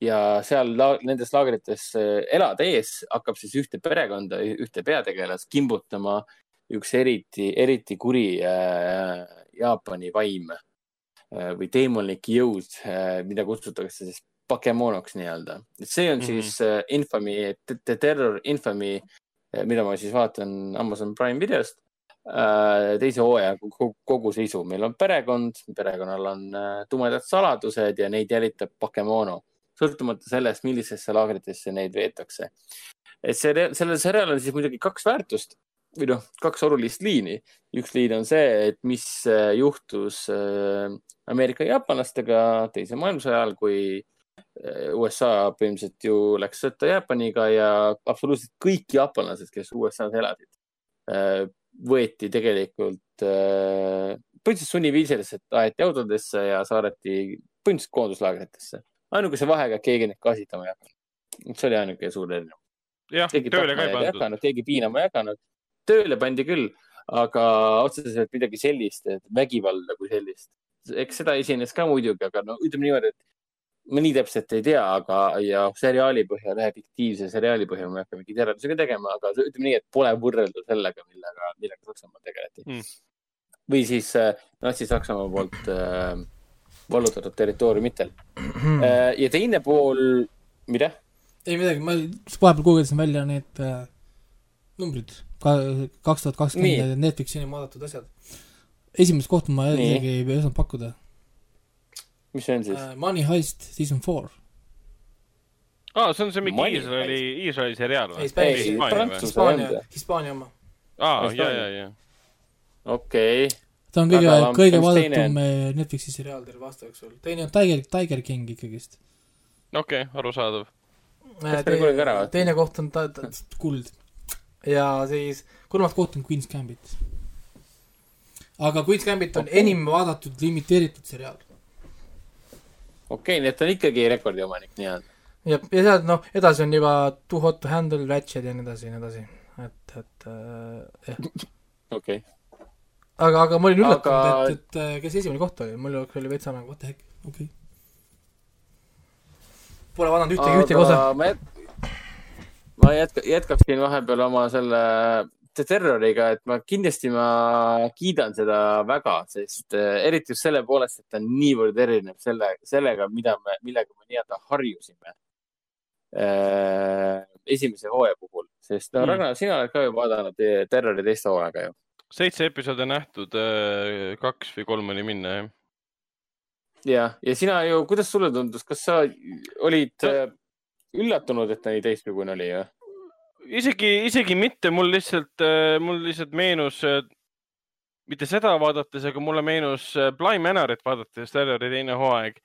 Ja seal la nendes laagrites äh, elades hakkab siis ühte perekonda, ühte peategelast kimbutama üks eriti, eriti kuri äh, Jaapani vaim äh, või teemantlik jõud äh,, mida kutsutakse siis Pokemonoks nii-öelda. see on mm Mhm. -hmm. siis äh, Infamy, The Terror Infamy, mida ma siis vaatan Amazon Prime videost äh, teise hooaja kogu, kogu sisu. meil on perekond, perekonnal on äh, tumedad saladused ja neid jälitab Pokemono, sõltumata sellest, millisesse laagritesse neid veetakse. et see, sellel seriaalil on siis muidugi kaks väärtust või noh, kaks olulist liini. üks liin on see, et mis äh, juhtus äh, Ameerika jaapanlastega teise maailmasõja ajal, kui äh, USA põhimõtteliselt ju läks sõtta Jaapaniga ja absoluutselt kõik jaapanlased, kes USA-s elasid, võeti tegelikult põhimõtteliselt sunniviisiliselt aeti autodesse ja saadeti põhimõtteliselt koonduslaagritesse. Ainukese vahega, et keegi neid gaasitama ei hakanud. see oli ainuke suur erinevus. keegi tapma ei hakanud, keegi piinama ei hakanud. tööle pandi küll, aga otseselt midagi sellist, et vägivalda kui sellist. eks seda esines ka muidugi, aga no ütleme niimoodi, et ma nii täpselt ei tea, aga ja seriaali põhjal, ühe fiktiivse seriaali põhjal ma ei hakka mingeid järeldusi ka tegema, aga ütleme nii, et pole võrrelda sellega, millega, millega Saksamaal tegeleti Mm. või siis äh, Natsi-Saksamaa poolt äh, vallutatud territooriumitel äh,. ja teine pool, mida? ei midagi, ma vahepeal guugeldasin välja need äh, numbrid, kaks tuhat kakskümmend Netflixi enim vaadatud asjad. esimest kohta ma isegi ei osanud pakkuda mis see on siis? äh,. Money Heist season four. aa, see on see mingi Iisraeli, Iisraeli seriaal või? Ei, Hispaania Hispaania oma. aa, ja, ja, ja. okei okay., ta on kõige kõige mis teine vaadatum äh, Netflixi seriaal terve aasta jooksul. teine on Tiger, Tiger King ikkagist. okei okay,, arusaadav. Ära vaatatud? teine koht on ta, ta, kuld. ja siis kolmas koht on Queen's Gambit. aga Queen's Gambit on Okei. enim vaadatud limiteeritud seriaal. okei okay,, nii et ta on ikkagi rekordiomanik nii-öelda. ja, ja sealt noh, edasi on juba Too Hot to Handle, Ratchet ja nii edasi ja nii edasi. et, et äh, jah. okei okay., aga, aga ma olin üllatunud Aga- et, et kes esimene koht oli, mul oli nagu what the heck, okei okay.. Pole vaadanud ühtegi, ühtegi osa. ma jät-, ma jätka, jätkaksin vahepeal oma selle Terroriga, et ma kindlasti ma kiidan seda väga, sest äh, eriti just selle poolest, et ta on niivõrd erinev selle, sellega, mida me, millega me nii-öelda harjusime äh, esimese hooaja puhul, sest no Mm. mm. Ragnar, sina oled ka ju vaadanud eh, Terrori teist hooaega ju. Seitse episoodi nähtud, kaks või kolm oli minna, jah. ja, ja sina ju, kuidas sulle tundus, kas sa olid äh, üllatunud, et ta nii teistsugune oli ju? isegi, isegi mitte, mul lihtsalt, mul lihtsalt meenus, mitte seda vaadates, aga mulle meenus äh, Bly Manorit vaadates, Terrori teine hooaeg.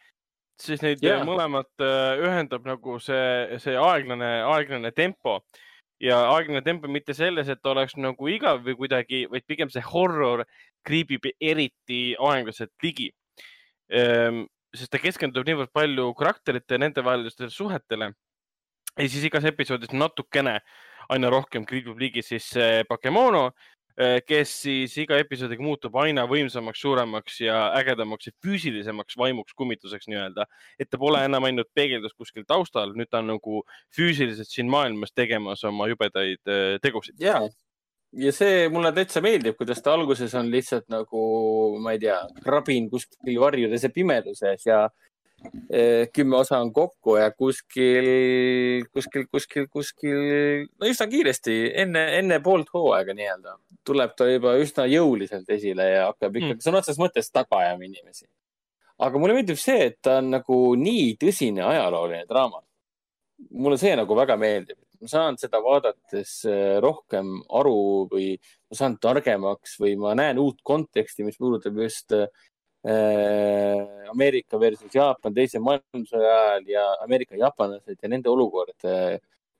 siis neid yeah. mõlemat äh, ühendab nagu see, see aeglane, aeglane tempo ja aeglane tempo mitte selles, et oleks nagu igav või kuidagi, vaid pigem see horror kriibib eriti aeglaselt ligi. sest ta keskendub niivõrd palju karakterite ja nendevahelistele suhetele ja siis igas episoodis natukene aina rohkem kriibib ligi siis Pokemono, kes siis iga episoodiga muutub aina võimsamaks, suuremaks ja ägedamaks ja füüsilisemaks vaimuks kummituseks nii-öelda. et ta pole enam ainult peegeldus kuskil taustal, nüüd ta on nagu füüsiliselt siin maailmas tegemas oma jubedaid äh, tegusid. ja, ja see mulle täitsa meeldib, kuidas ta alguses on lihtsalt nagu, ma ei tea, rabin kuskil varjudes ja pimeduses ja kümme osa on kokku ja kuskil, kuskil, kuskil, kuskil, no üsna kiiresti enne, enne poolt hooaega nii-öelda tuleb ta juba üsna jõuliselt esile ja hakkab ikkagi Mm. sõna otseses mõttes taga ajama inimesi. aga mulle meeldib see, et ta on nagu nii tõsine ajalooline draama. mulle see nagu väga meeldib, ma saan seda vaadates äh, rohkem aru või ma saan targemaks või ma näen uut konteksti, mis puudutab just äh, Ameerika versus Jaapan teise maailmasõja ajal ja Ameerika jaapanlased ja nende olukord.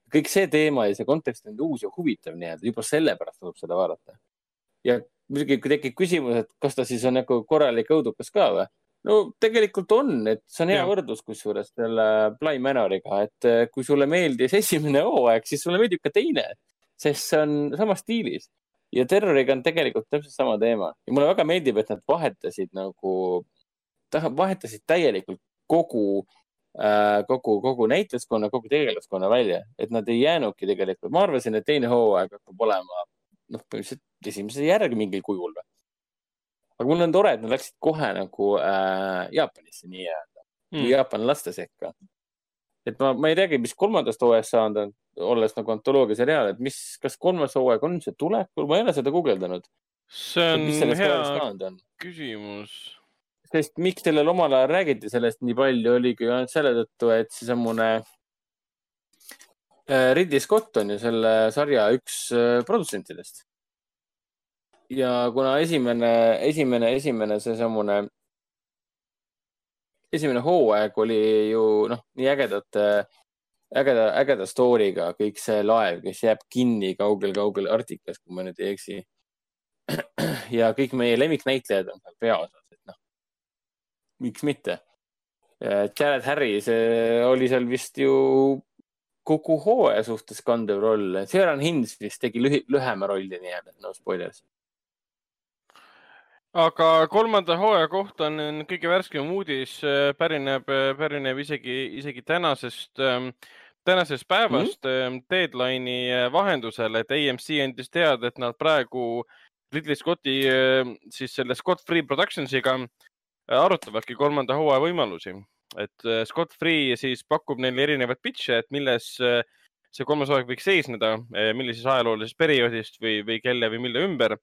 kõik see teema ja see kontekst on uus ja huvitav nii-öelda, juba sellepärast tasub seda vaadata. ja muidugi kui tekib küsimus, et kas ta siis on nagu korralik õudukas ka või? no tegelikult on, et see on hea Jah. võrdlus kusjuures selle Bly Manoriga, et eh, kui sulle meeldis esimene hooaeg, siis sulle meeldib ka teine, sest see on samas stiilis. Ja Terroriga on tegelikult täpselt sama teema. Ja mulle väga meeldib, et nad vahetasid nagu, vahetasid täielikult kogu äh, kogu, kogu näitlejaskonna, kogu tegelaskonna välja, et nad ei jäänudki tegelikult, ma arvasin, et teine hooaeg hakkab olema noh, põhimõtteliselt esimese järgi mingil kujul aga mul on tore, et nad läksid kohe nagu äh, Jaapanisse nii-öelda. Mm., jaapanlaste sekka. et ma, ma ei teagi, mis kolmandast hooajast saanud on, olles nagu antoloogia seriaal, et mis, kas kolmas hooaeg on see tulekul, ma ei ole seda guugeldanud. see on hea küsimus. sest miks sellel omal ajal räägiti sellest nii palju, oligi ju ainult selle tõttu, et seesamune äh, Ridley Scott on ju selle sarja üks äh, produtsentidest. ja kuna esimene, esimene, esimene seesamune, esimene hooaeg oli ju noh, nii ägedate, ägeda, ägeda story'ga kõik see laev, kes jääb kinni kaugel-kaugel Arktikas, kui ma nüüd ei eksi. ja kõik meie lemmiknäitlejad on seal peaosas, et noh, miks mitte. Jared Harris oli seal vist ju kogu hooaja suhtes kandev roll. Sharon Hins vist tegi lühi-, lühema rolli nii-öelda, no spoilers. Aga kolmanda hooaja kohta on kõige värskem uudis, pärineb, pärineb isegi, isegi tänasest, tänasest päevast mm. deadline'i äh, vahendusel, et AMC andis teada, et nad praegu Ridley Scotti, siis selle Scott Free Productionsiga äh, arutavadki kolmanda hooaja võimalusi. et äh, Scott Free siis pakub neile erinevaid pitch'e, et milles äh, see kolmas hooaeg võiks seisneda, millises ajaloolisest perioodist või, või kelle või mille ümber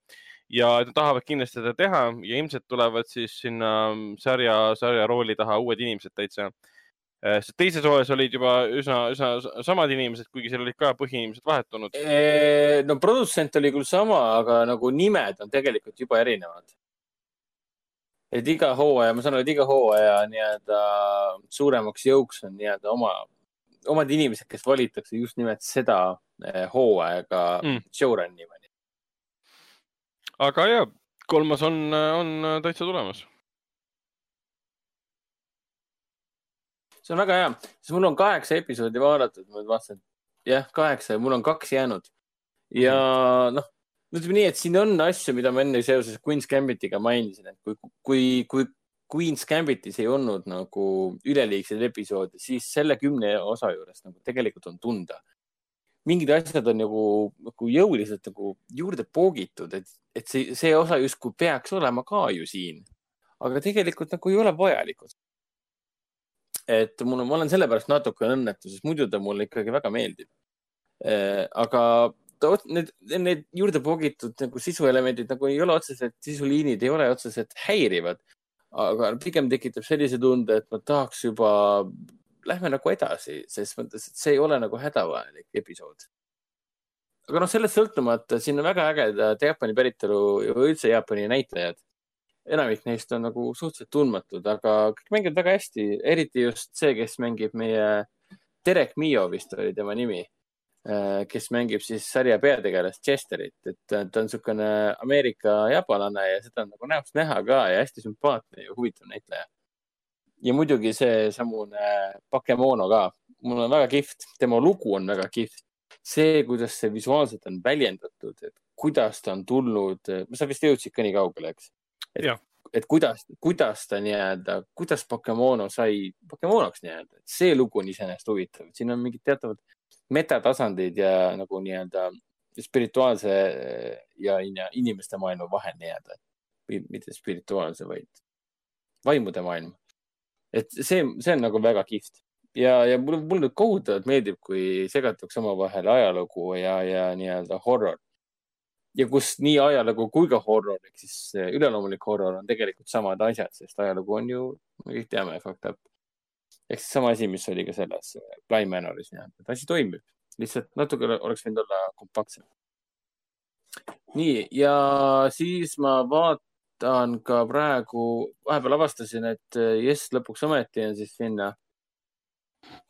ja nad tahavad kindlasti seda teha ja ilmselt tulevad siis sinna sarja, sarja rooli taha uued inimesed täitsa. sest teises hooajas olid juba üsna, üsna samad inimesed, kuigi seal olid ka põhiinimesed vahetunud. no produtsent oli küll sama, aga nagu nimed on tegelikult juba erinevad. et iga hooaja, ma saan aru, et iga hooaja nii-öelda suuremaks jõuks on nii-öelda oma, omad inimesed, kes valitakse just nimelt seda eh, hooaega Mm. mm. showrun'i ima. Aga ja, kolmas on, on täitsa tulemas. see on väga hea, sest mul on kaheksa episoodi vaadatud, ma vaatasin, jah, kaheksa ja mul on kaks jäänud. ja noh, ütleme nii, et siin on asju, mida ma enne seoses Queen's Gambitiga mainisin, et kui, kui, kui Queen's Gambitis ei olnud nagu üleliigseid episoode, siis selle kümne osa juures nagu tegelikult on tunda. Mingid asjad on nagu, nagu jõuliselt nagu juurde poogitud, et, et see, see osa justkui peaks olema ka ju siin. aga tegelikult nagu ei ole vajalikud et mul on, ma olen sellepärast natuke õnnetu, sest muidu ta mulle ikkagi väga meeldib. aga ta, need, need juurde pogitud nagu sisuelemendid nagu ei ole otseselt, sisuliinid ei ole otseselt häirivad. aga pigem tekitab sellise tunde, et ma tahaks juba, lähme nagu edasi, ses mõttes, et see ei ole nagu hädavajalik episood. aga noh, sellest sõltumata, siin on väga ägedad Jaapani päritolu ja üldse Jaapani näitlejad enamik neist on nagu suhteliselt tundmatud, aga kõik mängivad väga hästi, eriti just see, kes mängib meie, Derek Mio vist oli tema nimi, kes mängib siis sarja peategelast Chesterit, et ta ta on niisugune Ameerika japanlane ja seda on nagu näost näha ka ja hästi sümpaatne ja huvitav näitleja. Ja muidugi seesamune Bakemono ka, mul on väga kihvt, tema lugu on väga kihvt. see, kuidas see visuaalselt on väljendatud, et kuidas ta on tulnud, sa vist jõudsid ka nii kaugele, eks? Et kuidas, kuidas ta nii-öelda, kuidas Pokemono sai Pokemonoks nii-öelda, et see lugu on iseenesest huvitav, siin on mingid teatavad metatasandid ja nagu nii-öelda spirituaalse ja in- inimeste maailma vahe nii-öelda. või mitte spirituaalse, vaid vaimude maailm. Et see, see on nagu väga kihvt ja, ja mulle, mulle kohutavalt meeldib, kui segatakse omavahel ajalugu ja, ja nii-öelda horror. ja kus nii ajalugu kui ka horror ehk siis üleloomulik horror on tegelikult samad asjad, sest ajalugu on ju, me kõik teame, fucked up. ehk siis sama asi, mis oli ka selles Bly Manoris nii-öelda, et asi toimib, lihtsalt natuke oleks võinud olla kompaktsem. nii, ja siis ma vaatan ka praegu, vahepeal avastasin, et eh, jess, lõpuks ometi on siis sinna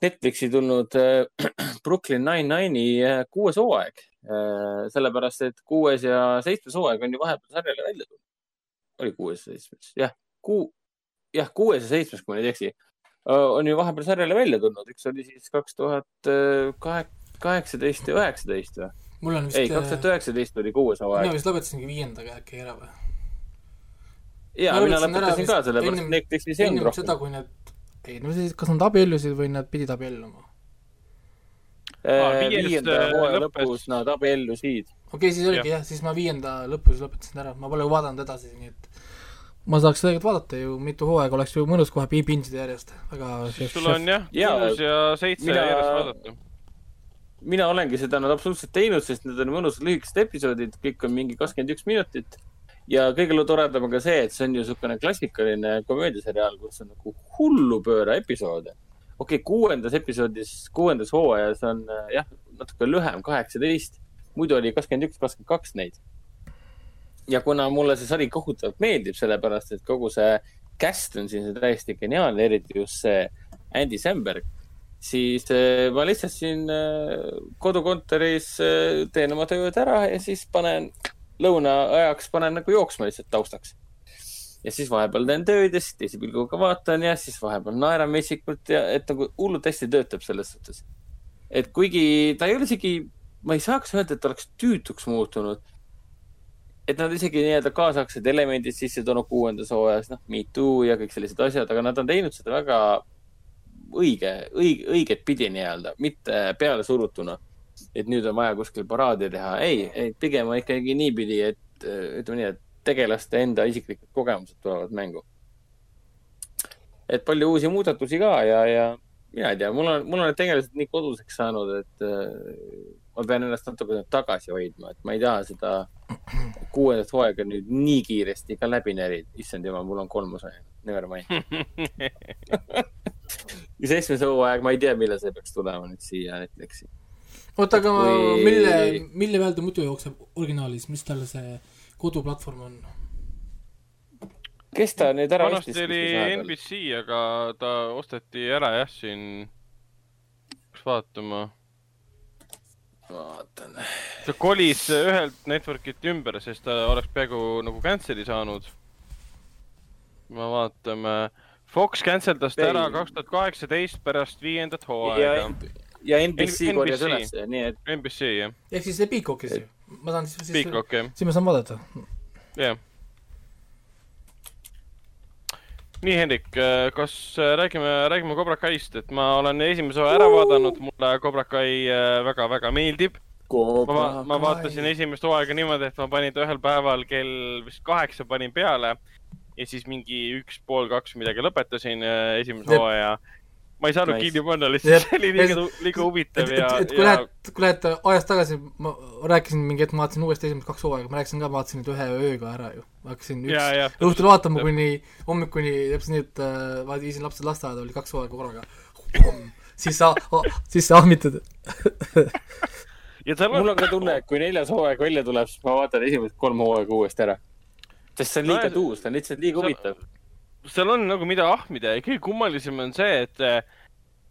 Netflixi tulnud äh, Brooklyn Nine-Nine'i äh, kuues hooaeg äh,. sellepärast, et kuues ja seitsmes hooaeg on ju vahepeal sarjale välja tulnud. oli kuues ja seitsmes, jah, kuu, jah, kuues ja seitsmes, kui ma nüüd ei eksi äh,, on ju vahepeal sarjale välja tulnud. üks oli siis kaks tuhat kaheksateist ja üheksateist või? on ei, kaks tuhat üheksateist oli kuues hooaeg. mina vist lõpetasingi viiendaga äkki ära või? Ja, mina lõpetasin ka sellepärast, et Netflixis ei olnud rohkem. seda, kui need ei no siis, kas nad abiellusid või nad pidid abielluma? Äh, viienda hooaja lõpus nad abiellusid. okei okay,, siis oligi jah, siis ma viienda lõpus lõpetasin ära, ma pole vaadanud edasi, nii et ma saaks tegelikult vaadata ju, mitu hooaega oleks ju mõnus kohe pintsida järjest, väga siis sul on jah, kuus ja seitse mina... järjest vaadata. mina olengi seda nüüd absoluutselt teinud, sest need on mõnusad lühikesed episoodid, kõik on mingi kakskümmend üks minutit ja kõige toredam on ka see, et see on ju niisugune klassikaline komöödiaseriaal, kus on nagu hullupööra episoode. okei okay,, kuuendas episoodis, kuuendas hooajas on jah, natuke lühem, kaheksateist, muidu oli kakskümmend üks, kakskümmend kaks neid. ja kuna mulle see sari kohutavalt meeldib, sellepärast et kogu see cast on siin täiesti geniaalne, eriti just see Andy Samberg, siis äh, ma lihtsalt siin äh, kodukontoris äh, teen oma tööd ära ja siis panen lõunaajaks panen nagu jooksma lihtsalt taustaks. ja siis vahepeal teen tööd ja siis teise pilguga vaatan ja siis vahepeal naeran metsikult ja et nagu hullult hästi töötab selles suhtes. et kuigi ta ei ole isegi, ma ei saaks öelda, et ta oleks tüütuks muutunud. et nad isegi nii-öelda kaasaegsed elemendid sisse toonud kuuendas hooajas, noh, Me Too ja kõik sellised asjad, aga nad on teinud seda väga õige, õige, õiget pidi nii-öelda, mitte pealesurutuna et nüüd on vaja kuskil paraadi teha. ei, ei, pigem on ikkagi niipidi, et ütleme nii, et tegelaste enda isiklikud kogemused tulevad mängu. et palju uusi muudatusi ka ja, ja mina ei tea, mul on, mul on tegelased nii koduseks saanud, et äh, ma pean ennast natuke tagasi hoidma, et ma ei taha seda kuuendat hooaega nüüd nii kiiresti ka läbi närida. issand jumal, mul on kolm osa jäänud, never mind seitsmes hooaeg, ma ei tea, millal see peaks tulema nüüd siia Netflixi oota, aga Või... mille, mille peal ta muidu jookseb originaalis, mis tal see koduplatvorm on? kes ta nüüd ära ostis? vanasti oli NBC, aga ta osteti ära jah, siin, peaks vaatama. vaatan. ta kolis ühelt network'ilt ümber, sest ta oleks peaaegu nagu cancel'i saanud. me vaatame, Fox cancel das ta ära kaks tuhat kaheksateist pärast viiendat hooaega ja NBC korjas üles, nii et. NBC, jah. ehk siis see Peacockis ju. ma saan siis, siis, siis ma saan vaadata. jah. nii, Hendrik, äh, kas äh, räägime, räägime Cobra Kaist, et ma olen esimese osa ära vaadanud, mulle Cobra Kai väga-väga äh, meeldib. ma, ma vaatasin esimest hooaega niimoodi, et ma panin ta ühel päeval kell vist kaheksa panin peale ja siis mingi üks pool kaks midagi lõpetasin esimese hooaja ma ei saanud nice. kinni panna lihtsalt, see oli liiga, liiga huvitav ja. et kui ja... lähed, kui lähed ajas tagasi, ma rääkisin mingi hetk, ma vaatasin uuesti esimesed kaks hooaega, ma rääkisin ka, vaatasin nüüd ühe ööga ära ju. ma hakkasin üks õhtul vaatama kuni hommikuni, täpselt nii, et äh, viisin lapsed lasteaeda, oli kaks hooaega korraga. siis sa, siis sa ahmitad mul on ka tunne, et kui neljas hooaeg välja tuleb, siis ma vaatan esimesed kolm hooaega uuesti ära. sest see on liiga tuus, ta on lihtsalt liiga huvitav seal on nagu mida ahmida ja kõige kummalisem on see, et,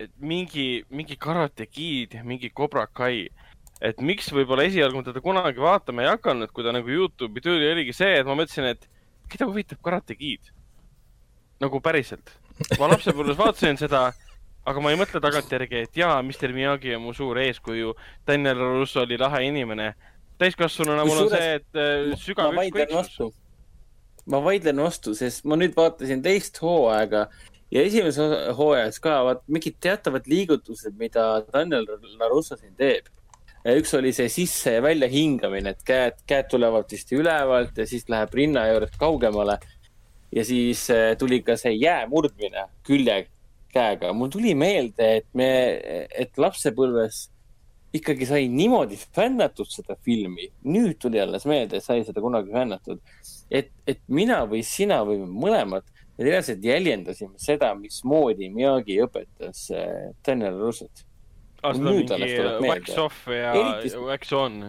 et mingi, mingi Karate Kid mingi Cobra Kai, et miks võib-olla esialgu teda kunagi vaatama ei hakanud, kui ta nagu Youtube'i tuli, oligi see, et ma mõtlesin, et keda huvitab Karate Kid. nagu päriselt. ma lapsepõlves vaatasin seda, aga ma ei mõtle tagantjärgi, et jaa, Mr Miyagi on mu suur eeskuju, Daniel Russo oli lahe inimene. täiskasvanuna mul on see, et äh, sügav ükskõiksus ma vaidlen vastu, sest ma nüüd vaatasin teist hooaega ja esimeses hooajas ka vaat mingid teatavad liigutused, mida Daniel Larusso siin teeb. üks oli see sisse ja välja hingamine, et käed, käed tulevad vist ülevalt ja siis läheb rinna juurest kaugemale. ja siis äh, tuli ka see jää murdmine külje käega. mul tuli meelde, et me, et lapsepõlves ikkagi sai niimoodi fännatud seda filmi. nüüd tuli alles meelde, et sai seda kunagi fännatud et, et mina või sina või mõlemad, me reaalselt jäljendasime seda, mismoodi Miyagi õpetas äh, Daniel Russot. aa, seda mingi wax off ja Eriti... wax on.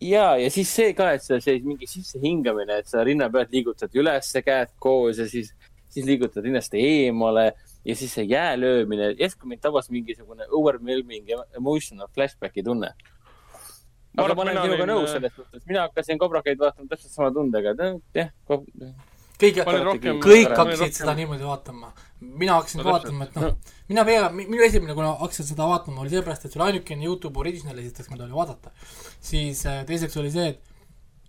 ja, ja siis see ka, et see, see mingi sissehingamine, et sa rinna pealt liigutad üles käed koos ja siis, siis liigutad rinnast eemale ja siis see jää löömine, järsku mind tabas mingisugune overwhelming emotional flashback'i tunne. Ma aga ma olen mina sinuga olin, nõus äh, selles suhtes, mina hakkasin Cobra Kai'd vaatama täpselt sama tundega, et jah, kõik rohkem- kõik ma olin hakkasid rohkem- seda niimoodi vaatama. mina hakkasin No vaatama, et noh, mina pea, minu esimene, kuna hakkasin seda vaatama, oli seepärast, et see oli ainukene Youtube original esiteks, mida oli vaadata. siis äh, teiseks oli see, et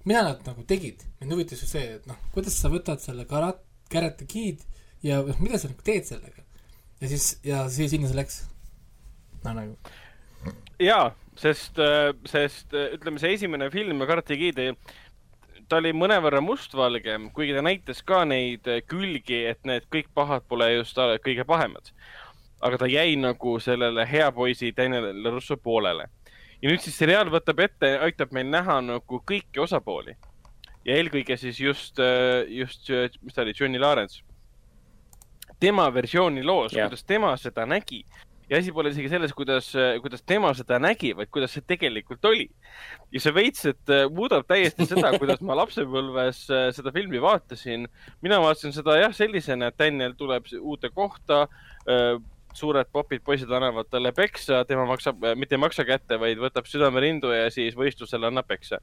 mida nad nagu tegid, mind huvitas ju see, et noh, kuidas sa võtad selle karat-, karate kid ja mida sa nagu teed sellega. Ja siis, ja siis sinna see läks. no nagu, jaa, sest, sest äh, ütleme, see esimene film Karate Kid, ta oli mõnevõrra mustvalge, kuigi ta näitas ka neid äh, külgi, et need kõik pahad pole just äh, kõige pahemad. aga ta jäi nagu sellele hea poisi Daniel Russo poolele. ja nüüd siis seriaal võtab ette, aitab meil näha nagu kõiki osapooli. ja eelkõige siis just, just, mis ta oli, Johnny Lawrence. Tema versiooni loos, Jah. kuidas tema seda nägi ja asi pole isegi selles, kuidas, kuidas tema seda nägi, vaid kuidas see tegelikult oli. ja see veits, et äh, muudab täiesti seda, kuidas ma lapsepõlves äh, seda filmi vaatasin. mina vaatasin seda jah, sellisena, et Daniel tuleb uude kohta, suured popid poisid annavad talle peksa, tema maksab, mitte ei maksa kätte, vaid võtab südamerindu ja siis võistlusel annab peksa.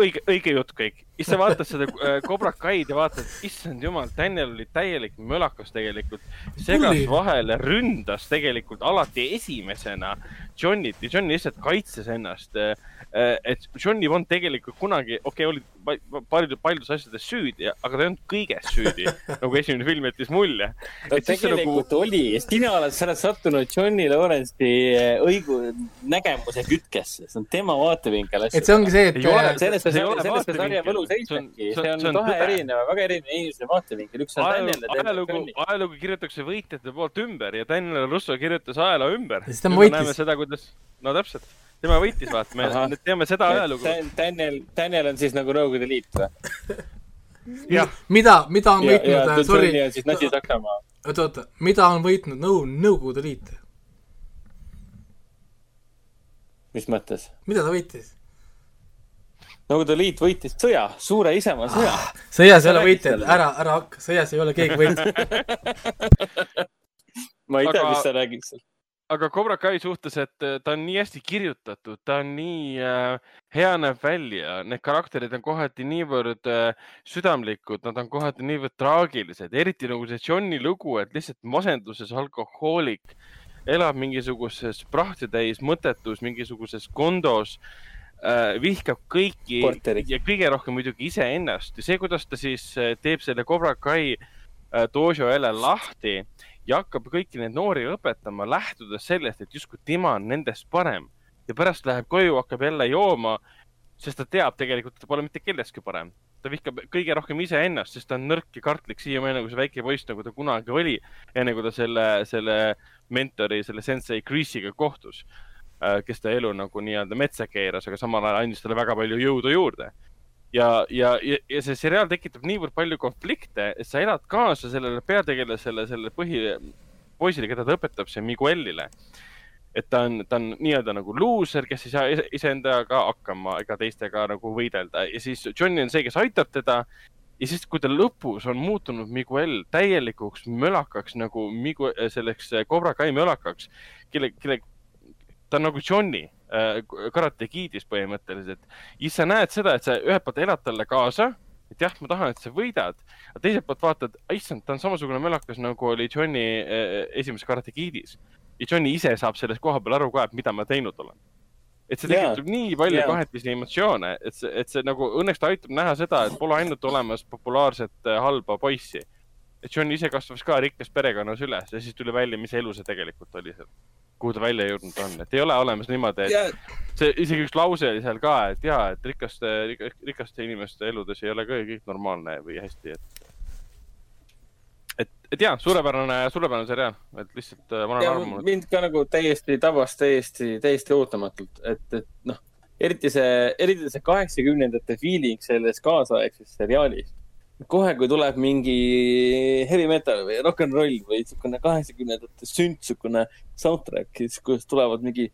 õige, õige jutt kõik. siis sa vaatad seda äh, Cobra Kai'd ja vaatad, issand jumal, Daniel oli täielik mölakas tegelikult. segas vahele, ründas tegelikult alati esimesena Johnnyt ja John lihtsalt kaitses ennast. et John ei olnud tegelikult kunagi, okei okay,, oli pa- palju, paljudes asjades süüdi, aga ta ei olnud kõiges süüdi, nagu esimene film jättis mulje. ta tegelikult nagu... oli, sina oled, sa oled sattunud Johnny Lawrence'i õigu-, nägemuse kütkesse, see on tema vaatevinkel et see ongi see, et äh, sellest See ei ole sellest see sarja vaatevinkel. võlu See on- seisnebki, see on- kahe erineva, väga erineva inimese vaatevinkel, üks on Daniel ja teine on Johnny., ajalugu kirjutatakse võitjate poolt ümber ja Daniel Russo kirjutas ajaloo ümber. Ja siis tema võitis. näeme seda, kuidas, no täpselt, tema võitis, vaata, me nüüd teame seda ajalugu. Daniel, Daniel on siis nagu Nõukogude Liit või? jah, mida, mida on võitnud, sorry Johnny, on siis Natsi-Saksamaa. oota, oota, mida on võitnud Nõu-, Nõukogude Liit? mis mõttes? mida ta võitis? Nõukogude Liit võitis sõja, suure isemaa sõja. sõjas ei ole võitjaid, ära, ära hakka, sõjas ei ole keegi võitnud. ma ei tea Aga-, mis sa räägid seal. Aga Cobra Kai suhtes, et äh, ta on nii hästi kirjutatud, ta on nii äh, hea näeb välja, need karakterid on kohati niivõrd äh, südamlikud, nad on kohati niivõrd traagilised, eriti nagu see Johni lugu, et lihtsalt masenduses alkohoolik elab mingisuguses prahtitäis mõttetus, mingisuguses kondos äh,, vihkab kõiki Korteris. ja kõige rohkem muidugi iseennast. Ja see, kuidas ta siis äh, teeb selle Cobra Kai äh, dojo jälle lahti ja hakkab kõiki neid noori õpetama, lähtudes sellest, et justkui tema on nendest parem ja pärast läheb koju, hakkab jälle jooma, sest ta teab tegelikult, et ta pole mitte kellestki parem. ta vihkab kõige rohkem iseennast, sest ta on nõrk ja kartlik siiamaani nagu see väike poiss, nagu ta kunagi oli, enne kui ta selle, selle mentori, selle sensei Chris'iga kohtus, kes ta elu nagu nii-öelda metsa keeras, aga samal ajal andis talle väga palju jõudu juurde ja, ja, ja, ja see seriaal tekitab niivõrd palju konflikte, et sa elad kaasa sellele peategelasele, selle põhi, poisile, keda ta õpetab, see Miguelile. et ta on, ta on nii-öelda nagu luuser, kes ei saa ise- iseendaga hakkama ega teistega nagu võidelda ja siis Johnny on see, kes aitab teda. ja siis, kui ta lõpus on muutunud Miguel täielikuks mölakaks nagu Migu-, selleks Cobra Kai mölakaks, kelle, kelle, ta on nagu Johnny Karate Kidis põhimõtteliselt ja siis sa näed seda, et sa ühelt poolt elad talle kaasa, et jah, ma tahan, et sa võidad, aga teiselt poolt vaatad, issand, ta on samasugune mölakas, nagu oli Johnny äh, esimeses Karate Kidis. ja Johnny ise saab sellest koha peal aru ka, et mida ma teinud olen. et see tekitab nii palju jaa. kahetisi emotsioone, et see, et see nagu õnneks ta aitab näha seda, et pole ainult olemas populaarset äh, halba poissi. et Johnny ise kasvas ka rikkas perekonnas üles ja siis tuli välja, mis elu see tegelikult oli seal, kuhu ta välja jõudnud on, et ei ole olemas niimoodi, et ja see isegi üks lause oli seal ka, et ja, et rikaste, rikaste inimeste eludes ei ole ka kõik normaalne või hästi, et. et, et ja suurepärane, suurepärane seriaal, et lihtsalt äh, ma olen armunud. mind ka nagu täiesti tabas täiesti, täiesti ootamatult, et, et noh, eriti see, eriti see kaheksakümnendate feeling selles kaasaegses seriaalis. kohe, kui tuleb mingi heavy metal või rock n roll või niisugune kaheksakümnendate sünd, niisugune soundtrack, siis kuidas tulevad mingi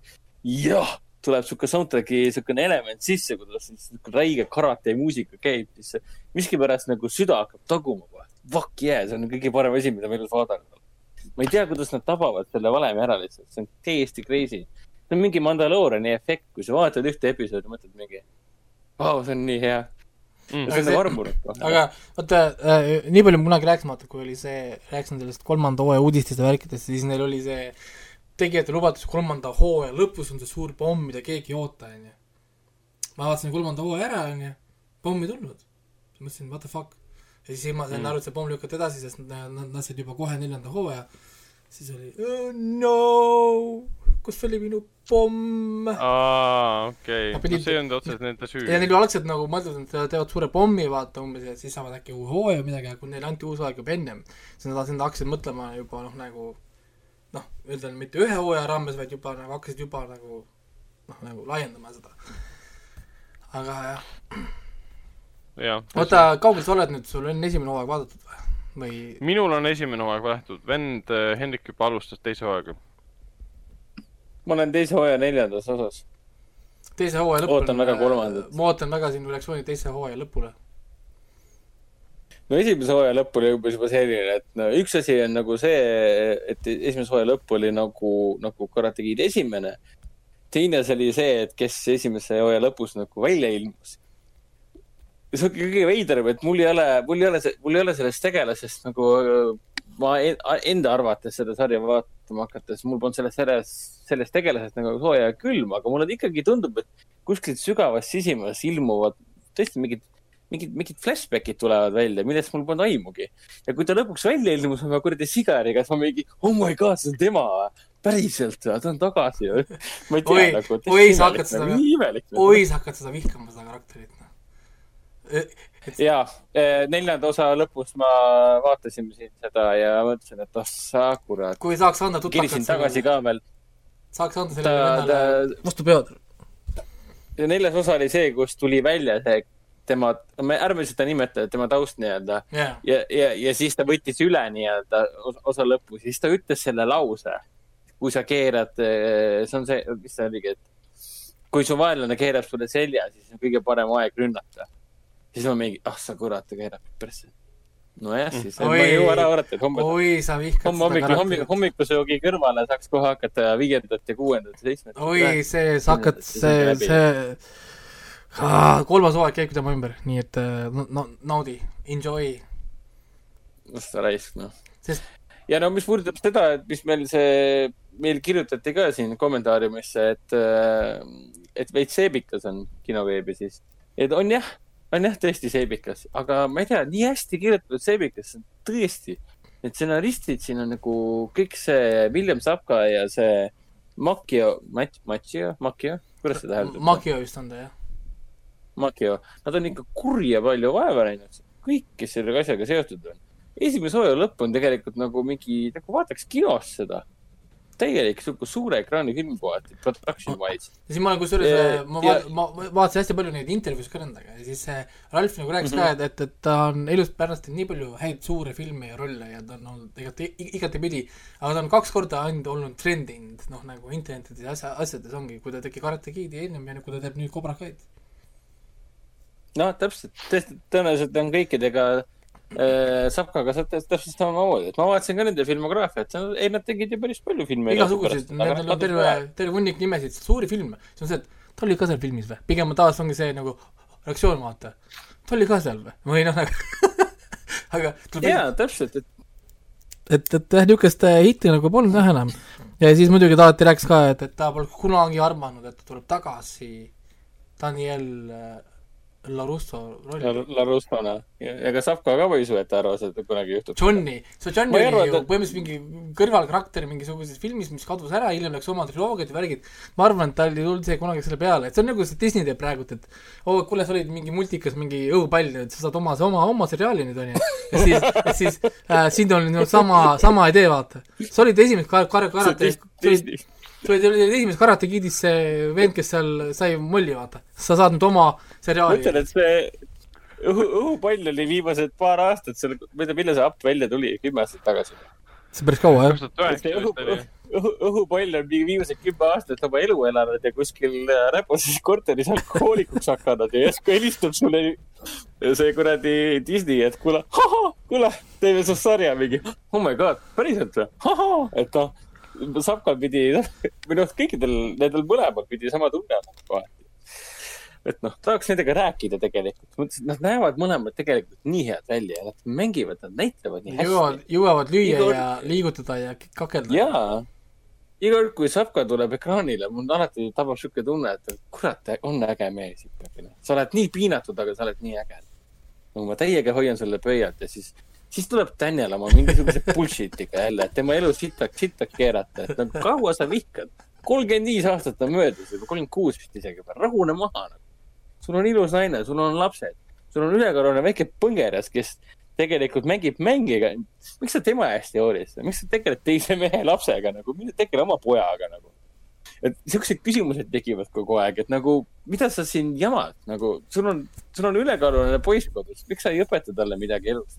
jah, tuleb sihuke soundtrack'i niisugune element sisse, kuidas niisugune räige karate muusika käib, siis miskipärast nagu süda hakkab taguma kohe. Fuck yeah, see on kõige parem asi, mida ma elus vaadanud olen. ma ei tea, kuidas nad tabavad selle valemi ära lihtsalt, see on täiesti crazy. see on mingi Mandalooriani efekt, kui sa vaatad ühte episoodi, mõtled mingi, vau, see on nii hea. Mm. see on see- nagu armunud kohe. aga vaata äh,, nii palju kunagi rääkisin, vaata kui oli see, rääkisin sellest kolmanda hooaja uudistest ja värkidest, siis neil oli see tegijate lubadus kolmanda hooaja lõpus on see suur pomm, mida keegi ei oota, onju. ma vaatasin kolmanda hooaja ära, onju, pomm ei tulnud. mõtlesin, what the fuck. ja siis ma sain Mm. aru, et see pomm lükati edasi, sest nad, nad lasid juba kohe neljanda hooaja. siis oli oh, no, kus oli minu pomm? aa, okei okay., no see ei olnud otseselt nende süü. ja neil ju algselt nagu mõeldud, et nad teevad suure pommi, vaata umbes, ja siis saavad äkki uue hooaja midagi, aga kui neile anti uus hooaeg juba ennem, siis nad, nad hakkasid mõtlema juba noh, nagu noh, öelda mitte ühe hooaja raames, vaid juba nagu hakkasid juba nagu noh, nagu laiendama seda. aga jah, oota, kaugel sa oled nüüd, sul on esimene hooaeg vaadatud või? või minul on esimene hooaeg vahetud, vend äh, Hendrik juba alustas teise hooaega. Ma olen teise hooaja neljandas osas. teise hooaja lõpul Ootan väga kolmandat. ma ootan väga sinu reaktsiooni teise hooaja lõpule. no esimese hooaja lõpp oli umbes juba selline, et no üks asi on nagu see, et esimese hooaja lõpp oli nagu, nagu Karate Kid esimene. teine asi oli see, et kes esimese hooaja lõpus nagu välja ilmus. see on kõige veidram, et mul ei ole, mul ei ole, mul ei ole sellest tegelasest nagu ma en- enda arvates seda sarja vaatama hakates, mul polnud sellest, sellest, sellest tegelasest nagu sooja ja külma, aga mulle ikkagi tundub, et kuskilt sügavast sisimas ilmuvad tõesti mingid mingid, mingid flashback'id tulevad välja, millest mul polnud aimugi. ja kui ta lõpuks välja ilmus oma kuradi sigariga, siis ma mingi, oh my god, see on tema päriselt ta on tagasi ma ei tea Oi, nagu. oi, sa hakkad seda- imelik. oi, sa hakkad seda vihkama, seda karakterit, noh. ja neljanda osa lõpus ma vaatasin siin seda ja mõtlesin, et ah sa kurat. kui saaks anda kirisin tutlakat tagasi ka veel. saaks anda sellele vennale, vastu pead. ja neljas osa oli see, kus tuli välja see tema, ärme seda nimeta, tema taust nii-öelda jah, ja, ja, ja siis ta võttis üle nii-öelda os- osa lõppu, siis ta ütles selle lause. kui sa keerad, see on see, mis see oligi, et kui su vaenlane keerab sulle selja, siis on kõige parem aeg rünnata. Siis ma mingi, ah sa kurat, ta keerab persse. nojah, siis ma Oi. ei jõua ära oodata, et homme, oi, sa vihkad homme hommikul, hommikul, hommikusöögi kõrvale saaks kohe hakata viiendat ja kuuendat ja seitsmendat. oi, see, sa hakkad, See see see, kolmas hooaeg käib tema ümber, nii et äh, no, no, naudi, enjoy. musta raisk, noh. Sest- ja no mis puudutab seda, et mis meil see, meil kirjutati ka siin kommentaariumisse, et, et veits seebikas on kinoveebi siis. et on jah, on jah tõesti seebikas, aga ma ei tea, nii hästi kirjutatud seebikas, tõesti. Need stsenaristid siin on nagu kõik see William Sapka ja see Makio, Mat-, Matio, Makio, kuidas seda hääldab? Makio vist on ta, jah. Makio, nad on ikka kurja palju vaeva näinud, kõik, kes selle asjaga seotud on. esimese hooaja lõpp on tegelikult nagu mingi, nagu vaataks kinos seda. Täielik sihuke suure ekraani film kohati, production wise. siis ma olen kusjuures Ja-, ma ja- ma ma vaatasin hästi palju neid intervjuusid ka nendega ja siis see Ralf nagu rääkis Mhm. ka, et, et, ta on elust pärastanud nii palju häid suuri filme ja rolle ja ta on olnud igati, igatepidi, aga ta on kaks korda ainult olnud trendinud, noh nagu internetides ja asja, asjades ongi, kui ta tegi Karate Kidi ennem ja kui ta teeb nüüd Cobra Kai'd. noh, täpselt, tõesti, tõenäoliselt on kõikidega äh, Sapkaga saab täpselt samamoodi, et ma vaatasin ka nende filmograafiat, ei nad tegid ju päris palju filme. igasuguseid, nendel on terve, terve hunnik nimesid, suuri filme, siis on see, et ta oli ka seal filmis või, pigem taas ongi see nagu reaktsioon, vaata. ta oli ka seal või, või noh nagu aga tuleb jaa, täpselt, et et, et jah, niisugust äh, hitti nagu polnud jah enam. ja siis muidugi ta alati rääkis ka, et, et ta pole kunagi arvanud, et ta tuleb tagasi Daniel äh, LaRusso rolli. La Russona ja ja ka Sapka ka võis võtta arvas, et kunagi juhtub. Johnny, see Johnny ei oli arva, ju et- põhimõtteliselt mingi kõrvalkarakter mingisuguses filmis, mis kadus ära, hiljem läks oma triloogiat ja värgid. ma arvan, et tal ei tulnud see kunagi selle peale, et see on nagu see Disney teeb praegult, et oo oh,, kuule, sa olid mingi multikas mingi õhupall, et sa saad oma, oma, oma seriaali nüüd onju. ja siis, ja siis äh, siin on sama, sama idee, vaata. sa olid esimene kar-, kar-, karate, olid olid esimeses Karate Kidis see vend, kes seal sai molli, vaata. sa saad nüüd oma ma seriaali ütlen, et see õhu, õhupall oli viimased paar aastat seal, ma ei tea, millal see app välja tuli, kümme aastat tagasi. see on päris kaua, jah. see õhu õhu, õhupall on mingi viimased kümme aastat oma elu elanud ja kuskil äh, räpases korteris alkohoolikuks hakanud ja järsku helistab sulle see kuradi Disney, et kuule, kuule, teeme su sarja mingi, oh my god, päriselt või? et noh, Sapkal pidi või noh, kõikidel nendel mõlemal pidi sama tunne olema kohati. et noh, tahaks nendega rääkida tegelikult, mõtlesin, et nad näevad mõlemad tegelikult nii head välja ja nad mängivad, nad näitlevad nii jõuavad hästi., jõuavad lüüa Igor- ja liigutada ja kakelda. jaa, iga kord, kui Sapka tuleb ekraanile, mul alati tabab sihuke tunne, et kurat, on äge mees ikkagi. sa oled nii piinatud, aga sa oled nii äge. no ma täiega hoian sulle pöialt ja siis, siis tuleb Daniel oma mingisuguse bullshit'iga jälle, et tema elu sitaks, sitaks keerata, et nagu kaua sa vihkad. kolmkümmend viis aastat on möödas juba, kolmkümmend kuus vist isegi, rahune maha nagu.. sul on ilus naine, sul on lapsed, sul on ülekaalune väike põngeras, kes tegelikult mängib mängiga. miks sa tema eest ei hoolitse, miks sa tegeled teise mehe lapsega nagu, mine tegele oma pojaga nagu. et siuksed küsimused tekivad kogu aeg, et nagu, mida sa siin jamad, nagu sul on, sul on ülekaaluline poiss kodus, miks sa ei õpeta talle midagi elus?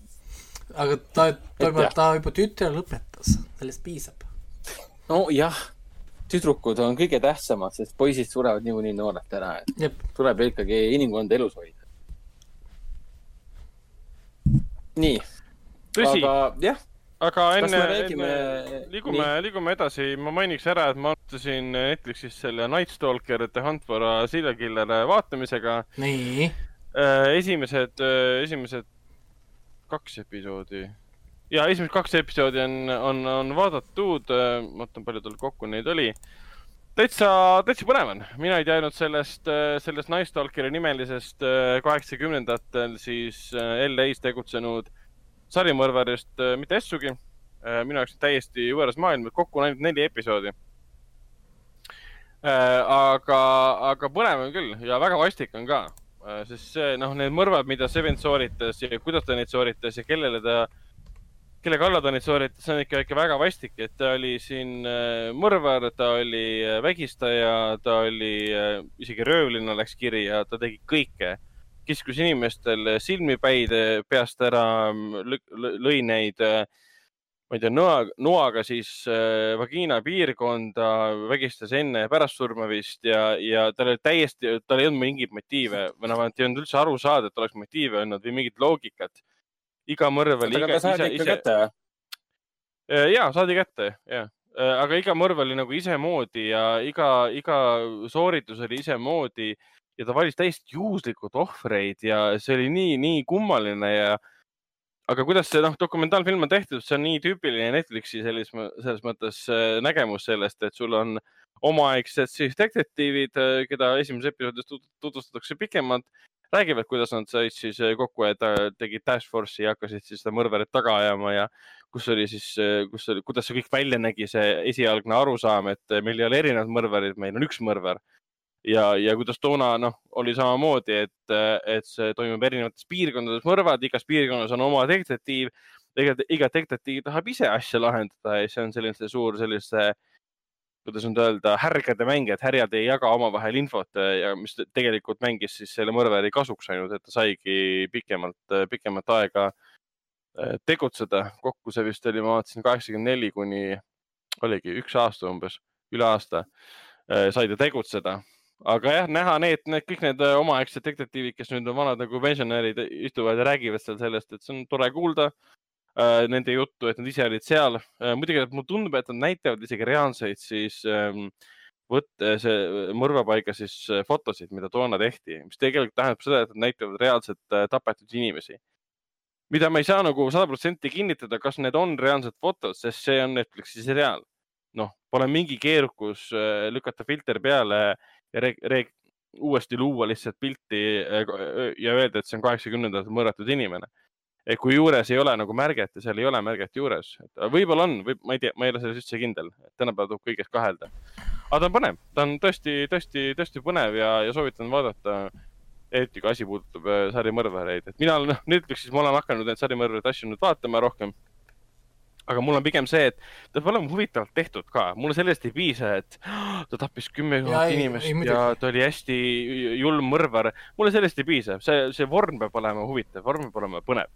Aga ta, ta ta juba tütre lõpetas, sellest piisab. nojah, tüdrukud on kõige tähtsamad, sest poisid surevad niikuinii noorelt ära, et jep, tuleb ikkagi inimkonda elus hoida. nii, tõsi, aga jah, aga enne me, räägime enne, liigume, liigume edasi, ma mainiks ära, et ma alustasin Netflixis selle Night Stalker The Hunt for a Serial Killer vaatamisega. nii, esimesed, esimesed kaks episoodi ja esimesed kaks episoodi on, on, on vaadatud, vaatan, palju tal kokku neid oli. täitsa, täitsa põnev on, mina ei teadnud sellest, sellest Night Stalkeri nimelisest äh, kaheksakümnendatel siis äh, LA-s tegutsenud sarimõrvarist äh, mitte essugi. minu jaoks täiesti võõras maailm, kokku on ainult neli episoodi. aga, aga põnev on küll ja väga vastik on ka, sest see noh, need mõrvad, mida Seven sooritas ja kuidas ta neid sooritas ja kellele ta, kelle kallal ta neid sooritas, see on ikka, ikka väga vastik, et ta oli siin äh, mõrvar, ta oli äh, vägistaja, ta oli äh, isegi röövlina läks kirja, ta tegi kõike. kiskus inimestel silmi päid peast ära, lõi neid äh, ma ei tea, noa, noaga siis äh, vagiina piirkonda, vägistas enne ja pärast surma vist ja, ja tal oli täiesti, tal ei olnud mingeid motiive või noh, ei olnud üldse aru saada, et oleks motiive olnud või mingit loogikat. iga mõrv oli aga ta, saadi ikka ise, kätte või? ja saadi kätte, ja. aga iga mõrv oli nagu isemoodi ja iga, iga sooritus oli isemoodi ja ta valis täiesti juhuslikult ohvreid ja see oli nii, nii kummaline ja aga kuidas see noh, dokumentaalfilm on tehtud, see on nii tüüpiline Netflixi selles, selles mõttes äh, nägemus sellest, et sul on omaaegsed siis detektiivid, keda esimeses episoodis tut- tutvustatakse pikemalt, räägivad, kuidas nad said siis äh, kokku ta- tegid task force'i ja hakkasid siis seda mõrvarit taga ajama ja kus oli siis, kus oli, kuidas see kõik välja nägi, see esialgne arusaam, et meil ei ole erinevad mõrvarid, meil on üks mõrvar ja, ja kuidas toona noh, oli samamoodi, et, et see toimub erinevates piirkondades mõrvad, igas piirkonnas on oma detektiiv. iga, iga detektiiv tahab ise asja lahendada ja see on selline suur sellise, kuidas nüüd öelda, härgade mäng, et härjad ei jaga omavahel infot ja mis te- tegelikult mängis siis selle mõrvari kasuks ainult, et ta saigi pikemalt, pikemat aega äh, tegutseda. kokku see vist oli, ma vaatasin kaheksakümmend neli kuni oligi üks aasta umbes, üle aasta äh, sai ta tegutseda aga jah, näha need, need kõik need äh, omaaegsed detektiivid, kes nüüd on vanad nagu pensionärid, istuvad ja räägivad seal sellest, et see on tore kuulda äh, nende juttu, et nad ise olid seal äh,. muidugi mulle tundub, et nad näitavad isegi reaalseid siis ähm, võtte, see mõrvapaiga siis äh, fotosid, mida toona tehti, mis tegelikult tähendab seda, et nad näitavad reaalselt äh, tapetud inimesi. mida ma ei saa nagu sada protsenti kinnitada, kas need on reaalsed fotod, sest see on Netflixi seriaal. noh, pole mingi keerukus äh, lükata filter peale ja re re uuesti luua lihtsalt pilti äh, ja öelda, et see on kaheksakümnendatel mõrvatud inimene. et kui juures ei ole nagu märget ja seal ei ole märget juures, võib-olla on, või ma ei tea, ma ei ole selles üldse kindel, tänapäeval tuleb kõiges kahelda. aga ta on põnev, ta on tõesti, tõesti, tõesti põnev ja, ja soovitan vaadata. eriti kui asi puudutab äh, sarimõrvareid, et mina olen, noh, Netflixis ma olen hakanud neid sarimõrvarite asju nüüd vaatama rohkem aga mul on pigem see, et ta peab olema huvitavalt tehtud ka, mulle sellest ei piisa, et ta tappis kümme tuhat inimest ei, ja ta oli hästi julm mõrvar. mulle sellest ei piisa, see, see vorm peab olema huvitav, vorm peab olema põnev.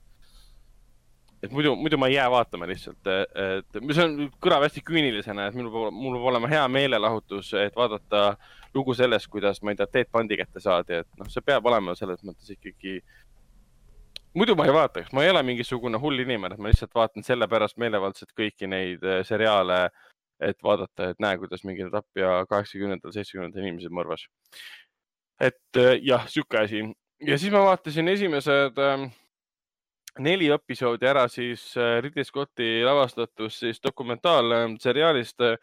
et muidu, muidu ma ei jää vaatama lihtsalt, et see on, kõlab hästi küünilisena, et minul peab, mul peab olema hea meelelahutus, et vaadata lugu sellest, kuidas, ma ei tea, Ted Bundy kätte saadi, et noh, see peab olema selles mõttes ikkagi muidu ma ei vaataks, ma ei ole mingisugune hull inimene, et ma lihtsalt vaatan sellepärast meelevaldselt kõiki neid äh, seriaale, et vaadata, et näe, kuidas mingi tapja kaheksakümnendatel, seitsmekümnendatel inimesed mõrvas. et äh, jah, sihuke asi ja siis ma vaatasin esimesed äh, neli episoodi ära siis äh, Ridley Scotti lavastatud siis dokumentaalseriaalist äh,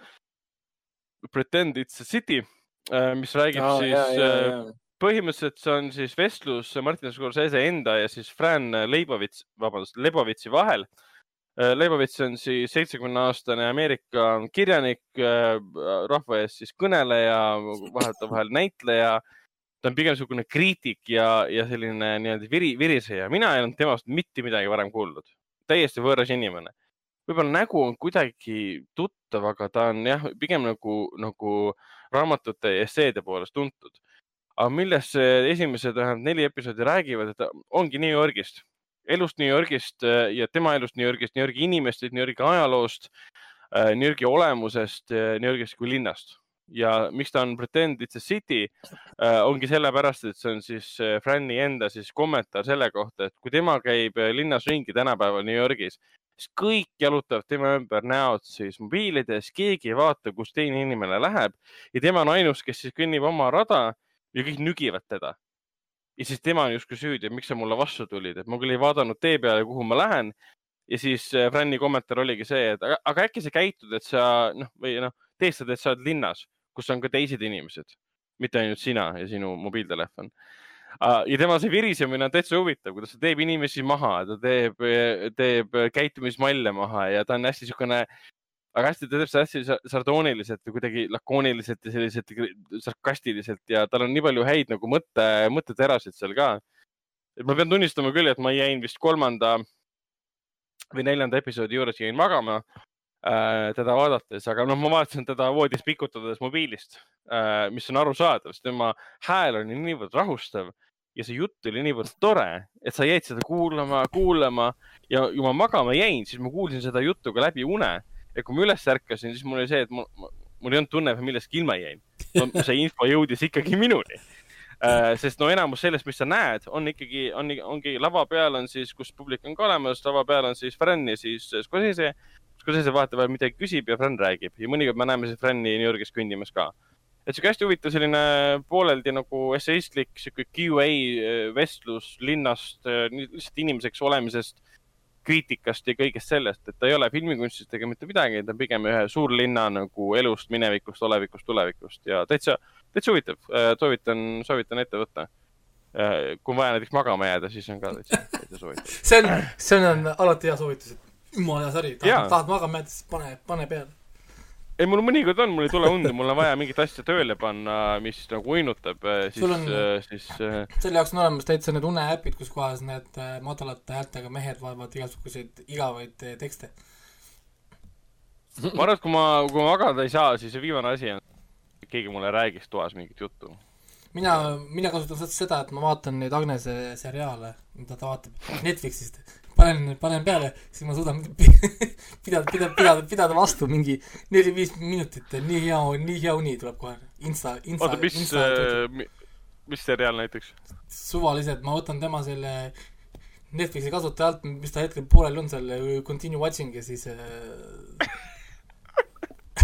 Pretend it's a city, mis räägib Aa, siis jaa, äh, jaa. Põhimõtteliselt see on siis vestlus Martin Scorsese enda ja siis Fran Leibovitz, vabandust, Lebovitsi vahel. Leibovits on siis seitsmekümne aastane Ameerika kirjanik, rahva ees siis kõneleja, vahetevahel näitleja. ta on pigem niisugune kriitik ja, ja selline nii-öelda viri, viriseja. mina ei olnud temast mitte midagi varem kuulnud, täiesti võõras inimene. võib-olla nägu on kuidagi tuttav, aga ta on jah, pigem nagu, nagu raamatute ja esseede poolest tuntud aga millest see esimesed vähemalt neli episoodi räägivad, et ongi New Yorgist, elust New Yorgist äh, ja tema elust New Yorgist, New Yorgi inimestest, New Yorgi ajaloost, New Yorgi olemusest, New Yorgist kui linnast. ja miks ta on Pretend it's a city, ongi sellepärast, et see on siis äh, Fran'i enda siis kommentaar selle kohta, et kui tema käib äh, linnas ringi tänapäeval New Yorgis, siis kõik jalutavad tema ümber näod siis mobiilides, keegi ei vaata, kus teine inimene läheb ja tema on ainus, kes siis kõnnib oma rada ja kõik nügivad teda. ja siis tema on justkui süüdi, et miks sa mulle vastu tulid, et ma küll ei vaadanud tee peale, kuhu ma lähen. ja siis äh, Fran'i kommentaar oligi see, et aga, aga äkki sa käitud, et sa noh, või noh, teestad, et sa oled linnas, kus on ka teised inimesed, mitte ainult sina ja sinu mobiiltelefon. ja tema see virisemine on täitsa huvitav, kuidas ta teeb inimesi maha, ta teeb, teeb käitumismalle maha ja ta on hästi niisugune aga hästi, ta teeb seda hästi sa- sardooniliselt ja kuidagi lakooniliselt ja selliselt sarkastiliselt ja tal on nii palju häid nagu mõtte, mõtteterasid seal ka. et ma pean tunnistama küll, et ma jäin vist kolmanda või neljanda episoodi juures jäin magama äh, teda vaadates, aga noh, ma vaatasin teda voodis pikutades mobiilist äh,, mis on arusaadav, sest tema hääl oli niivõrd rahustav ja see jutt oli niivõrd tore, et sa jäid seda kuulama, kuulama ja kui ma magama jäin, siis ma kuulsin seda juttu ka läbi une ja kui ma üles ärkasin, siis mul oli see, et mul, mul ei olnud tunne, millestki ilma jäin. see info jõudis ikkagi minuni. sest no enamus sellest, mis sa näed, on ikkagi, on, ongi lava peal on siis, kus publik on ka olemas, lava peal on siis Fran ja siis Scorsese. Scorsese vahetevahel midagi küsib ja Fran räägib ja mõnikord me näeme siis Frani New Yorgis kõndimas ka. et sihuke hästi huvitav selline pooleldi nagu esseistlik sihuke Q&A vestlus linnast, lihtsalt inimeseks olemisest kriitikast ja kõigest sellest, et ta ei ole filmikunstist ega mitte midagi, ta on pigem ühe suurlinna nagu elust, minevikust, olevikust, tulevikust ja täitsa, täitsa huvitav, soovitan, soovitan ette võtta. kui on vaja näiteks magama jääda, siis on ka täitsa, täitsa soovitav. see on, see on alati hea soovitus, et jumala hea sari, tahad magama jääda, siis pane, pane peale. ei, mul mõnikord on, mul ei tule und mul on vaja mingit asja tööle panna, mis nagu uinutab, siis Sul on-, siis äh, selle jaoks on olemas täitsa need uneäpid, kus kohas need madalate häältega mehed vaevavad igasuguseid igavaid tekste. ma arvan, et kui ma, kui ma magada ei saa, siis viimane asi on, keegi mulle räägiks toas mingit juttu. mina, mina kasutan seda- seda, et ma vaatan neid Agnese seriaale, mida ta vaatab Netflixist. panen, panen peale, siis ma suudan pidada, pidada, pidada, pidada vastu mingi neli-viis minutit, nii hea, nii hea uni tuleb kohe. Insta, Insta, oota, mis Insta, mis seriaal näiteks? suvaliselt ma võtan tema selle Netflixi kasutaja alt, mis ta hetkel pooleli on seal, continue watching ja siis äh,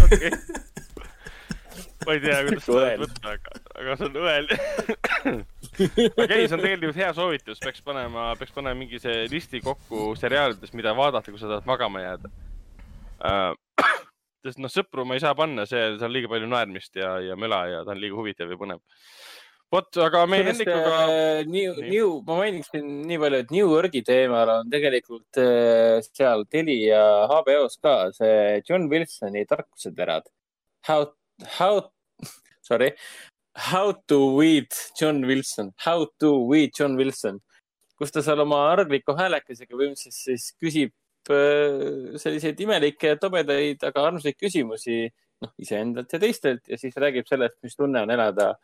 ma ei tea, kuidas seda võtta, aga, aga see on õel. okei, see on tegelikult hea soovitus, peaks panema, peaks panema mingi see listi kokku seriaalidest, mida vaadata, kui sa tahad magama jääda uh. sest noh, sõpru ma ei saa panna, see, seal on liiga palju naermist ja, ja möla ja ta on liiga huvitav ja põnev. vot, aga meie Hendrikuga, New, Nii. New, ma mainiksin nii palju, et New Yorgi teemal on tegelikult äh, seal Telia HBO-s ka see John Wilsoni tarkuseterad. How, how, sorry, How to weed John Wilson, How to weed John Wilson, kus ta seal oma argliku häälekesega põhimõtteliselt siis küsib äh, selliseid imelikke, tobedaid, aga armsaid küsimusi, noh, iseendalt ja teistelt ja siis räägib sellest, mis tunne on elada.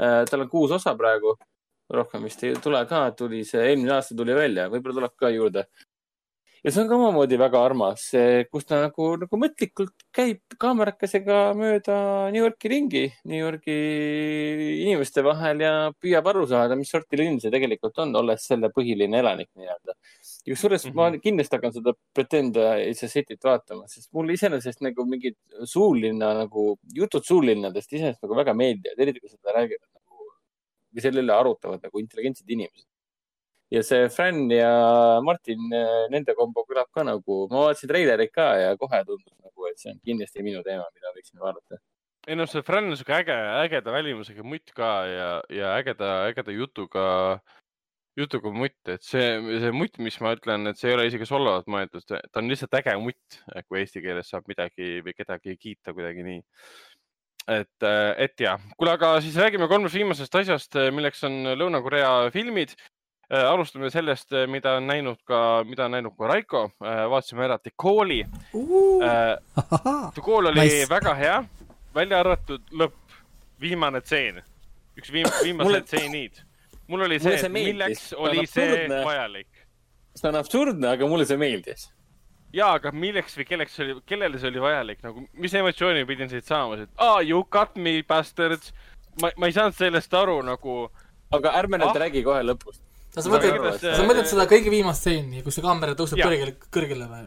Äh, tal on kuus osa praegu, rohkem vist ei tule ka, tuli see eelmine aasta tuli välja, võib-olla tuleb ka juurde. Ja see on ka omamoodi väga armas, kus ta nagu, nagu mõtlikult käib kaamerakesega mööda New Yorki ringi, New Yorgi inimeste vahel ja püüab aru saada, mis sorti linn see tegelikult on, olles selle põhiline elanik nii-öelda. ja kusjuures mm -hmm. ma Mhm. kindlasti hakkan seda Pretend It's a City't vaatama, sest mulle iseenesest nagu mingid suurlinna nagu jutud suurlinnadest iseenesest nagu väga meeldivad, eriti kui seda räägivad nagu või selle üle arutavad nagu intelligentsed inimesed ja see Fran ja Martin, nende kombo kõlab ka nagu, ma vaatasin treilerit ka ja kohe tundus nagu, et see on kindlasti minu teema, mida võiksin vaadata. ei noh, see Fran on siuke äge, ägeda välimusega mutt ka ja, ja ägeda, ägeda jutuga, jutuga mutt, et see, see mutt, mis ma ütlen, et see ei ole isegi solvavalt mõeldud, ta on lihtsalt äge mutt, kui eesti keeles saab midagi või kedagi kiita kuidagi nii. et, et ja, kuule, aga siis räägime kolmest viimasest asjast, milleks on Lõuna-Korea filmid. Alustame sellest, mida on näinud ka, mida on näinud ka Raiko. vaatasime ära The Calli. The Call oli Nice. väga hea, välja arvatud lõpp, viimane tseen, üks viim-, viimased tseenid. mul oli see, see milleks on oli see vajalik see on absurdne, aga mulle see meeldis. ja, aga milleks või kelleks see oli, kellele see oli vajalik nagu, mis emotsiooni pidin siit saama, et aa ah, you got me bastards. ma, ma ei saanud sellest aru nagu, aga ärme nüüd Ah. räägi kohe lõpust. Sa Väga mõtled sa mõtled seda kõige viimast stseeni, kus see kaamera tõuseb kõrgele, kõrgele või?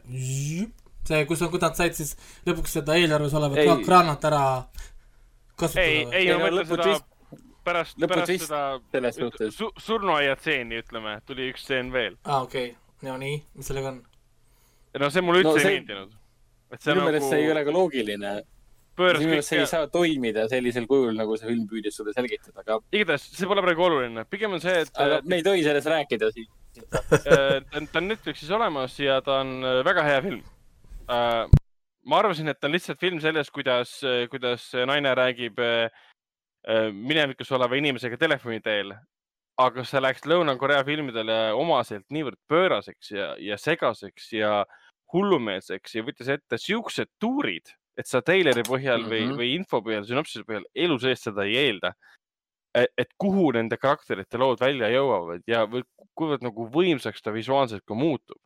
see, kus, kus nad said siis lõpuks seda eelarves olevat kraanat ära kasutada ei, või? ei Ei, ma no mõtlen seda pärast, pärast seda su, surnuaia tseeni, ütleme, tuli üks tseen veel. aa, okei okay., no nii, mis sellega on? no see mulle üldse No no, see- ei meeldinud. et see minu meelest nagu see ei ole ka loogiline. Pööras minu meelest see ei saa toimida sellisel kujul, nagu see film püüdis sulle selgitada, aga, igatahes see pole praegu oluline, pigem on see, et aga me ei tohi sellest rääkida siin. äh, ta on- Netflixis olemas ja ta on äh, väga hea film. ma arvasin, et ta on lihtsalt film sellest, kuidas, kuidas naine räägib äh, äh, minevikus oleva inimesega telefoni teel. aga see läks Lõuna-Korea filmidele omaselt niivõrd pööraseks ja, ja segaseks ja hullumeelseks ja võttis ette siuksed tuurid, et sa treileri põhjal mm -hmm. või või info põhjal, sünopsise põhjal elu sees seda ei eelda. et kuhu nende karakterite lood välja jõuavad ja või- kuivõrd nagu võimsaks ta visuaalselt ka muutub.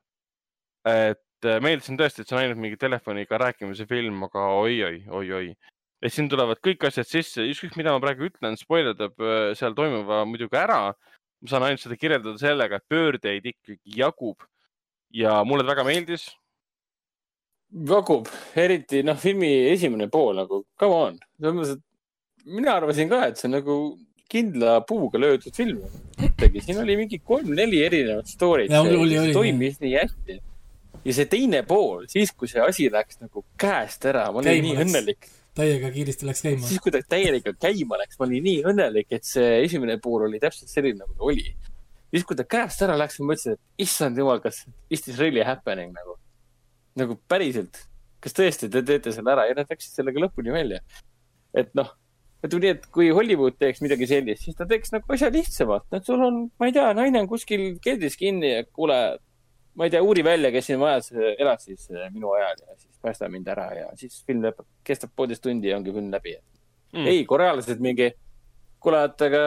et äh, meeldisin tõesti, et see on ainult mingi telefoniga rääkimise film, aga oi-oi, oi-oi. et siin tulevad kõik asjad sisse, ükskõik mida ma praegu ütlen, spoilerdab äh, seal toimuva muidugi ära. ma saan ainult seda kirjeldada sellega, et pöördeid ikkagi jagub ja mulle väga meeldis. jagub, eriti noh, filmi esimene pool nagu, come on, selles mõttes, et mina arvasin ka, et see on nagu kindla puuga löödud film. mõtlegi, siin oli mingi kolm-neli erinevat oli, toimis nii hästi. ja see teine pool, siis kui see asi läks nagu käest ära, ma olin Käima nii õnnelik. täiega kiiresti läks käima. siis, kui ta täielikult käima läks, ma olin nii õnnelik, et see esimene pool oli täpselt selline, nagu ta oli. siis, kui ta käest ära läks, ma mõtlesin, et issand jumal, kas is this really happening nagu, nagu päriselt, kas tõesti te teete selle ära ja nad läksid sellega lõpuni välja. et noh, ütleme nii, et kui Hollywood teeks midagi sellist, siis ta teeks nagu asja lihtsamalt, et sul on, ma ei tea, naine on kuskil keldris kinni ja kuule, ma ei tea, uuri välja, kes siin majas elad siis eh, minu ajal ja siis päästa mind ära ja siis film lõpeb, kestab poolteist tundi ja ongi film läbi Mm. ei, korealased mingi, kuule, et aga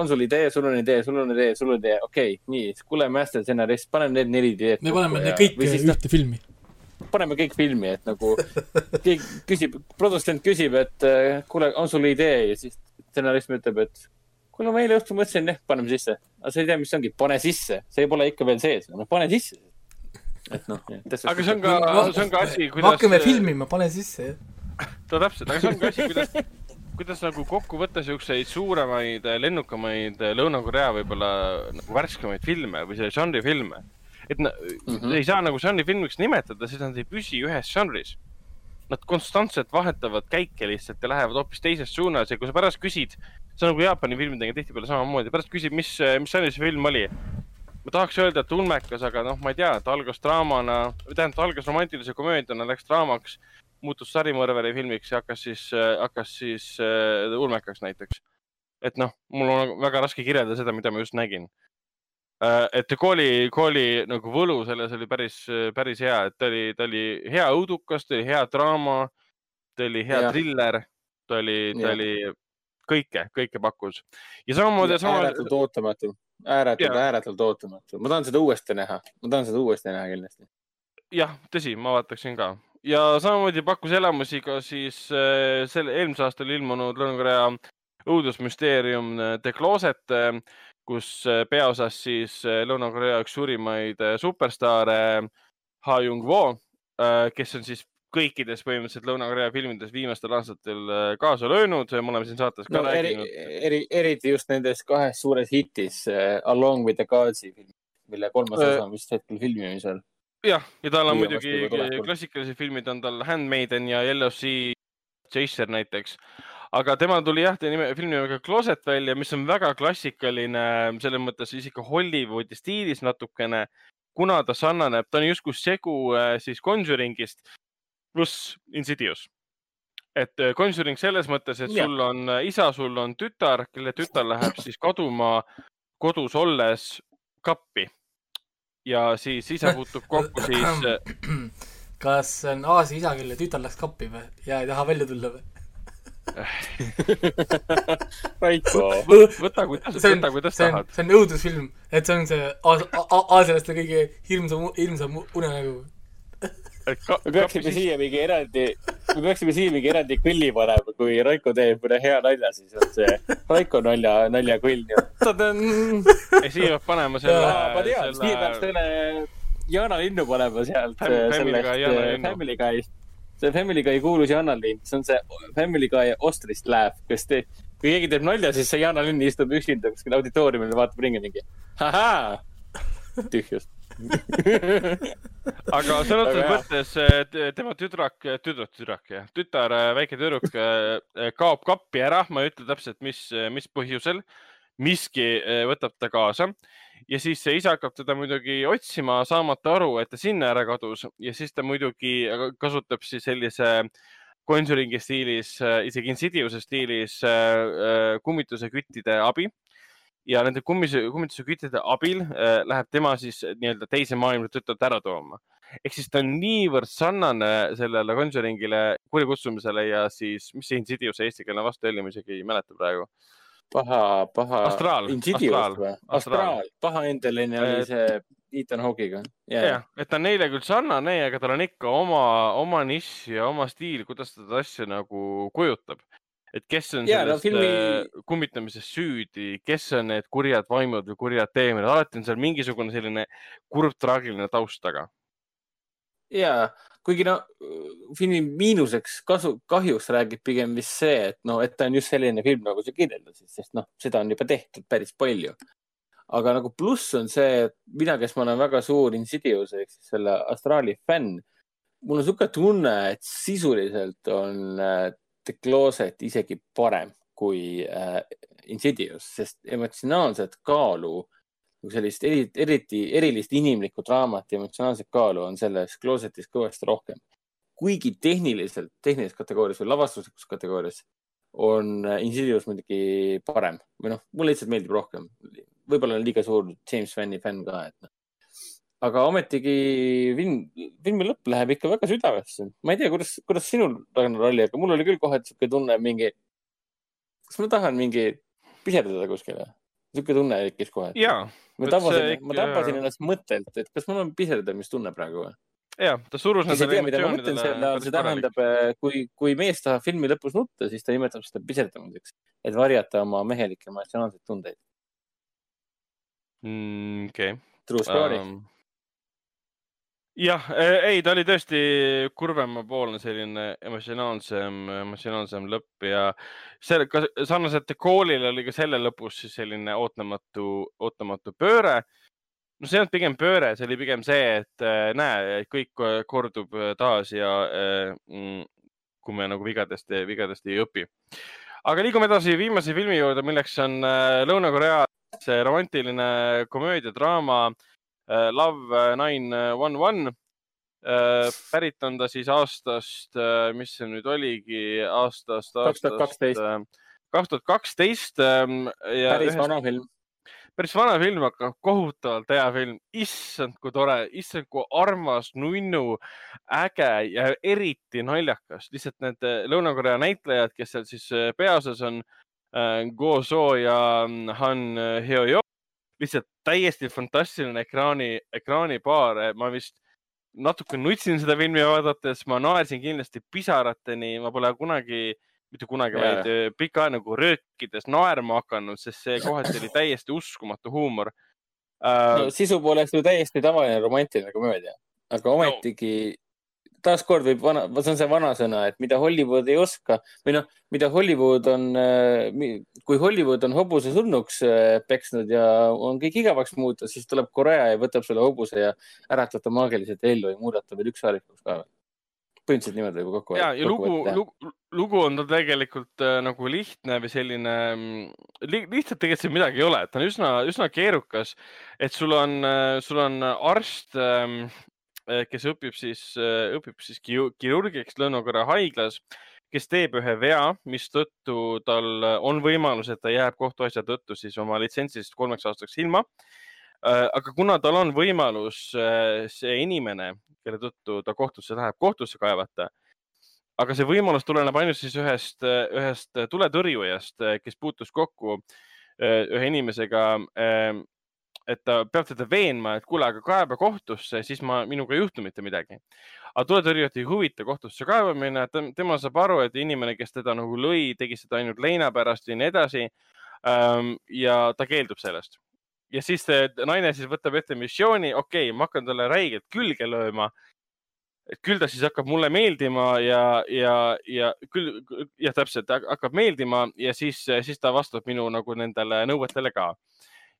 on sul idee, sul on idee, sul on idee, sul on idee, okei okay,, nii, kuule, master stsenarist, paneme need neli ideed. me paneme need kõik ühte filmi. Paneme kõik filmi, et nagu keegi küsib, produtsent küsib, et äh, kuule, on sul idee ja siis stsenarist ütleb, et kuule, ma eile õhtul mõtlesin, jah, paneme sisse. aga sa ei tea, mis see ongi, pane sisse, see pole ikka veel sees, noh, pane sisse. et noh. aga see on ka, see on ka asi, me kuidas. hakkame filmima, pane sisse, jah. no täpselt, aga see on ka asi, kuidas, kuidas nagu kokku võtta siukseid suuremaid, lennukamaid Lõuna-Korea võib-olla nagu värskemaid filme või selle žanri filme. Et na, mm -hmm. ei saa nagu žanri filmiks nimetada, sest nad ei püsi ühes žanris. Nad konstantselt vahetavad käike lihtsalt ja lähevad hoopis teises suunas ja kui sa pärast küsid, see on nagu Jaapani filmidega tihtipeale samamoodi, pärast küsid, mis, mis žanri see film oli. ma tahaks öelda, et ulmekas, aga noh, ma ei tea, ta algas draamana, tähendab, ta algas romantilise komöödiana, läks draamaks muutus sarimõrvari filmiks ja hakkas siis, hakkas siis äh, ulmekaks näiteks. et noh, mul on väga raske kirjeldada seda, mida ma just nägin. Et kooli, kooli nagu võlu selles oli päris, päris hea, et ta oli, ta oli hea õudukas, ta oli hea draama, ta oli hea Jah. triller, ta oli, ta Jah. oli kõike, kõike pakkus. ja samamoodi, ääretult, ootamatu, ääretult, ääretult ootamatu. ma tahan seda uuesti näha, ma tahan seda uuesti näha kindlasti. jah, tõsi, ma vaataksin ka ja samamoodi pakkus elamusi ka siis äh, selle eelmisel aastal ilmunud Lõuna-Korea õudusmüsteerium äh, The Closet, kus äh, peaosas siis äh, Lõuna-Korea üks suurimaid äh, superstaare Ha Jung-Wo, kes on siis kõikides põhimõtteliselt Lõuna-Korea filmides viimastel aastatel kaasa löönud, me oleme siin saates ka no eri rääkinud., eri, eriti just nendes kahes suures hitis Along with the Gods'i film, mille kolmas Äh, osa on vist hetkel filmimisel. jah, ja tal on muidugi klassikalised filmid on tal Handmaiden ja Sea Chaser näiteks. Aga temal tuli jah, nime, filmi nimega Closet välja, mis on väga klassikaline selles mõttes isegi Hollywoodi stiilis natukene, kuna ta sarnaneb, ta on justkui segu äh, siis Conjuringist pluss Insidious. et äh, Conjuring selles mõttes, et sul on äh, isa, sul on tütar, kelle tütar läheb siis kaduma kodus olles kappi ja siis isa puutub kokku siis kas see on Aasia isa, kelle tütar läks kappi või ja ei taha välja tulla või? Raiko, võta kuidas, see on võta, kuidas tahad., see on õudusfilm, et see on see aasialaste kõige hirmsam, hirmsam unenägu. me peaksime siia mingi eraldi, me peaksime siia mingi eraldi kõlli panema, kui Raiko teeb mõne hea nalja, siis on see Raiko nalja, naljakõll. ei, siia peab panema selle ma tean, siia peaks selle, Jaana Linnu panema sealt sellest Linnu. Family Guy'st. See Family Guy kuulus Jaana Lind, see on see Family Guy ostrist laugh, kes te, kui keegi teeb nalja, siis see Jaana Linn istub üksinda kuskil auditooriumil ja vaatab ringi mingi ahaa, tühjus. aga selles hea. mõttes et tema tüdrak, tüdruk, tüdrak jah, tütar, väike tüdruk kaob kappi ära, ma ei ütle täpselt, mis, mis põhjusel. miski võtab ta kaasa ja siis see isa hakkab teda muidugi otsima, saamata aru, et ta sinna ära kadus ja siis ta muidugi kasutab siis sellise Conjuringi stiilis, isegi Insidiouse'i stiilis äh, äh, kummituseküttide abi ja nende kummise, kummituseküttide abil äh, läheb tema siis nii-öelda teise maailma tütart ära tooma. ehk siis ta on niivõrd sarnane sellele Conjuringile, kurikutsumisele ja siis, mis see Insidious eestikeelne vastuhelje, ma isegi ei mäleta praegu. paha, paha. Astraal, Astraal? Astraal. Paha endeline oli Et- see Ethan Hawke'iga. jah, et ta on neile küll sarnane, aga tal on ikka oma, oma nišš ja oma stiil, kuidas ta seda asja nagu kujutab. et kes on no selles filmi- filmi... kummitamises süüdi, kes on need kurjad vaimud või kurjad teemonid, alati on seal mingisugune selline kurb traagiline taust taga. Ja kuigi no filmi miinuseks, kasu, kahjuks räägib pigem vist see, et noh, et ta on just selline film, nagu sa kirjeldasid, sest noh, seda on juba tehtud päris palju. aga nagu pluss on see, et mina, kes ma olen väga suur Insidious ehk siis selle Astraali fänn, mul on niisugune tunne, et sisuliselt on äh, The Closet isegi parem kui äh, Insidious, sest emotsionaalset kaalu nagu sellist eri, eriti erilist inimlikku draamat ja emotsionaalset kaalu on selles Closetis kõvasti rohkem. kuigi tehniliselt, tehnilises kategoorias või lavastuslikus kategoorias on äh, Insidious muidugi parem või noh, mulle lihtsalt meeldib rohkem. võib-olla olen liiga suur James Vanni fänn ka, et noh. aga ometigi film, filmi lõpp läheb ikka väga südamesse. ma ei tea, kuidas, kuidas sinul, Ragnar oli, aga mul oli küll kohe niisugune tunne mingi, kas ma tahan mingi piserdada kuskile. Niisugune tunne tekkis kohe. ma tabasin, ikka- ma tabasin ennast mõttelt, et kas mul on piserdamistunne praegu või? ja ta surus ma emotsioonidele see tähendab, kui, kui mees tahab filmi lõpus nutta, siis ta nimetab seda piserdamiseks, et varjata oma mehelikke emotsionaalseid tundeid. Mm, okei True story um,. jah, ei, ta oli tõesti kurvemapoolne selline emotsionaalsem, emotsionaalsem lõpp ja selle, sarnaselt koolile oli ka selle lõpus siis selline ootamatu, ootamatu pööre no see ei olnud pigem pööre, see oli pigem see, et äh, näe, kõik kordub taas ja äh, mm, kui me nagu vigadest, vigadest ei õpi. aga liigume edasi viimase filmi juurde, milleks on Lõuna-Korea see romantiline komöödiadraama Love Nine One One. pärit on ta siis aastast, mis see nüüd oligi, aastast, aastast 2012. kaks tuhat kaksteist. päris vana film. päris vana film, aga kohutavalt hea film. issand, kui tore, issand, kui armas, nunnu, äge ja eriti naljakas. lihtsalt need Lõuna-Korea näitlejad, kes seal siis peaosas on Go So ja mm, Han Hyo-Yo, lihtsalt täiesti fantastiline ekraani, ekraanipaar. ma vist natuke nutsin seda filmi vaadates, ma naersin kindlasti pisarateni, ma pole kunagi, mitte kunagi, vaid äh, pikka aega nagu röökides naerma hakanud, sest see kohati oli täiesti uskumatu huumor uh,. no sisu poolest ju täiesti tavaline romantiline komöödia, aga ometigi taaskord võib vana, see on see vanasõna, et mida Hollywood ei oska või noh, mida Hollywood on, kui Hollywood on hobuse surnuks äh, peksnud ja on kõik igavaks muutunud, siis tuleb Korea ja võtab selle hobuse ja äratab ta maagiliselt ellu ja muudab ta veel ükssarvikuks ka. põhimõtteliselt niimoodi võib kokku ja, ja lugu lugu, lugu on tal tegelikult äh, nagu lihtne või selline li,, lihtsalt tegelikult siin midagi ei ole, et ta on üsna, üsna keerukas. et sul on, sul on arst, kes õpib siis, õpib siis kirurgiks Lõuna-Korea haiglas, kes teeb ühe vea, mistõttu tal on võimalus, et ta jääb kohtuasja tõttu siis oma litsentsist kolmeks aastaks ilma. aga kuna tal on võimalus äh, see inimene, kelle tõttu ta kohtusse läheb, kohtusse kaevata, aga see võimalus tuleneb ainult siis ühest, ühest tuletõrjujast, kes puutus kokku äh, ühe inimesega, et ta peab teda veenma, et kuule, aga kaeba kohtusse, siis ma, minuga ei juhtu mitte midagi. aga tuletõrjujat ei huvita kohtusse kaevamine, tema saab aru, et inimene, kes teda nagu lõi, tegi seda ainult leina pärast ja nii edasi. ja ta keeldub sellest ja siis see naine siis võtab ette missiooni, okei okay,, ma hakkan talle räigelt külge lööma. et küll ta siis hakkab mulle meeldima ja, ja, ja küll, jah, täpselt hakkab meeldima ja siis, siis ta vastab minu nagu nendele nõuetele ka.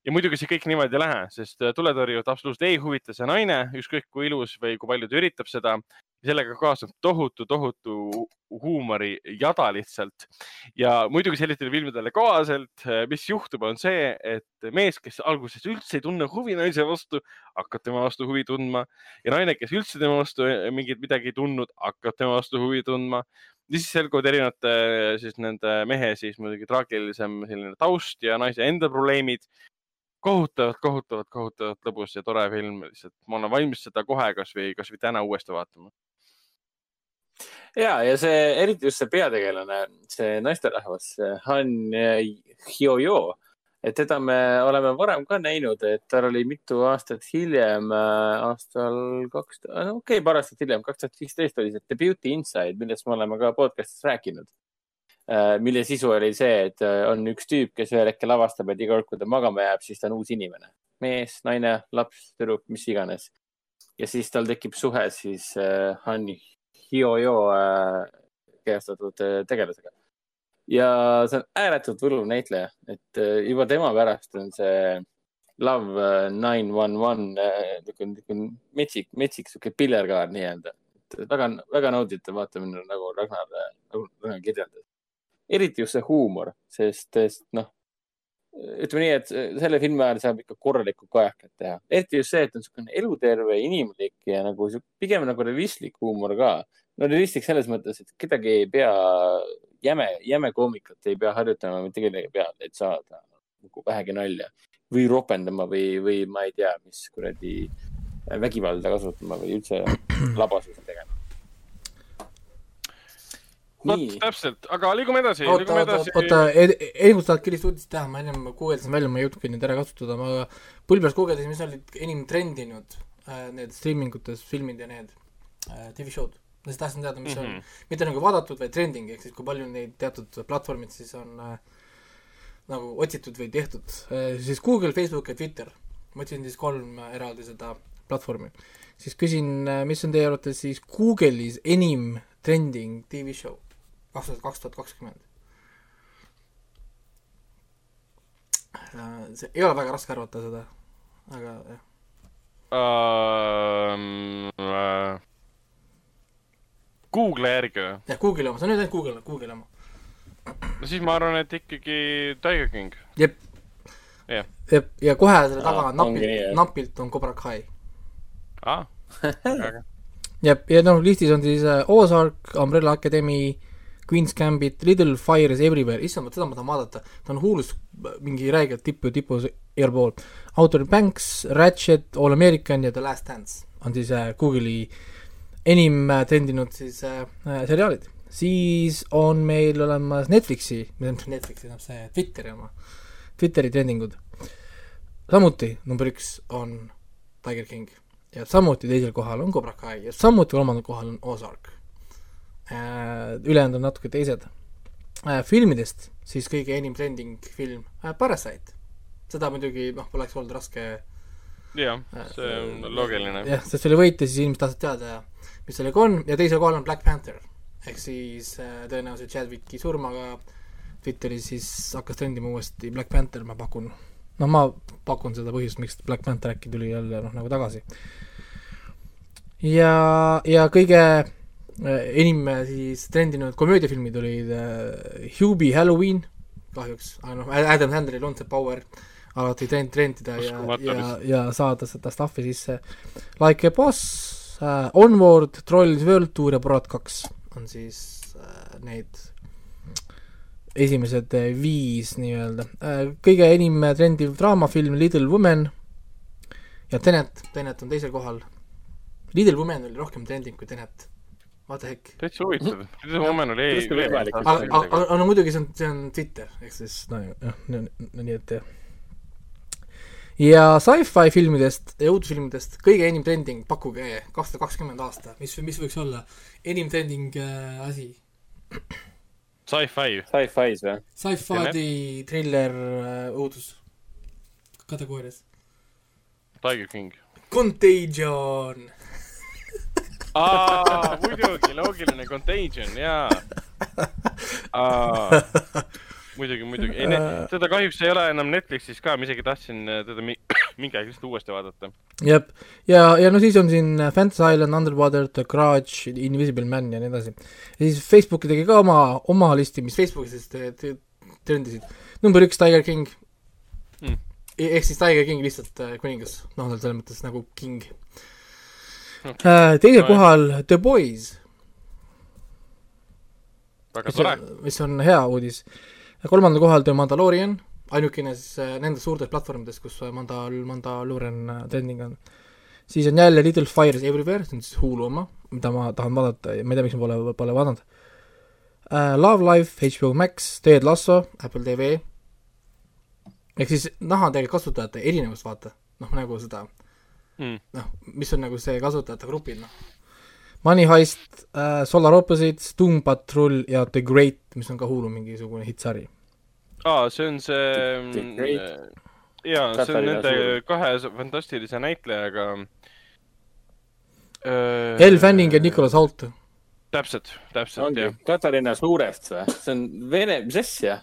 Ja muidugi see kõik niimoodi ei lähe, sest tuletõrjujat absoluutselt ei huvita see naine, ükskõik kui ilus või kui palju ta üritab seda. sellega kaasneb tohutu, tohutu huumorijada lihtsalt ja muidugi sellistele filmidele kohaselt, mis juhtub, on see, et mees, kes alguses üldse ei tunne huvi naise vastu, hakkab tema vastu huvi tundma ja naine, kes üldse tema vastu mingit midagi ei tundnud, hakkab tema vastu huvi tundma. ja siis selguvad erinevate siis nende mehe siis muidugi traagilisem selline taust ja naise enda probleemid. kohutavalt, kohutavalt, kohutavalt lõbus ja tore film, lihtsalt ma olen valmis seda kohe kasvõi, kasvõi täna uuesti vaatama. ja, ja see, eriti just see peategelane, see naisterahvas, Han Hyo-Yo, et teda me oleme varem ka näinud, et tal oli mitu aastat hiljem, aastal kaks, okei okay,, paar aastat hiljem, kaks tuhat viisteist oli see The Beauty Inside, millest me oleme ka podcast'is rääkinud. Mille sisu oli see, et on üks tüüp, kes ühel hetkel avastab, et iga kord, kui ta magama jääb, siis ta on uus inimene. mees, naine, laps, tüdruk, mis iganes. ja siis tal tekib suhe siis äh, Han Hyo-Yo äh, kehastatud äh, tegelasega. ja see on ääretult võluv näitleja, et äh, juba tema pärast on see Love nine one one niisugune metsik, metsik sihuke pillerkaar nii-öelda. väga, väga nauditav vaatamine, nagu Ragnar, nagu Ragnar kirjeldas. Eriti just see huumor, sest, sest noh, ütleme nii, et selle filmi ajal saab ikka korralikku kajakat teha. eriti just see, et on niisugune eluterve, inimlik ja nagu pigem nagu realistlik huumor ka. no realistlik selles mõttes, et kedagi ei pea, jäme, jäme koomikat ei pea harjutama mitte kellegi peale, et saada nagu vähegi nalja või ropendama või, või ma ei tea, mis kuradi vägivalda kasutama või üldse labasusi tegema. Vot täpselt, aga liigume edasi, liigume edasi. oota, enim tahad Kirist uudist teha, ma ennem guugeldasin välja, ma ei jõudnudki neid ära kasutada, ma pulbes guugeldasin, mis olid enim trendinud äh, need streamingutes filmid ja need äh, TV-show'd. ma siis tahtsin teada, mis mm -hmm. on, mitte nagu vaadatud, vaid trending ehk siis kui palju neid teatud platvormid siis on äh, nagu otsitud või tehtud siis Google, Facebook ja Twitter. ma otsin siis kolm eraldi seda platvormi. siis küsin, mis on teie arvates siis Google'is enim trending TV show kaks tuhat, kaks tuhat kakskümmend? see ei ole väga raske arvata seda, aga jah. um,. Uh, Google'i järgi või? jah, Google'i oma, see on nüüd ainult Google, Google'i oma. no siis ma arvan, et ikkagi Tiger King. jep. Jah. jep, ja kohe selle taga ah, napilt napilt on Cobra Kai. aa, väga. jep, ja noh, listis on siis äh, Ozark, Umbrella Academy, Queen's Gambit, Little Fires Everywhere, issand, seda ma tahan vaadata, ta on huulus mingi räigelt tipu, tipus igal pool. Outer Banks, Ratchet, All American ja The Last Dance on siis äh, Google'i enim äh, trendinud siis äh, äh, seriaalid. siis on meil olemas Netflixi, Netflixi tähendab see Twitteri oma, Twitteri trendingud. samuti number üks on Tiger King. ja samuti teisel kohal on Cobra Kai ja samuti kolmandal kohal on Ozark. Ülejäänud on natuke teised. filmidest siis kõige enim trending film Parasite. seda muidugi noh, poleks olnud raske jah, see on loogiline. jah, sest see oli võit ja siis inimesed tahtsid teada, mis sellega on ja teisel kohal on Black Panther. ehk siis äh, tõenäoliselt Chadwicki surmaga Twitteris siis hakkas trendima uuesti Black Panther, ma pakun. noh, ma pakun seda põhjust, miks Black Panther äkki tuli jälle noh, nagu tagasi. ja, ja kõige äh, enim äh, siis trendinud komöödiafilmid olid äh, Hubie Halloween, kahjuks, aga noh, Adam Sandleril on see power alati trend, trendida ja, ja, ja saada seda stuff'i sisse. Like a boss äh,, Onward, Trolls World Tour ja Borat kaks on siis äh, need esimesed äh, viis nii-öelda äh,. kõige enim trendiv draamafilm Little Women ja Tenet, Tenet on teisel kohal. Little Women oli rohkem trending kui Tenet. What the heck? täitsa huvitav. Little Women oli ei, aga, aga, aga no muidugi see on, see on Twitter, ehk siis no jah, nii et jah ja sci-fi filmidest ja uudisfilmidest kõige enim trending, pakkuge kaks tuhat kakskümmend aasta, mis, mis võiks olla enim trending äh, asi? Sci-fi. Sci-fi's või? Sci-fi thriller äh, uudus kategoorias. Tiger King. Contagion aa, muidugi, loogiline Contagion, jaa. Muidugi, muidugi, ei, teda kahjuks ei ole enam Netflixis ka, ma isegi tahtsin äh, teda mi mingi aeg lihtsalt uuesti vaadata. jep, ja, ja no siis on siin äh, Fantasy Island, Underwater, The Grudge, Invisible Man ja nii edasi. ja siis Facebook tegi ka oma, oma listi, mis Facebookis siis trendisid. number üks, Tiger King. Hmm.. ehk siis Tiger King lihtsalt äh, kuningas, noh, selles mõttes nagu king okay.. teisel no, kohal The Boys. väga tore. mis on hea uudis kolmandal kohal The Mandalorian, ainukene siis äh, nendest suurtest platvormidest, kus äh, Mandal-, Mandalorian äh, trending on. siis on jälle Little Fires Everywhere, see on siis Hulu oma, mida ma tahan vaadata ja ma ei tea, miks ma pole, pole vaadanud uh,. Love Life, HBO Max, Ted Lasso, Apple TV, ehk siis nahatega kasutajate erinevust vaata, noh nagu seda mm., noh, mis on nagu see kasutajate grupid, noh Money Heist äh,, Solar Opposites, Doom Patrol ja The Great, mis on ka Hulu mingisugune hittsari. aa, see on see, mm, jaa, see on nende kahe fantastilise näitlejaga äh,. Elle Fanning ja Nicolas Hoult. täpselt, täpselt, jah. Katariina Suurest või? see on vene, mis asja?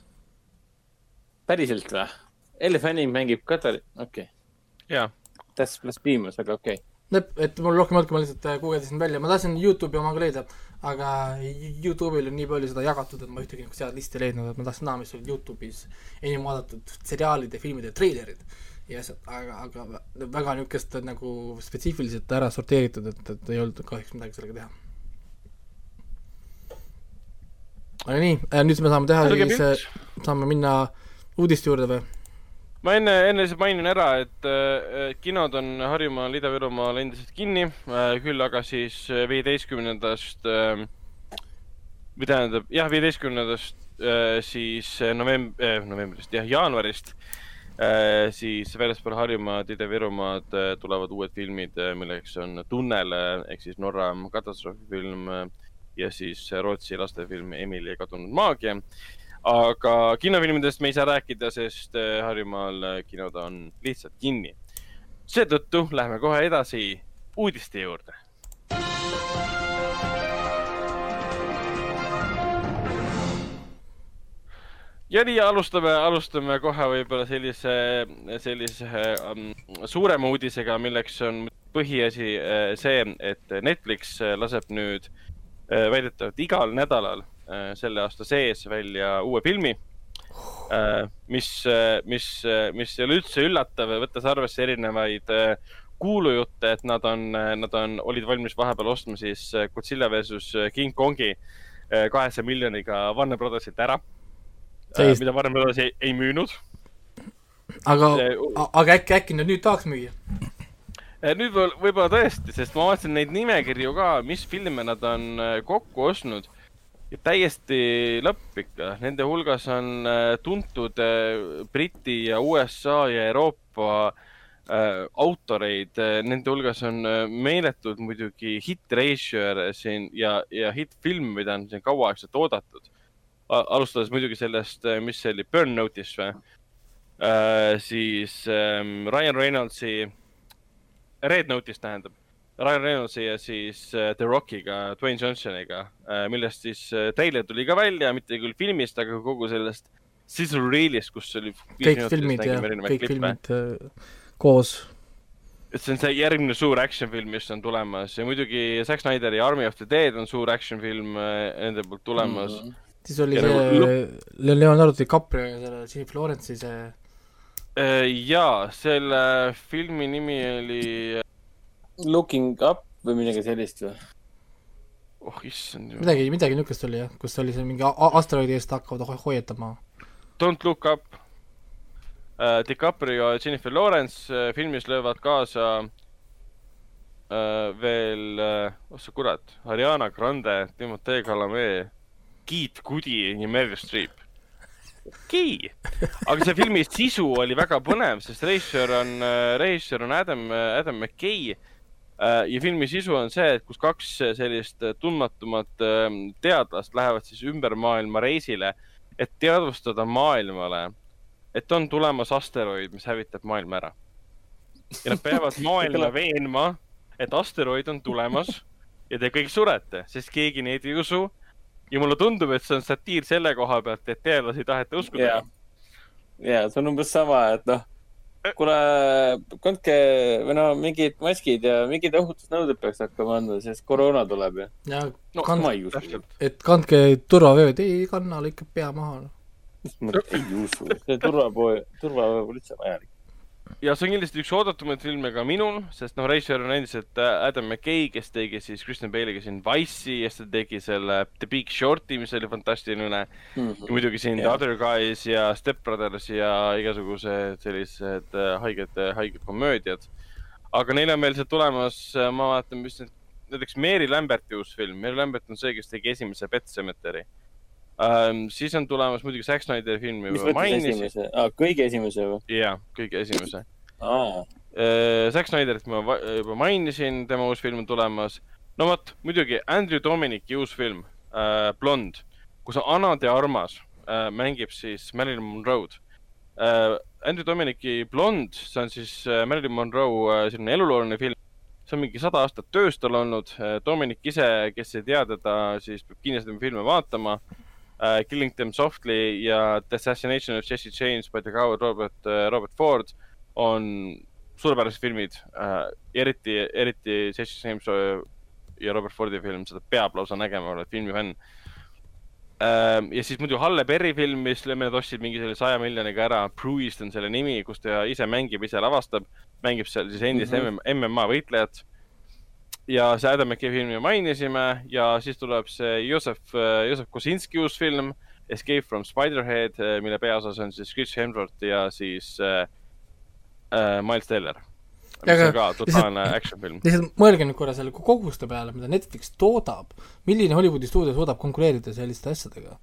päriselt või? Elle Fanning mängib Katari-, okei okay.. jaa. That's blasphemous, aga okei okay et mul rohkem ei olnudki, ma lihtsalt äh, guugeldasin välja, ma tahtsin Youtube'i omaga leida, aga Youtube'il on nii palju seda jagatud, et ma ühtegi niisugust head listi ei leidnud, et ma tahtsin näha, mis olid Youtube'is enim vaadatud seriaalide, filmide treilerid ja asjad, aga, aga väga niisugust nagu spetsiifiliselt ära sorteeritud, et, et ei olnud kahjuks midagi sellega teha. aga nii, äh, nüüd me saame teha siis, äh, saame minna uudiste juurde või? Ma enne, enne lihtsalt mainin ära, et äh, kinod on Harjumaal, Ida-Virumaal endiselt kinni äh,, küll aga siis äh, viieteistkümnendast äh,, või tähendab, jah, viieteistkümnendast äh, siis novemb- äh,, novembrist, jah, jaanuarist siis väljaspool Harjumaad, Ida-Virumaad tulevad uued filmid milleks on Tunnel ehk siis Norra katastroofifilm ja siis Rootsi lastefilm Emily kadunud maagia aga kinofilmidest me ei saa rääkida, sest äh, Harjumaal äh, kinod on lihtsalt kinni. seetõttu lähme kohe edasi uudiste juurde. ja nii alustame, alustame kohe võib-olla sellise, sellise um, suurema uudisega, milleks on põhiasi uh, see, et Netflix laseb nüüd väidetavalt igal nädalal selle aasta sees välja uue filmi, äh, mis, äh, mis, mis ei ole üldse üllatav, võttes arvesse erinevaid kuulujutte, et nad on, nad on, olid valmis vahepeal ostma siis Godzilla versus King Kongi kahesaja miljoniga Warner Brothersilt ära. mida Warner Brothers ei, ei müünud. aga, aga äkki, äkki nad nüüd tahaks müüa? nüüd võib-olla tõesti, sest ma vaatasin neid nimekirju ka, mis filme nad on kokku ostnud täiesti lõpp ikka, nende hulgas on äh, tuntud äh, Briti ja USA ja Euroopa äh, autoreid. Nende hulgas on meeletult muidugi hit reisijal siin ja, ja hitt-film, mida on siin kauaaegselt oodatud. alustades muidugi sellest, mis see oli, Burnoutist või? Äh,, siis ähm, Ryan Reynoldsi, Red Note'ist tähendab, Ryan Reynoldsi ja siis äh, The Rockiga, Dwayne Johnsoniga äh,, millest siis äh, treiler tuli ka välja, mitte küll filmist, aga kogu sellest sisu reelist, kus oli. kõik filmid ja kõik filmid äh, koos. et see on see järgmine suur action film, mis on tulemas ja muidugi Zack Snyderi Army of the Dead on suur action film nende poolt tulemas mm. -hmm. siis oli Ja see nagu Le- Leonardo DiCaprio ja selle Jennifer Lawrence'i see ja selle filmi nimi oli, Looking up või midagi sellist või? oh issand, midagi, midagi niisugust oli jah, kus oli see mingi asteroidi eest hakkavad ho- hoiatama. Don't look up uh,. DiCaprio ja Jennifer Lawrence uh, filmis löövad kaasa uh, veel uh,, oh sa kurat, Ariana Grande, Timothée Chalamet, Keith Goody ja Meryl Streep. okei okay., aga see filmi sisu oli väga põnev, sest režissöör on, režissöör on Adam, Adam McKay uh,. Ja filmi sisu on see, et kus kaks sellist tundmatumat uh, teadlast lähevad siis ümber maailma reisile, et teadvustada maailmale, et on tulemas asteroid, mis hävitab maailma ära. ja nad peavad maailma veenma, et asteroid on tulemas ja te kõik surete, sest keegi neid ei usu. ja mulle tundub, et see on satiir selle koha pealt, et teadlasi ei taheta uskuda Jaa.. ja see on umbes sama, et noh, kuule, kandke või no mingid maskid ja mingid ohutusnõuded peaks hakkama andma, sest koroona tuleb ju. ja No, kand- et kandke turvavööd, ei kanna, lõikab pea maha. ma ei usu, see turvapoe, turvavöö pole üldse vajalik. Ja see on kindlasti üks oodatumaid filme ka minul, sest noh, režissöör on endiselt äh, Adam McKay, kes tegi siis Kristen Bale'iga siin Wise'i ja siis ta tegi selle The Big Short'i, mis oli fantastiline. ja muidugi siin The Jah. Other Guys ja Step Brothers ja igasugused sellised äh, haiged, haiged komöödiad. aga neil on veel see tulemas, ma vaatan, mis need, näiteks Mary Lamberti uus film, Mary Lambert on see, kes tegi esimese Pet Sematary um,. siis on tulemas muidugi Zack Snyderi filmi mis juba mõttes esimese ah,, kõige esimese või jaa, kõige esimese ah,? uh,. Zack Snyderit ma juba mainisin, tema uus film on tulemas. no vot, muidugi Andrew Dominiki uus film uh,, Blond, kus Ana de Armas uh, mängib siis Marilyn Monroe'd uh,. Andrew Dominiki Blond, see on siis uh, Marilyn Monroe uh, selline elulooline film. see on mingi sada aastat töös tal olnud. Dominic ise, kes ei tea teda, siis peab kindlasti filme vaatama uh,. Killing them softly ja The assassination of Jesse James by the coward Robert uh,, Robert Ford on suurepärased filmid äh,, eriti, eriti Jesse James ja Robert Fordi film, seda peab lausa nägema, oled filmifänn äh,. ja siis muidu Halle Berry film, mis mõned ostsid mingi selle saja miljoniga ära, Bruised on selle nimi, kus ta ise mängib, ise lavastab, mängib seal siis endist mm -hmm. MMA võitlejat. Ja see Adam McKay filmi mainisime ja siis tuleb see Josef, Josef Kosinski uus film Escape from Spiderhead, mille peaosas on siis Chris Hemsworth ja siis äh, äh, Miles Teller. mis Aga on ka totaalne action film. lihtsalt mõelge nüüd korra selle koguste peale, mida Netflix toodab. milline Hollywoodi stuudio suudab konkureerida selliste asjadega?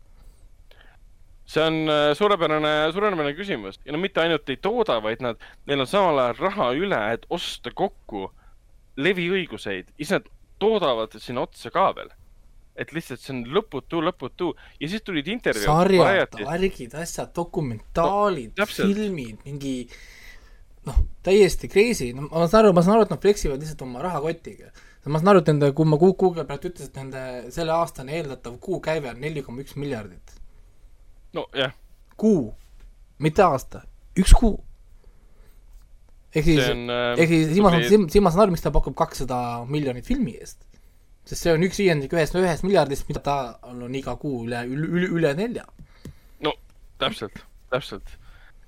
see on äh, suurepärane, suurepärane küsimus ja no mitte ainult ei tooda, vaid nad, neil on samal ajal raha üle, et osta kokku leviõiguseid, siis nad toodavad sinna otsa ka veel. et lihtsalt see on lõputu, lõputu ja siis tulid intervjuud. sarjad, värgid, asjad, dokumentaalid No, filmid, mingi noh, täiesti crazy, no ma saan aru, ma saan aru, et nad flexivad lihtsalt oma rahakotiga. ma saan aru, et nende, kui ma Goo- Google pealt ütlesin, et nende selle aastane eeldatav kuukäive on neli koma üks miljardit. nojah, kuu, mitte aasta, üks kuu. Ehk siis see, on äh, ehk siis saan, siin ma saan aru, miks ta pakub kakssada miljonit filmi eest. sest see on üks viiendik ühest, ühest miljardist, mida ta on iga kuu üle, üle, üle, nelja. no täpselt, täpselt.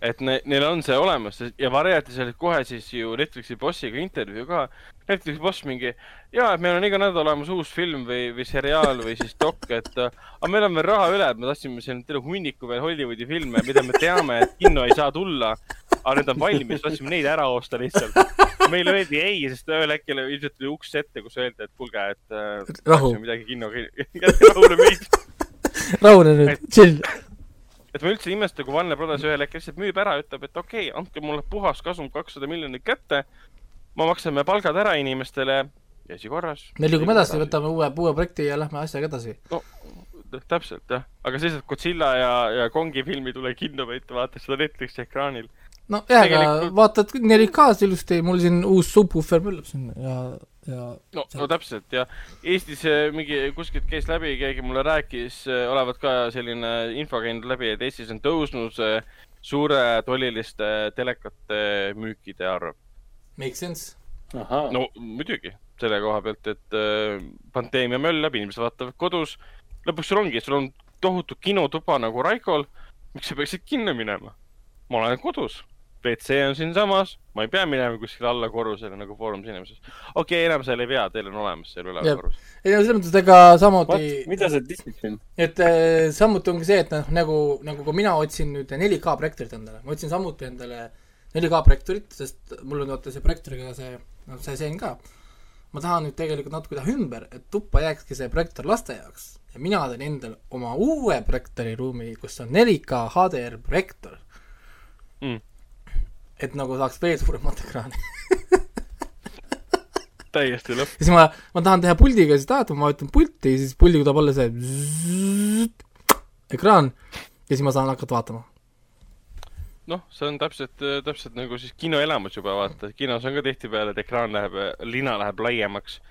et ne, neil on see olemas ja Variety oli kohe siis ju Netflixi bossiga intervjuu ka. Netflixi boss mingi, jaa, et meil on iga nädal olemas uus film või, või seriaal või siis dok, et äh, aga meil on veel raha üle, et me tahtsime siin terve hunniku veel Hollywoodi filme, mida me teame, et kinno ei saa tulla. Aga need on valmis, tahtsime neid ära osta lihtsalt. meile öeldi ei, sest ühel hetkel ilmselt tuli uks ette, kus öeldi, et kuulge, et äh, Rahu. midagi kinno, rahule meid. rahune nüüd, chill. et ma üldse ei imesta, kui Warner Brothers ühel hetkel lihtsalt müüb ära, ütleb, et okei okay,, andke mulle puhas kasum kakssada miljonit kätte. me maksame palgad ära inimestele ja esikorras. me liigume edasi, võtame uue, uue projekti ja lähme asjaga edasi. no täpselt jah, aga siis, et Godzilla ja, ja Kongi film ei tule kinno, vaid vaatad seda Netflixi ekraanil. nojah, aga Tegelikult- vaatad 4K-s ilusti, mul siin uus subwoofer möllab siin ja, ja no, no täpselt ja Eestis äh, mingi kuskilt käis läbi, keegi mulle rääkis, olevat ka selline info käinud läbi, et Eestis on tõusnud äh, suuretolliliste telekate müükide arv. make sense. no muidugi, selle koha pealt, et pandeemia möllab, inimesed vaatavad kodus. lõpuks sul ongi, sul on tohutu kinotuba nagu Raikol. miks sa peaksid kinno minema? ma olen kodus. WC on siinsamas, ma ei pea minema kuskile alla korrusele nagu Foorum Cinemasis. okei okay,, enam seal ei pea, teil on olemas seal üleval korrus. ei no selles mõttes, et ega samuti mida see film? et äh, samuti ongi see, et noh, nagu, nagu ka mina otsin nüüd 4K projektorit endale, ma otsin samuti endale 4K projektorit, sest mul on vaata see projektoriga see, noh, see seen ka. ma tahan nüüd tegelikult natuke teha ümber, et tuppa jääkski see projektor laste jaoks ja mina teen endale oma uue projektoriruumi, kus on 4K HDR projektor Mm. Et nagu saaks veel suuremat ekraani. täiesti lõpp. siis ma, ma tahan teha puldiga seda, et ma vajutan pulti, siis puldiga tuleb alla see zzzzt, ekraan ja siis ma saan hakata vaatama. noh, see on täpselt, täpselt nagu siis kinoelamus juba vaata, kinos on ka tihtipeale, et ekraan läheb, lina läheb laiemaks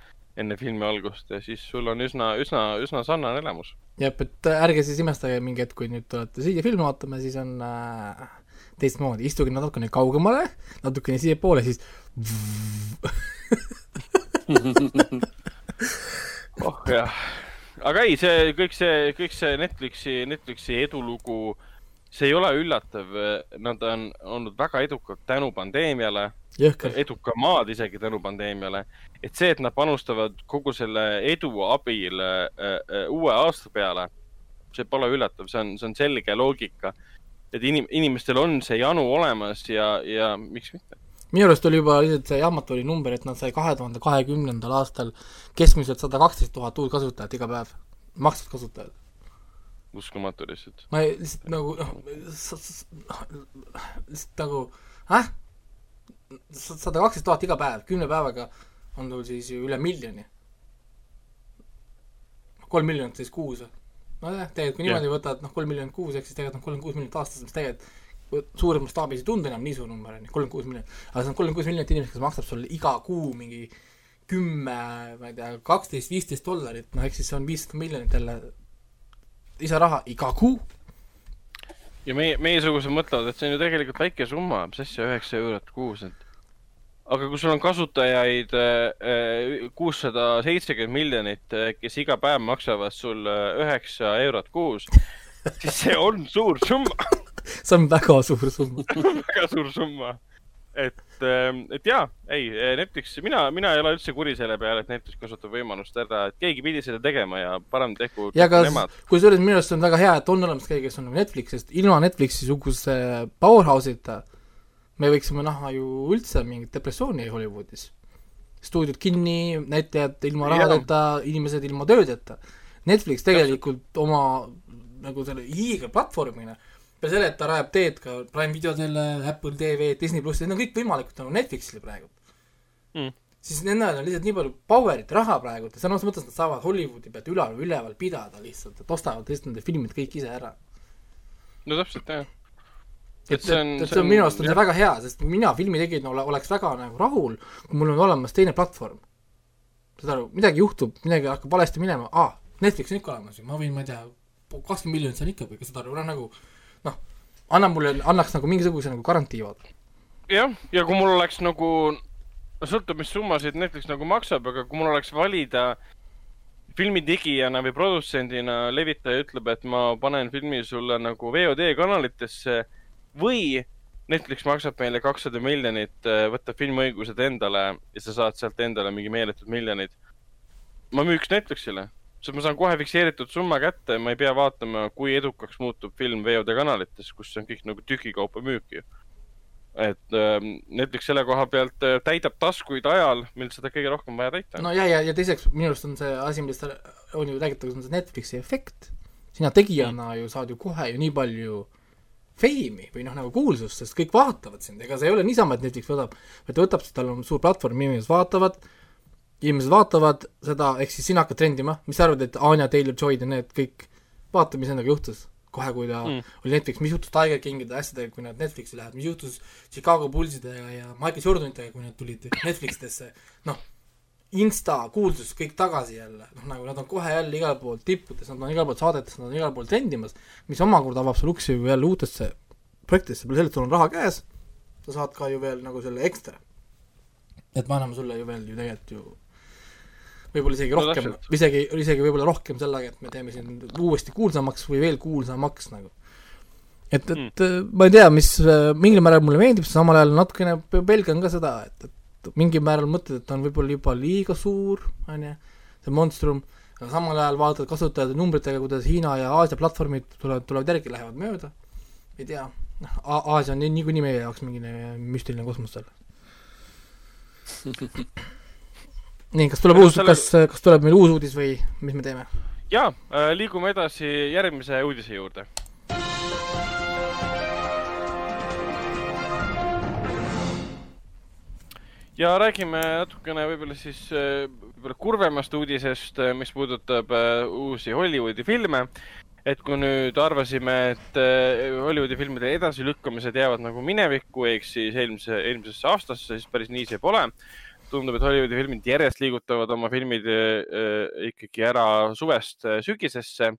enne filmi algust ja siis sul on üsna, üsna, üsna sarnane elamus. jah, et ärge siis imestage mingi hetk, kui nüüd tulete siia filmi vaatama, siis on äh, teistmoodi, istuge natukene kaugemale, natukene siiapoole, siis oh jah, aga ei, see kõik see, kõik see Netflixi, Netflixi edulugu, see ei ole üllatav, nad on olnud väga edukad tänu pandeemiale, edukamad isegi tänu pandeemiale. et see, et nad panustavad kogu selle edu abil äh, äh, uue aasta peale, see pole üllatav, see on, see on selge loogika. Et inim-, inimestel on see janu olemas ja, ja miks mitte. minu arust oli juba lihtsalt see jahmatav oli number, et nad sai kahe tuhande kahekümnendal aastal keskmiselt sada kaksteist tuhat uut kasutajat iga päev, maksvat kasutajat. uskumatu lihtsalt. ma ei, lihtsalt nagu noh, lihtsalt nagu, äh? sada kaksteist tuhat iga päev, kümne päevaga on sul siis ju üle miljoni. kolm miljonit siis kuus või? nojah, tegelikult kui niimoodi võtad, noh, kolm miljonit kuus, ehk siis tegelikult on kolmkümmend kuus miljonit aastas, mis tegelikult suurem mastaabis ei tundu enam nii suur number, on ju, kolmkümmend kuus miljonit. aga see on kolmkümmend kuus miljonit inimest, kes maksab sulle iga kuu mingi kümme, ma ei tea, kaksteist, viisteist dollarit, noh, ehk siis see on viissada miljonit jälle lisaraha iga kuu ja meie, meiesugused mõtlevad, et see on ju tegelikult väike summa, mis asja, üheksa eurot kuus, et aga kui sul on kasutajaid kuussada seitsekümmend miljonit, kes iga päev maksavad sulle üheksa eurot kuus, siis see on suur summa, see on väga suur summa. väga suur summa. et, et jaa, ei, Netflix, mina, mina ei ole üldse kuri selle peale, et Netflix kasutab võimalust ära, et keegi pidi seda tegema ja parem tehku ja ka kusjuures minu arust on väga hea, et on olemas keegi, kes on nagu Netflix, sest ilma Netflixi suguse powerhouse'ita me võiksime näha ju üldse mingit depressiooni Hollywoodis. stuudiod kinni, näitlejad ilma rahadeta, inimesed ilma töödeta. Netflix tegelikult oma nagu selle hiigelplatvormina, peale selle, et ta rajab teed ka Prime videodele, Apple TV, Disney pluss, need on kõik võimalikud tänu Netflixile praegu Mm. siis nendel on lihtsalt nii palju power'it, raha praegu, sõnas mõttes nad saavad Hollywoodi pealt üleval, üleval pidada lihtsalt, et ostavad lihtsalt nende filmid kõik ise ära. no täpselt, jah. et, et, et see on minu arust on see väga hea, sest mina filmitegijana ole, oleks väga nagu rahul, kui mul on olemas teine platvorm. saad aru, midagi juhtub, midagi hakkab valesti minema, aa, Netflix on ikka olemas ju, ma võin, ma ei tea, kakskümmend miljonit saan ikka, saad aru, noh nagu noh, anna mulle, annaks nagu mingisuguse nagu garantii, vaata. jah, ja kui mul oleks nagu, no sõltub, mis summasid Netflix nagu maksab, aga kui mul oleks valida filmitegijana või produtsendina levitaja ütleb, et ma panen filmi sulle nagu VOD kanalitesse või Netflix maksab meile kakssada miljonit, võtab filmiõigused endale ja sa saad sealt endale mingi meeletud miljonid. ma müüks Netflixile, sest ma saan kohe fikseeritud summa kätte, ma ei pea vaatama, kui edukaks muutub film VOD kanalites, kus on kõik nagu tükikaupa müük ju et ähm, Netflix selle koha pealt äh, täidab taskuid ajal, mil seda kõige rohkem vaja täita no ja, ja, ja teiseks minu arust on see asi, millest on ju räägitud, on see Netflixi efekt. sina tegijana ju saad ju kohe ju nii palju feimi või noh, nagu kuulsust, sest kõik vaatavad sind, ega see ei ole niisama, et Netflix võtab, vaid ta võtab, sest tal on suur platvorm, inimesed vaatavad, inimesed vaatavad seda, ehk siis sina hakkad trendima, mis sa arvad, et Anya Taylor-Joyd ja need kõik, vaata, mis nendega juhtus kohe, kui ta mm. oli Netflix, mis juhtus Tiger Kingide asjadega, kui nad Netflixi lähevad, mis juhtus Chicago Bullsidega ja Michael Jordanitega, kui nad tulid Netflixidesse, noh, insta kuulsus kõik tagasi jälle, noh nagu nad on kohe jälle igal pool tippudes, nad on igal pool saadetes, nad on igal pool trendimas, mis omakorda avab sulle uksi ju jälle uutesse projektidesse, peale selle, et sul on raha käes, sa saad ka ju veel nagu selle ekstra. et me anname sulle ju veel ju tegelikult ju võib-olla isegi rohkem no,, isegi, isegi võib-olla rohkem sellega, et me teeme sind uuesti kuulsamaks või veel kuulsamaks nagu. et, et mm. ma ei tea, mis mingil määral mulle meeldib, samal ajal natukene pelgan ka seda, et, et mingil määral mõtled, et ta on võib-olla juba liiga suur, on ju, see Monstrum, aga samal ajal vaatad kasutajate numbritega, kuidas Hiina ja Aasia platvormid tulevad, tulevad järgi, lähevad mööda, ei tea, noh, Aasia on niikuinii meie jaoks mingi müstiline kosmos seal. Nii, kas tuleb uus, kas, kas tuleb meil uus uudis või mis me teeme? jaa, äh, liigume edasi järgmise uudise juurde ja räägime natukene võib-olla siis äh, võib-olla kurvemast uudisest, äh, mis puudutab äh, uusi Hollywoodi filme. et kui nüüd arvasime, et Hollywoodi filmide edasilükkamised jäävad nagu minevikku ehk siis eelmise, eelmisesse aastasse, siis päris nii see pole. tundub, et Hollywoodi filmid järjest liigutavad oma filmid ikkagi ära suvest sügisesse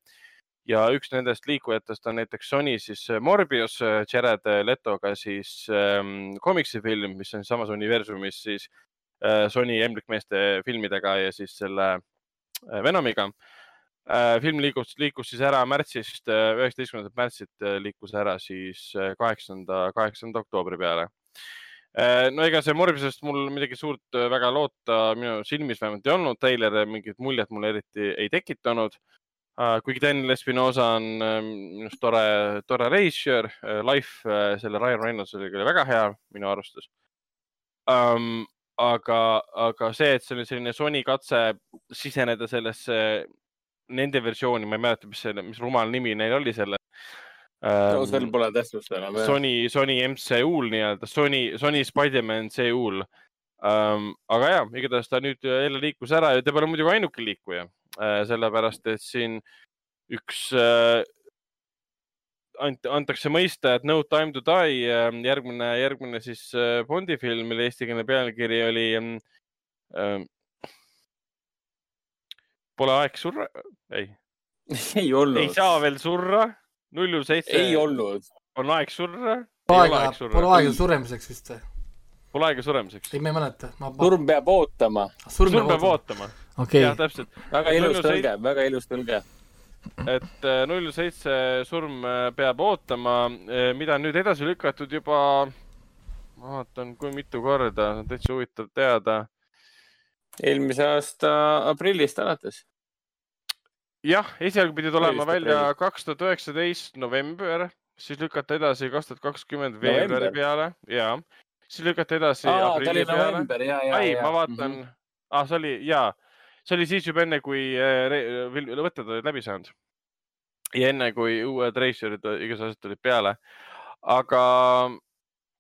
ja üks nendest liikujatest on näiteks Sony siis äh, Morbius äh, Jared Letoga siis ähm, komiksifilm, mis on samas universumis siis äh, Sony emblikmeeste filmidega ja siis selle äh, Venomiga. Äh,. film liikus, liikus siis ära märtsist, äh, üheksateistkümnendat märtsit liikus ära siis kaheksanda, kaheksanda oktoobri peale. No ega see Morbiusest mul midagi suurt väga loota minu silmis vähemalt ei olnud, treiler mingit muljet mulle eriti ei tekitanud kuigi Daniel Espinosa on uh, minu arust tore, tore reisijör uh,, Life uh, selle Ryan Reynolds'iga oli väga hea minu arustus um,. aga, aga see, et see oli selline Sony katse siseneda sellesse, nende versiooni, ma ei mäleta, mis selle, mis rumal nimi neil oli selle um,. no seal pole tähtsust enam. Sony, Sony MCU-l nii-öelda, Sony, Sony Spider-man CU-l um,. aga ja, igatahes ta nüüd jälle liikus ära ja ta pole muidugi ainuke liikuja Äh, sellepärast et siin üks äh, antakse mõista, et No Time to Die, ähm, järgmine, järgmine siis äh, Bondi film, mille eestikeelne pealkiri oli äh,. Pole aeg surra, ei. ei olnud. ei saa veel surra, null null seitse. ei olnud. on aeg surra. Pole aega, pole aega suremiseks vist või? Pole aega suremiseks. ei, ma ei mäleta. surm peab ootama. surm peab ootama okay.. jah, täpselt. väga ilus tõlge, väga ilus tõlge. et äh, null seitse surm äh, peab ootama, äh, mida on nüüd edasi lükatud juba, ma vaatan, kui mitu korda, täitsa huvitav teada. eelmise aasta aprillist alates. jah, esialgu pidi tulema välja kaks tuhat üheksateist november, siis lükati edasi kaks tuhat kakskümmend veebruari peale ja siis lükati edasi Aa, aprilli peale. ei, ma vaatan mm, -hmm. ah, see oli ja see oli siis juba enne, kui äh, võtted olid läbi saanud. ja enne, kui uued reisijaid igasugused tulid peale. aga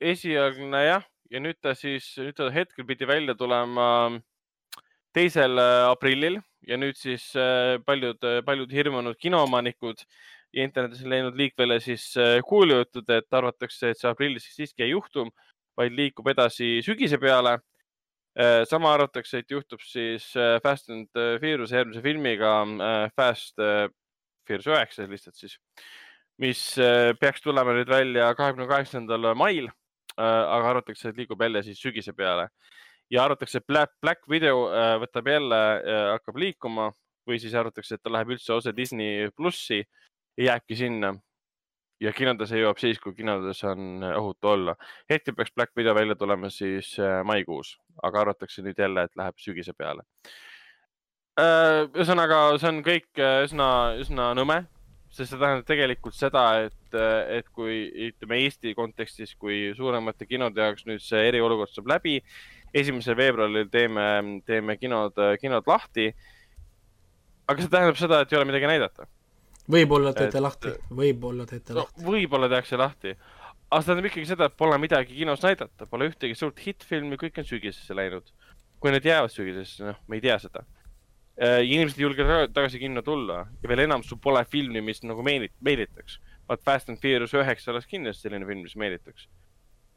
esialgne jah, ja nüüd ta siis, nüüd ta hetkel pidi välja tulema teisel äh, aprillil ja nüüd siis äh, paljud, paljud hirmunud kinoomanikud ja internetis on läinud liikvele siis kuulujutud, et arvatakse, et see aprillis siiski ei juhtu, vaid liikub edasi sügise peale Äh, sama arvatakse, et juhtub siis äh, Fast and Furious järgmise filmiga äh, Fast Furious üheksa lihtsalt siis, mis peaks tulema nüüd välja kahekümne kaheksandal mail. aga arvatakse, et liigub jälle siis sügise peale ja arvatakse, et Black, Black Video võtab jälle, hakkab liikuma või siis arvatakse, et ta läheb üldse otse Disney plussi ja jääbki sinna ja kinodesse jõuab siis, kui kinodes on äh, ohutu olla. hetkel peaks Black Widow välja tulema siis äh, maikuus, aga arvatakse nüüd jälle, et läheb sügise peale. Äh, ühesõnaga, see on kõik üsna, üsna nõme, sest see tähendab tegelikult seda, et, et kui ütleme Eesti kontekstis, kui suuremate kinode jaoks nüüd see eriolukord saab läbi, esimesel veebruaril teeme, teeme kinod, kinod lahti. aga see tähendab seda, et ei ole midagi näidata võib-olla teete Et- lahti, võib-olla teete no lahti. võib-olla tehakse lahti. aga see tähendab ikkagi seda, et pole midagi kinos näidata, pole ühtegi suurt hitt-filmi, kõik on sügisesse läinud. kui need jäävad sügisesse, noh, me ei tea seda. inimesed ei julge taga- tagasi kinno tulla ja veel enam, sul pole filmi, mis nagu meelit-, meelitaks. vaat Fast and Furious üheksa oleks kindlasti selline film, mis meelitaks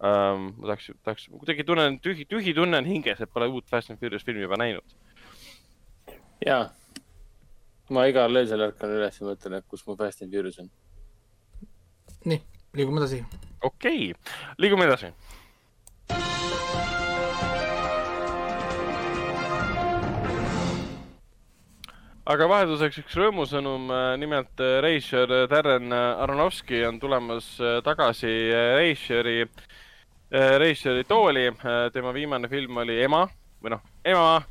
um,. ma tahaks, tahaks, kuidagi tunnen tühi, tühi tunne on hinges, et pole uut Fast and Furious filmi juba näinud. jaa. Ma igal öösel ärkan üles ja mõtlen, et kus mu Fast and Furious on. nii, liigume edasi. okei okay., liigume edasi. aga vahelduseks üks rõõmusõnum, nimelt äh, reisijal Darren Aronofsky on tulemas tagasi reisijari, reisijari tooli. tema viimane film oli Ema või noh, Ema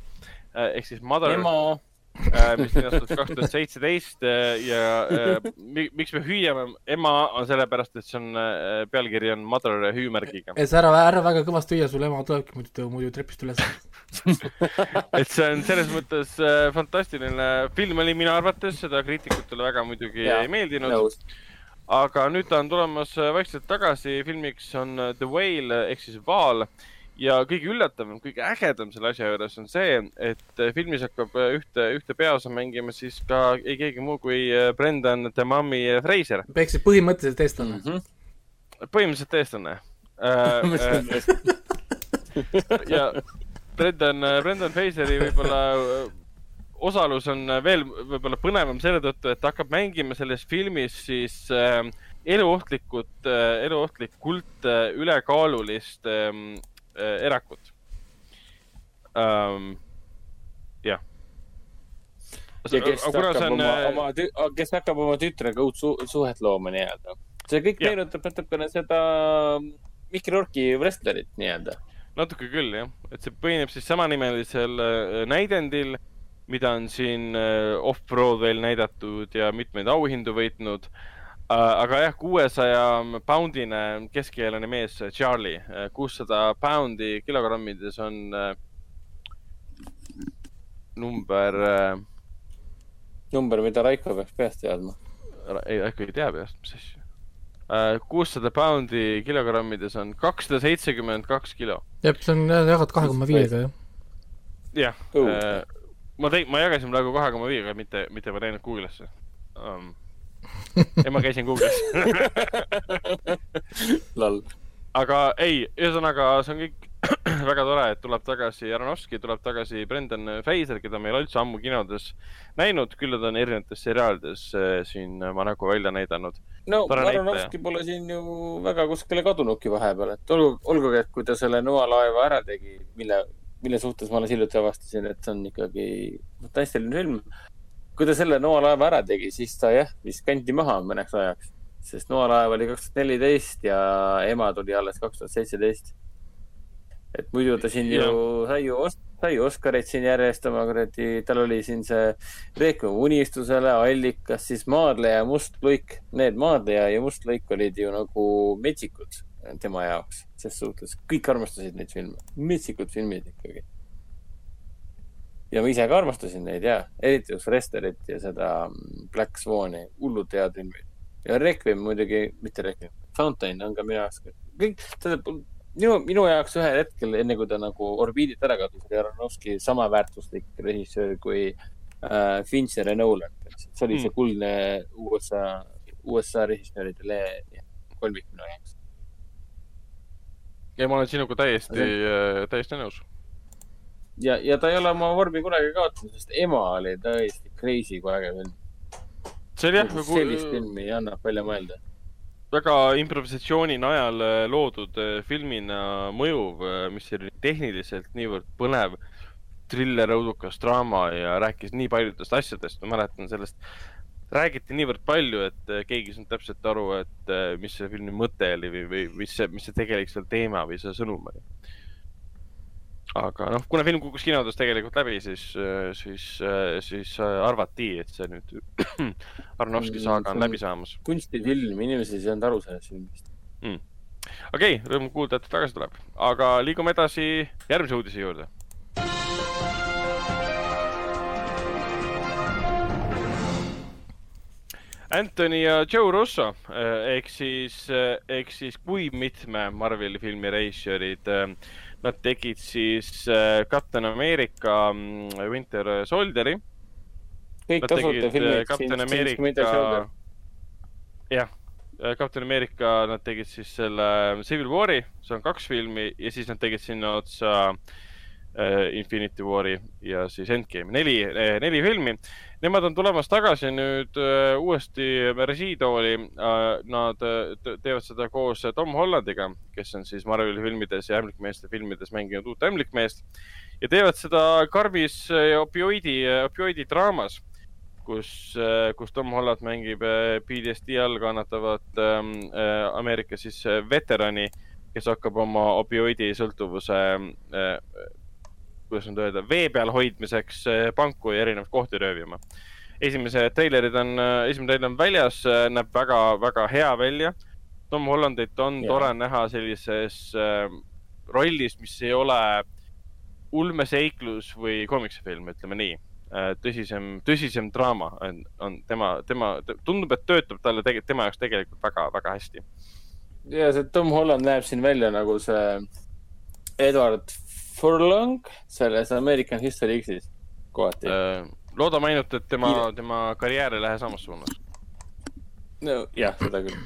ehk siis Mother ema, mis linastati kaks tuhat seitseteist ja äh, mi- miks me hüüame ema on sellepärast, et see on äh,, pealkiri on mother hüüumärgiga. et sa ära, ära väga kõvasti hüüa, sul ema tulebki muidu, muidu trepist üles. et see on selles mõttes äh, fantastiline film oli minu arvates, seda kriitikutele väga muidugi Jaa, ei meeldinud. aga nüüd ta on tulemas äh, vaikselt tagasi, filmiks on äh, The Whale ehk siis Vaal ja kõige üllatavam, kõige ägedam selle asja juures on see, et äh, filmis hakkab äh, ühte, ühte peaosa mängima siis ka ei keegi muu kui äh, Brendan the Mummy Fraser, ehk siis põhimõtteliselt eestlane. Mhm. põhimõtteliselt eestlane ja Brendan, Brendan Fraseri võib-olla osalus on veel võib-olla põnevam selle tõttu, et ta hakkab mängima selles filmis siis äh, eluohtlikut äh,, eluohtlikult äh, ülekaalulist äh, erakut ähm,. jah. ja kes hakkab on oma, äh, oma, kes hakkab oma tütrega uut su suhet looma nii-öelda. see kõik meenutab natukene seda Mickey Rourke'i wrestlerit nii-öelda. natuke küll jah, et see põhineb siis samanimelisel äh, näidendil, mida on siin äh, off-Broadway'l näidatud ja mitmeid auhindu võitnud. Aga jah, kuuesaja poundine keskealine mees Charlie, kuussada poundi kilogrammides on äh, number äh,, number, mida Raiko peaks peast teadma. ei, äkki ei tea peast, mis asja. kuussada poundi kilogrammides on kakssada seitsekümmend kaks kilo. jah, see on jagad kahe koma viiega, jah. jah äh, ma tegin, ma jagasin praegu kahe koma viiega, mitte, mitte ma läinud Google'isse um,. ja ma käisin Google'is lall. aga ei, ühesõnaga see on kõik väga tore, et tuleb tagasi Aronovski, tuleb tagasi Brendan Fraser, keda me ei ole üldse ammu kinodes näinud, küll ta on erinevates seriaalides äh, siin oma nägu välja näidanud. no. Aronovski pole siin ju väga kuskile kadunudki vahepeal, et olgu, olgugi, et kui ta selle Noa laeva ära tegi, mille, mille suhtes ma alles hiljuti avastasin, et see on ikkagi fantastiline film. Kui ta selle Noa laeva ära tegi, siis ta jah, vist kanti maha mõneks ajaks, sest Noa laev oli kaks tuhat neliteist ja ema tuli alles kaks tuhat seitseteist. et muidu ta siin ju sai ju, sai ju Oscareid siin järjest oma kuradi, tal oli siin see Reekum unistusele, Allikas, siis Maadleja ja Must luik. Need Maadleja ja Must luik olid ju nagu metsikud tema jaoks, ses suhtes kõik armastasid neid filme, metsikud filmid ikkagi. Ja ma ise ka armastasin neid ja, eriti just Wrestlerit ja seda mm, Black Swani, hullult head filmid. ja Requiem muidugi, mitte Requiem, Fountain on ka minu jaoks, kõik, tähendab minu, minu jaoks ühel hetkel, enne kui ta nagu orbiidilt ära kadus, oli Aronovski sama väärtuslik režissöör kui äh, Fincher ja Nolan. see oli see Mm. kuldne USA, USA režissööride kolmik minu jaoks. ja ma olen sinuga täiesti, täiesti nõus. ja, ja ta ei ole oma vormi kunagi kaotanud, sest ema oli täiesti crazy kui äge film. see oli jah, sellist filmi annab välja mõelda. väga improvisatsiooni najal äh, loodud äh, filmina mõjuv, mis oli tehniliselt niivõrd põnev, triller, õudukas draama ja rääkis nii paljudest asjadest, ma mäletan sellest, räägiti niivõrd palju, et äh, keegi ei saanud täpselt aru, et äh, mis selle filmi mõte oli või, või mis see, mis see tegelik seal teema või see sõnum oli. Aga noh, kuna film kukkus kinodes tegelikult läbi, siis, siis, siis äh, arvati, et see nüüd Arnovski saaga on läbi saamas. kunstifilm, inimesed ei saanud aru sellest filmist. okei okay,, rõõm kuulda, et ta tagasi tuleb, aga liigume edasi järgmise uudise juurde. Anthony ja Joe Russo eh, ehk siis, ehk siis kui mitme Marveli filmi režissöörid. Nad tegid siis eh, Captain America mm, Winter Soldieri. kõik tasuta filmid. Captain America, jah, Captain America, nad tegid siis selle Civil War'i, see on kaks filmi ja siis nad tegid sinna otsa äh, Infinity War'i ja siis Endgame'i, neli, neli filmi. Nemad on tulemas tagasi nüüd äh, uuesti režiitooli äh,. Nad äh, te- teevad seda koos Tom Hollandiga, kes on siis Marveli filmides ja Ämblikmeeste filmides mänginud uut Ämblikmeest ja teevad seda karmis äh, opioidi, opioidi draamas kus, kus Tom Holland mängib äh, PTSD all kannatavat ähm, äh, Ameerika siis äh, veterani, kes hakkab oma opioidi sõltuvuse äh,, kuidas nüüd öelda, vee peal hoidmiseks äh, panku ja erinevaid kohti röövima. esimesed treilerid on, esimene treiler on väljas, näeb väga-väga hea välja. Tom Hollandit on Jaa. tore näha sellises rollis, mis ei ole ulmeseiklus või koomiksifilm, ütleme nii tõsisem, tõsisem draama on, on tema, tema, tundub, et töötab talle tegelikult, tema jaoks tegelikult väga-väga hästi. ja see Tom Holland näeb siin välja nagu see Edward Furlong selles American History X-is kohati. loodame ainult, et tema tema karjäär ei lähe samas suunas. no jah, seda küll.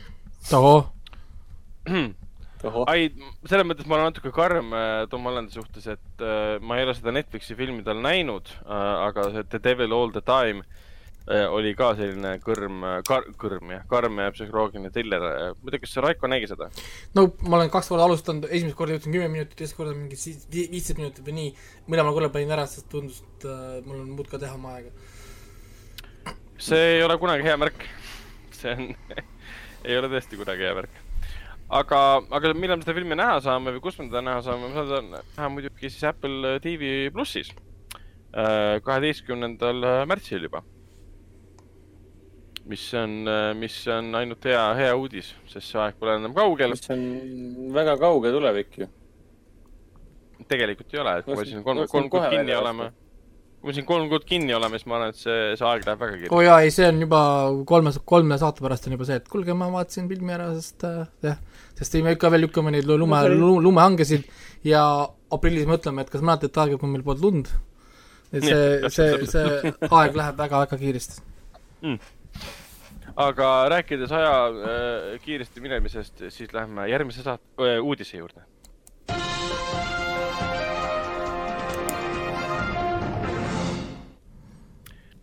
tohoh, ai, selles mõttes ma olen natuke karm äh, Tom Hollandi suhtes, et äh, ma ei ole seda Netflixi filmi tal näinud äh,, aga see The Devil All the Time äh, oli ka selline kõrm kar,, kõrm jah, karm ja psühholoogiline thriller. ma ei tea, kas Raiko nägi seda? no ma olen kaks korda alustanud, esimest korda jõudsin kümme minutit, teist korda mingi viisteist minutit või nii. mõlemal korral panin ära, sest tundus, et äh, mul on muud ka teha oma aega. see ei ole kunagi hea märk. see on, ei ole tõesti kunagi hea märk. aga, aga millal me seda filmi näha saame või kus me teda näha saame, me saame teda näha muidugi siis Apple TV plussis. kaheteistkümnendal märtsil juba. Mis on, mis on ainult hea, hea uudis, sest see aeg pole enam kaugel. mis on väga kauge tulevik ju. tegelikult ei ole, et kui me siin kolm, kolm kuud kinni oleme, kui me siin kolm kuud kinni oleme, siis ma arvan, et see, see aeg läheb väga oo kiiresti. oh jaa, ei see on juba kolme, kolme saate pärast on juba see, et kuulge, ma vaatasin filmi ära, sest äh, jah, sest me ikka veel lükkame neid lume, lumehangesid ja aprillis mõtleme, et kas mäletad et aega, kui meil polnud lund. et see see, see aeg läheb väga-väga kiiresti. Aga rääkides aja äh, kiiresti minemisest, siis lähme järgmise saate äh,, uudise juurde.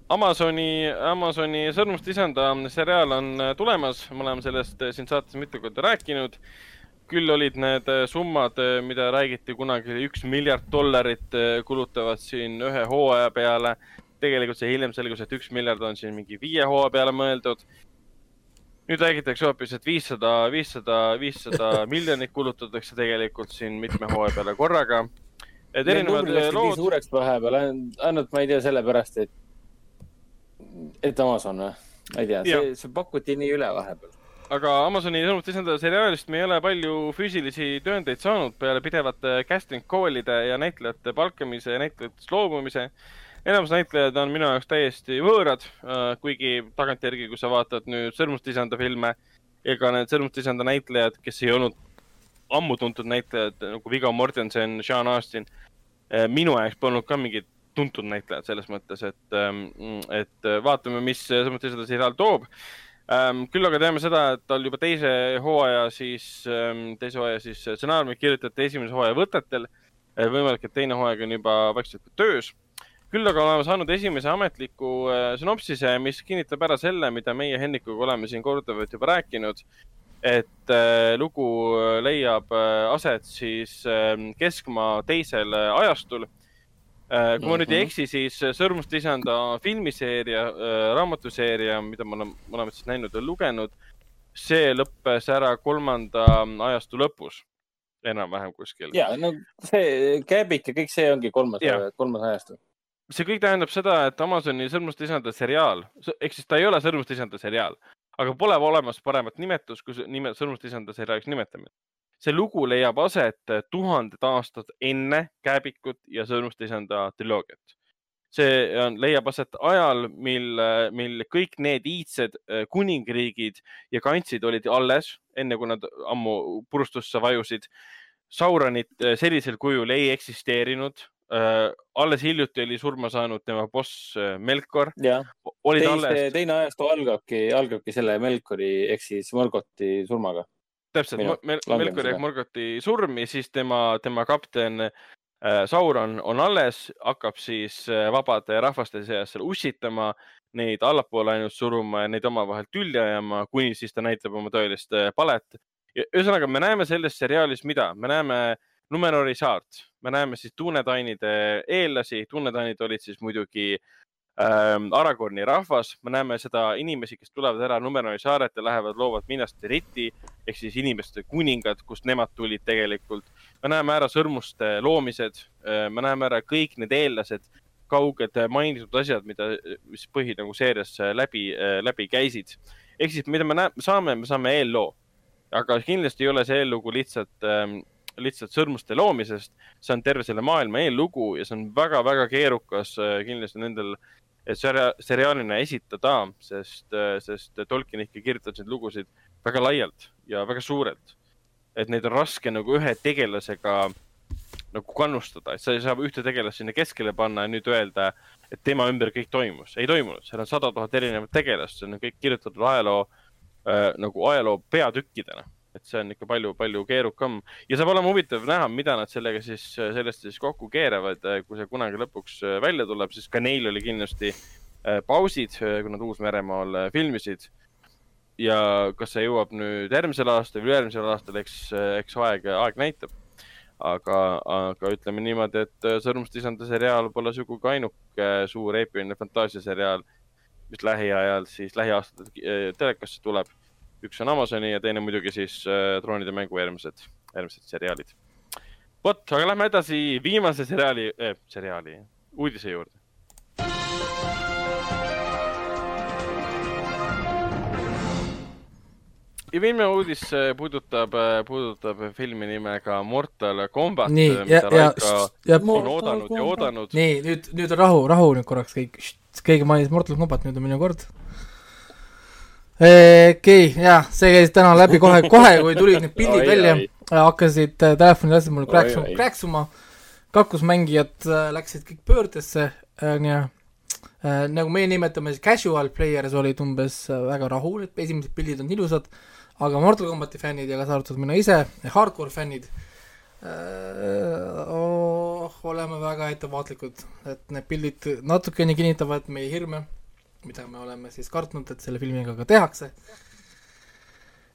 Amazoni, Amazoni sõrmuste isanda seriaal on äh, tulemas, me oleme sellest äh, siin saates mitu korda rääkinud. küll olid need äh, summad, mida räägiti kunagi, üks miljard dollarit kulutavad siin ühe hooaja peale. Tegelikult see hiljem selgus, et üks miljard on siin mingi viie hooaja peale mõeldud nüüd räägitakse hoopis, et viissada, viissada, viissada miljonit kulutatakse tegelikult siin mitme hooaja peale korraga. et erinevad lood, suureks vahepeal, ainult ma ei tea sellepärast, et, et Amazon või? ma ei tea, see, see pakuti nii üle vahepeal. aga Amazoni sõnumite esindaja seriaalist me ei ole palju füüsilisi tõendeid saanud peale pidevate casting call'ide ja näitlejate palkamise ja näitlejatest loobumise. Enamus näitlejad on minu jaoks täiesti võõrad, kuigi tagantjärgi, kui sa vaatad nüüd Sõrmuste isanda filme, ega need Sõrmuste isanda näitlejad, kes ei olnud ammu tuntud näitlejad nagu Viggo Mortensen, Sean Astin, minu jaoks polnud ka mingid tuntud näitlejad selles mõttes, et, et vaatame, mis Sõrmuste isanda seriaal toob Ähm, küll aga teame seda, et tal juba teise hooaja siis, teise hooaja siis stsenaariumid kirjutati esimese hooaja võtetel. võimalik, et teine hooaeg on juba vaikselt töös. Küll aga oleme saanud esimese ametliku äh, sünopsise, mis kinnitab ära selle, mida meie Hennikuga oleme siin korduvalt juba rääkinud. et äh, lugu leiab äh, aset siis äh, keskmaa teisel ajastul kui ma nüüd ei Mhm. eksi, siis Sõrmuste isanda filmiseeria, raamatuseeria, mida me oleme, oleme siis näinud ja lugenud, see lõppes ära kolmanda ajastu lõpus, enam-vähem kuskil. ja no see käbik ja kõik see ongi kolmas kolmas ajastu. See kõik tähendab seda, et Amazoni Sõrmuste isanda seriaal, ehk siis ta ei ole Sõrmuste isanda seriaal, aga pole olemas paremat nimetust kui nime, Sõrmuste isanda seriaaliks nimetamine. see lugu leiab aset tuhanded aastad enne Kääbikut ja Sõrmuste isanda triloogiat. see on, leiab aset ajal, mil, mil kõik need iidsed äh, kuningriigid ja kantsid olid alles, enne kui nad ammu purustusse vajusid. Sauronit äh, sellisel kujul ei eksisteerinud. Alles hiljuti oli surma saanud tema boss Melkor. jah, teine, teine ajastu algabki, algabki selle Melkori ehk siis Morgoti surmaga täpselt, Melkori ehk Morgoti surm ja siis tema, tema kapten Äh, Sauron on alles, hakkab siis äh, vabade rahvaste seas seal ussitama, neid allapoole ainult suruma ja neid omavahel tülli ajama, kuni siis ta näitab oma tõelist äh, palet. ühesõnaga, me näeme selles seriaalis mida? me näeme Numenori saart, me näeme siis tuunetainide eellasi, tuunetainid olid siis muidugi ähm, Aragorni rahvas, me näeme seda inimesi, kes tulevad ära Numenori saaret ja lähevad, loovad Minas Tiriti ehk siis inimeste kuningad, kust nemad tulid tegelikult. me näeme ära sõrmuste loomised, äh, me näeme ära kõik need eellased, kauged mainitud asjad, mida, mis põhi nagu seerias läbi, äh, läbi käisid. ehk siis, mida me näeme, saame, me saame eelloo, aga kindlasti ei ole see eellugu lihtsalt ähm, lihtsalt sõrmuste loomisest, see on terve selle maailma eellugu ja see on väga-väga keerukas äh, kindlasti nendel äh, seria-, seriaalina esitada, sest, sest Tolkien ikka kirjutas neid lugusid väga laialt ja väga suurelt. et neid on raske nagu ühe tegelasega nagu kannustada, et sa ei saa ühte tegelast sinna keskele panna ja nüüd öelda, et tema ümber kõik toimus. ei toimunud, seal on sada tuhat erinevat tegelast, see on kõik kirjutatud ajaloo äh, nagu ajaloo peatükkidena et see on ikka palju-palju keerukam ja saab olema huvitav näha, mida nad sellega siis, sellest siis kokku keeravad, kui see kunagi lõpuks äh, välja tuleb, sest ka neil oli kindlasti äh, pausid, kui nad Uus-Meremaal filmisid. ja kas see jõuab nüüd järgmisel aastal või ülejärgmisel aastal, eks, eks aeg, aeg näitab. aga, aga ütleme niimoodi, et Sõrmuste isanda seriaal pole sugugi ainuke suur eepiline fantaasiaseriaal, mis lähiajal siis lähiaastatel telekasse tuleb üks on Amazoni ja teine muidugi siis äh, Troonide mängu järgmised, järgmised seriaalid. vot, aga lähme edasi viimase seriaali äh,, seriaali, uudise juurde. ja viimane uudis äh, puudutab, äh, puudutab filmi nimega Mortal Combat, mida ja, Raiko ja, on oodanud ja oodanud. nii, nüüd, nüüd on rahu, rahu nüüd korraks kõik, keegi mainis Mortal Combat, nüüd on minu kord okei okay,, jaa, see käis täna läbi kohe, kohe kui tulid need pildid välja, hakkasid äh, telefonid lasid mul kräksuma, kräksuma, kaklusmängijad äh, läksid kõik pöördesse, onju äh, äh,. nagu meie nimetame siis casual players olid umbes äh, väga rahul, et esimesed pildid on ilusad, aga Mortal Combati fännid ja kaasa arvatud mina ise, hardcore fännid äh,, oh, oleme väga ettevaatlikud, et need pildid natukene kinnitavad meie hirme mida me oleme siis kartnud, et selle filmiga ka tehakse.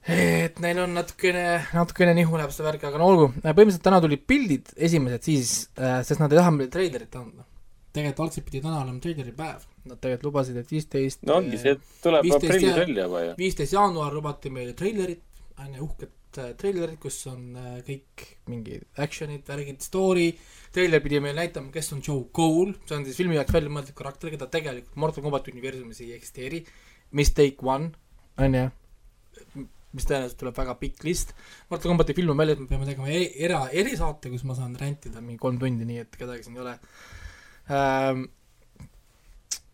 et neil on natukene, natukene nihu läheb see värk, aga no olgu, põhimõtteliselt täna tulid pildid esimesed siis, äh, sest nad ei taha meile treilerit anda. tegelikult algselt pidi täna olema treileri päev, nad tegelikult lubasid, et viisteist no ongi, see tuleb aprillis välja juba ju. viisteist jaanuar lubati meile treilerit, on ju, uhket treilerit, kus on äh, kõik mingid action'id, värgid, story äh,, treiler pidi meile näitama, kes on Joe Cole, see on siis filmi jaoks välja mõeldud karakter, keda tegelikult Mortal Combat universumis ei eksisteeri. Mistake One, on ju, mis tõenäoliselt tuleb väga pikk list. Mortal Combati film on väljas, me peame tegema e-, era, erisaate, kus ma saan rentida mingi kolm tundi, nii et kedagi siin ei ole ähm,.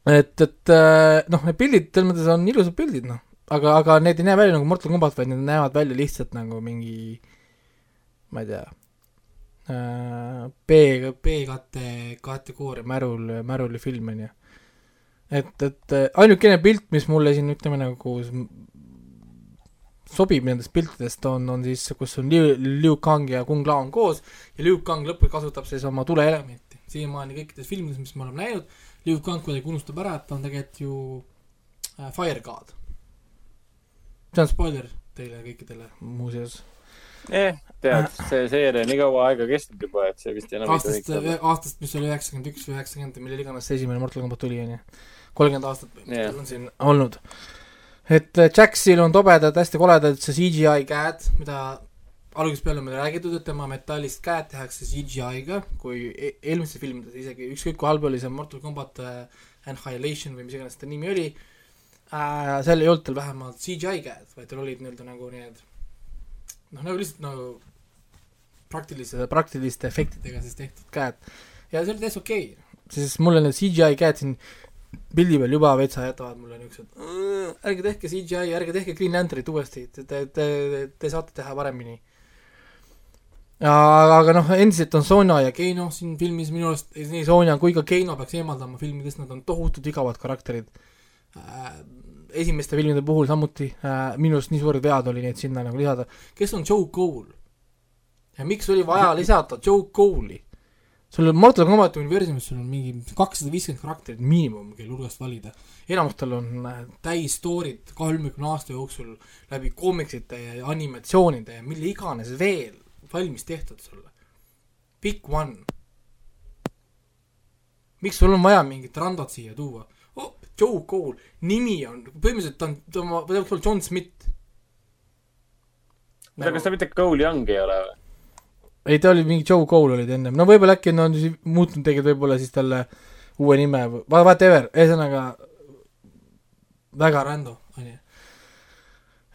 et, et äh, noh, need pildid selles mõttes on ilusad pildid, noh, aga, aga need ei näe välja nagu Mortal Combat, vaid need näevad välja lihtsalt nagu mingi ma ei tea B, B-kate kategooria märul, märuli film, on ju. et, et ainukene pilt, mis mulle siin ütleme nagu sobib nendest piltidest, on, on siis, kus on Liu, Liu Kang ja Kung Lao on koos ja Liu Kang lõpuks kasutab siis oma tuleelementi. siiamaani kõikides filmides, mis me oleme näinud, Liu Kang kuidagi unustab ära, et ta on tegelikult ju äh, Fire God. See on spoiler teile kõikidele muuseas eh, tead, see seeria nii kaua aega kestnud juba, et see vist enam aastast, aastast, mis oli üheksakümmend üks või üheksakümmend, millal iganes see esimene Mortal Combat tuli, onju. kolmkümmend aastat yeah. on siin olnud. et äh, Jaxil on tobedad, hästi koledad see CGI käed, mida algusest peale on meile räägitud, et tema metallist käed tehakse CGI-ga, kui e-, eelmistes filmides isegi, ükskõik kui halb oli see Mortal Combat uh, Annihilation või mis iganes ta nimi oli uh,, seal ei olnud tal vähemalt CGI käed, vaid tal olid nii-öelda nagu need noh, nagu lihtsalt nagu praktilise, praktiliste efektidega siis tehtud käed. ja see oli täitsa okei okay., siis mulle need CGI käed siin pildi peal juba veitsa jätavad mulle niisugused, ärge tehke CGI, ärge tehke Green Lanternit uuesti, te, te, te, te saate teha paremini. aga, aga noh, endiselt on Sonja ja Keino siin filmis minu arust, nii Sonja kui ka Keino peaks eemaldama filmidest, nad on tohutult igavad karakterid äh, esimeste filmide puhul samuti äh, minu arust nii suured vead oli neid sinna nagu lisada. kes on Joe Cole? ja miks oli vaja lisada Joe Cole'i? sul on Mortal Combati universumis, sul on mingi kakssada viiskümmend karakterit miinimum, kelle hulgast valida. enamustel on äh, täis story'd kolmekümne aasta jooksul läbi koomiksite ja animatsioonide ja mille iganes veel valmis tehtud sulle. Pick one. miks sul on vaja mingit randot siia tuua? Joe Cole, nimi on, põhimõtteliselt ta on, ta on, ta peaks olema John Smith. oota, kas ta mitte Cole Young ei ole või? ei, ta oli mingi Joe Cole olid ennem, no võib-olla äkki on siis muutnud tegelikult võib-olla siis talle uue nime või whatever, ühesõnaga väga rando, onju.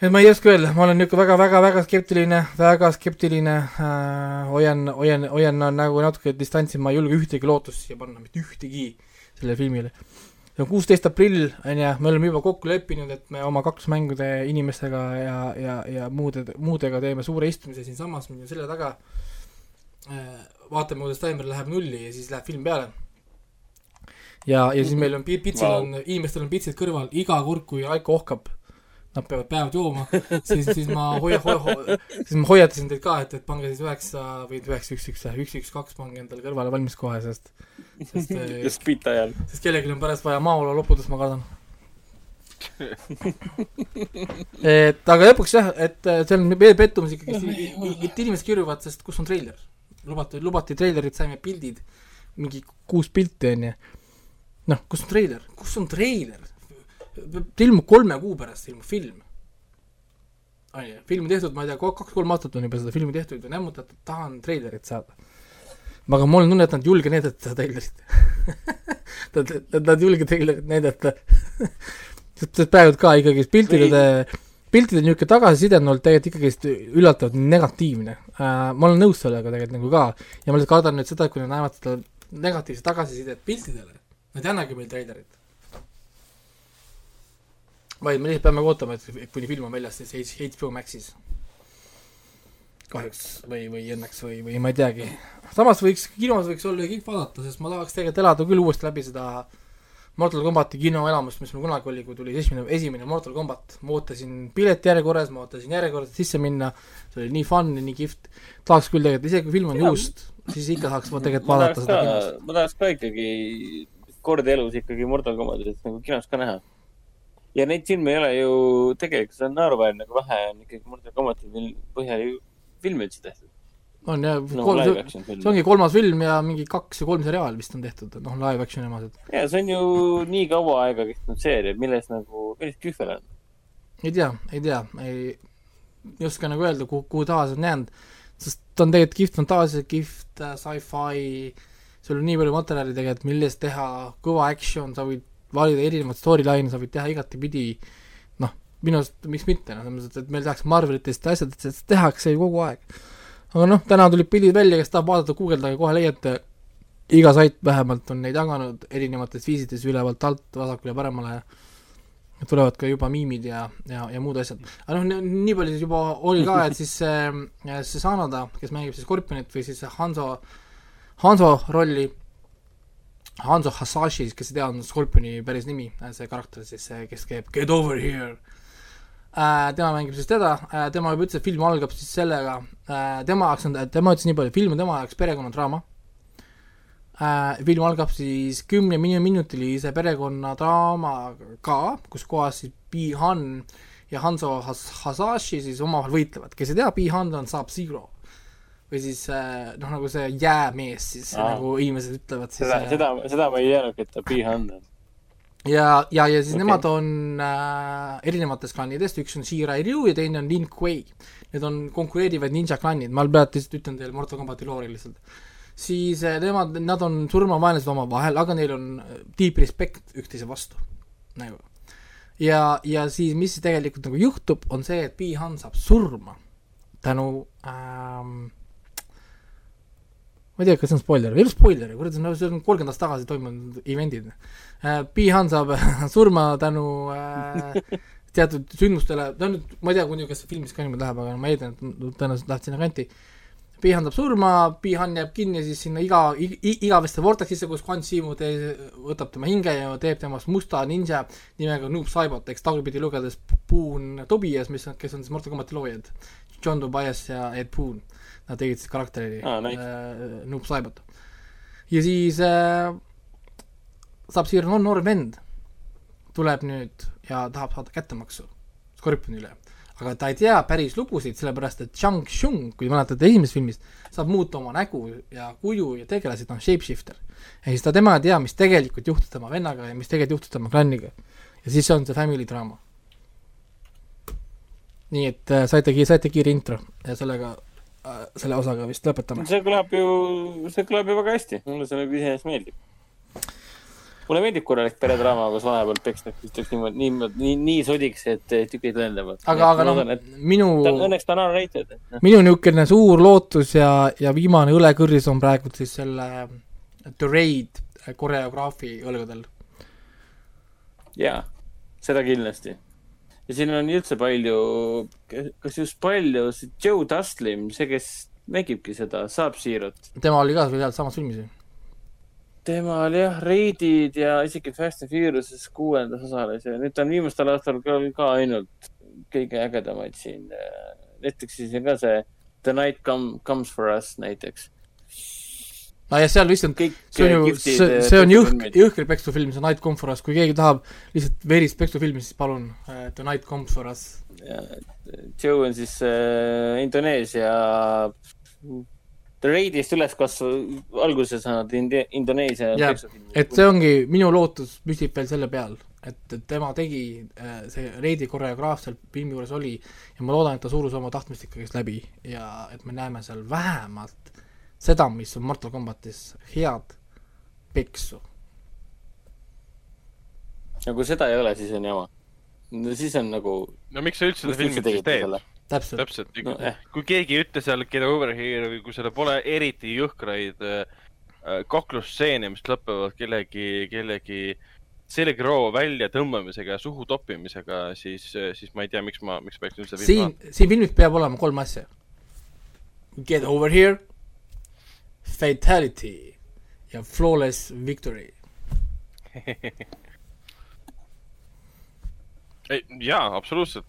et ma ei oska öelda, ma olen niisugune väga-väga-väga skeptiline, väga skeptiline äh,, hoian, hoian, hoian nagu natuke distantsi, ma ei julge ühtegi lootust siia panna, mitte ühtegi sellele filmile see on kuusteist aprill, on ju, me oleme juba kokku leppinud, et me oma kaks mängude inimestega ja, ja, ja muude, muudega teeme suure istumise siinsamas minu selja taga. vaatame, kuidas taimer läheb nulli ja siis läheb film peale. ja, ja siis meil on pitsil wow. on, inimestel on pitsid kõrval, iga kord, kui Aiko ohkab, nad peavad päevad jooma, siis, siis ma hoia- ho,, ho, siis ma hoiatasin teid ka, et, et pange siis üheksa või üheksa, üks, üks, üks, üks, kaks pange endale kõrvale valmis kohe, sest sest just pita ajal. sest kellelgi on pärast vaja maa olla lopudest, ma kardan et aga lõpuks jah, et äh, see on veel pettumus ikkagi, et inimesed kirjuvad, sest kus on treiler. lubati, lubati treilerit, saime pildid, mingi kuus pilti, on ju. noh, kus on treiler, kus on treiler? Ta ilmub kolme kuu pärast, ilmub film. on ju, film on tehtud, ma ei tea, kaks-kolm aastat on juba seda filmi tehtud ja nämmutatud, tahan treilerit saada aga mul on tunne, et nad ei julge näidata seda treilerit Nad, nad ei julge treilerit näidata sest praegu ka ikkagi piltide, piltide niisugune tagasiside on olnud tegelikult ikkagist üllatavalt negatiivne uh,. ma olen nõus sellega tegelikult nagu ka ja ma lihtsalt kardan nüüd seda, et kui nad näevad seda negatiivset tagasisidet piltidele, nad ei annagi meile treilerit. Vaid me lihtsalt peame ootama, et kuni film on väljas siis HBO Maxis kahjuks või, või õnneks või, või ma ei teagi. samas võiks, kinos võiks olla kõik vaadata, sest ma tahaks tegelikult elada küll uuesti läbi seda Mortal Combati kinoelamust, mis mul kunagi oli, kui tuli esimene, esimene Mortal Combat. ma ootasin piletijärjekorras, ma ootasin järjekorras sisse minna, see oli nii fun ja nii kihvt. tahaks küll tegelikult, isegi kui film on juust, siis ikka tahaks ma tegelikult vaadata seda kinos. ma tahaks ka ikkagi kord elus ikkagi Mortal Combatit nagu kinos ka näha. Ja neid filme ei ole ju, tegelikult see on naeruväärne, kui vähe on ikkagi Mortal Combati põhjal ju filmi üldse tehtud. on jah no,, see, see ongi kolmas film ja mingi kaks või kolm seriaali vist on tehtud, noh, live action omased. ja see on ju nii kaua aega kestnud seeria, milles nagu päris kühvel on. ei tea, ei tea, ei, ei oska nagu öelda, kuhu, kuhu taha see on jäänud, sest ta on tegelikult kihvt fantaasia, kihvt äh, sci-fi, sul on nii palju materjali tegelikult, millest teha kõva action, sa võid valida erinevaid storyline'e, sa võid teha igatepidi noh, minu arust miks mitte, noh, selles mõttes, et meil tehakse Marvelitest asjad, et seda tehakse ju kogu aeg. aga noh, täna tulid pildid välja, kes tahab vaadata, guugeldage, kohe leiate, iga sait vähemalt on neid jaganud erinevates viisides ülevalt alt, vasakule ja paremale ja tulevad ka juba miimid ja, ja, ja muud asjad. aga noh, nii palju siis juba oli ka, et siis see, see Sanada, kes mängib siis Scorpionit või siis Hanso, Hanso rolli, Hanso Hasashi, kes ei tea, on Scorpioni päris nimi, see karakter siis, kes käib Get over here. Äh,, tema mängib siis teda äh,, tema juba ütles, et film algab siis sellega äh,, tema jaoks on, tema ütles nii palju, film on tema jaoks perekonnadraama. Äh,, film algab siis kümne minutilise perekonnadraamaga, kus kohas siis Bi-Han ja Hanzo Has-, Hasashi siis omavahel võitlevad, kes ei tea, Bi-Han on Sub-Zero või siis äh, noh, nagu see jäämees siis Aa. nagu inimesed ütlevad siis seda, seda, seda ma ei teadnudki, et ta Bi-Han on ja, ja, ja siis okay. nemad on äh, erinevatest klannidest, üks on Shirai Ryu ja teine on Lin Kuei. Need on konkureerivad ninja klannid, ma praegu lihtsalt ütlen teile Mortal Combati loori lihtsalt. siis äh, nemad, nad on surmavaenlased omavahel, aga neil on äh, deep respect üksteise vastu, nagu. ja, ja siis, mis siis tegelikult nagu juhtub, on see, et Bi-Han saab surma tänu ähm, ma ei tea, kas see on spoiler, ei ole spoiler, kurat, no see on kolmkümmend aastat tagasi toimunud event'id. Pihan saab surma tänu äh, teatud sündmustele, no nüüd ma ei tea, muidu kas see filmis ka niimoodi läheb, aga ma eeldan, et tõenäoliselt läheb sinna kanti. Pihan saab surma, Pihan jääb kinni siis sinna iga, igaveste vortexisse, kus Quan tee- võtab tema hinge ja teeb temast musta ninja nimega Noob Saibot, eks tagurpidi lugedes Boon Tobias, mis on, kes on siis Mortal Combati loojad. John Tobias ja Ed Boon, nad tegid siis karakteri Aa, nice. äh, Noob Saibot. ja siis äh, saab siia no, noor vend, tuleb nüüd ja tahab saada kättemaksu Scorpioni üle. aga ta ei tea päris lugusid, sellepärast et Shang Tsung, kui mäletate esimesest filmist, saab muuta oma nägu ja kuju ja tegelasi, ta on shapeshifter. ja siis ta, tema ei tea, mis tegelikult juhtus tema vennaga ja mis tegelikult juhtus tema klanniga. ja siis on see family draama. nii et äh, saite, saite kiire intro ja sellega selle osaga vist lõpetame. see kõlab ju, see kõlab ju väga hästi, mulle see nagu iseenesest meeldib. mulle meeldib korralik peredraama, kus vahepeal pekstakse üksteist niimoodi, niimoodi, nii, nii sodiks, et tükid lendavad. aga, aga noh, minu, õnneks ta on R-rated, et noh, minu niisugune suur lootus ja, ja viimane õlekõrris on praegu siis selle The Raid koreograafi õlgadel. jaa, seda kindlasti. Ja siin on üldse palju, kas just palju, see Joe Dustlin, see, kes mängibki seda Sub-Zero't. tema oli ka seal samas filmis ju. tema oli jah, Raidid ja isegi Fast and Furiouses kuuendas osales ja nüüd ta on viimastel aastatel ka, ka ainult kõige ägedamaid siin. Netflixis on ka see The Night Come, Comes for Us näiteks. No ja seal lihtsalt, see on ju, see, äh, see on jõhk, jõhker peksufilm, see Night Comes for Us, kui keegi tahab lihtsalt verist peksufilmi, siis palun uh, The Night Comes for Us. Joe on siis äh, Indoneesia, The Raidist üles kasvav, alguse saanud Indi- Indoneesia Jah, peksufilmi. et see ongi, minu lootus püsib veel selle peal, et et tema tegi, see Reidi koreograaf seal filmi juures oli ja ma loodan, et ta surus oma tahtmist ikkagi läbi ja et me näeme seal vähemalt seda, mis on Mortal Combatis head peksu. ja kui seda ei ole, siis on jama. no siis on nagu. no miks sa üldse seda filmi siis teed? täpselt, täpselt No, no, eh., kui keegi ei ütle seal Get Over Here või kui seal pole eriti jõhkraid äh, äh, kaklusstseene, mis lõpevad kellegi, kellegi selgroo väljatõmbamisega ja suhu toppimisega, siis, siis ma ei tea, miks ma, miks peaks üldse siin, siin filmis peab olema kolm asja. Get over here, fatality ja flawless victory. Ei, jaa, absoluutselt.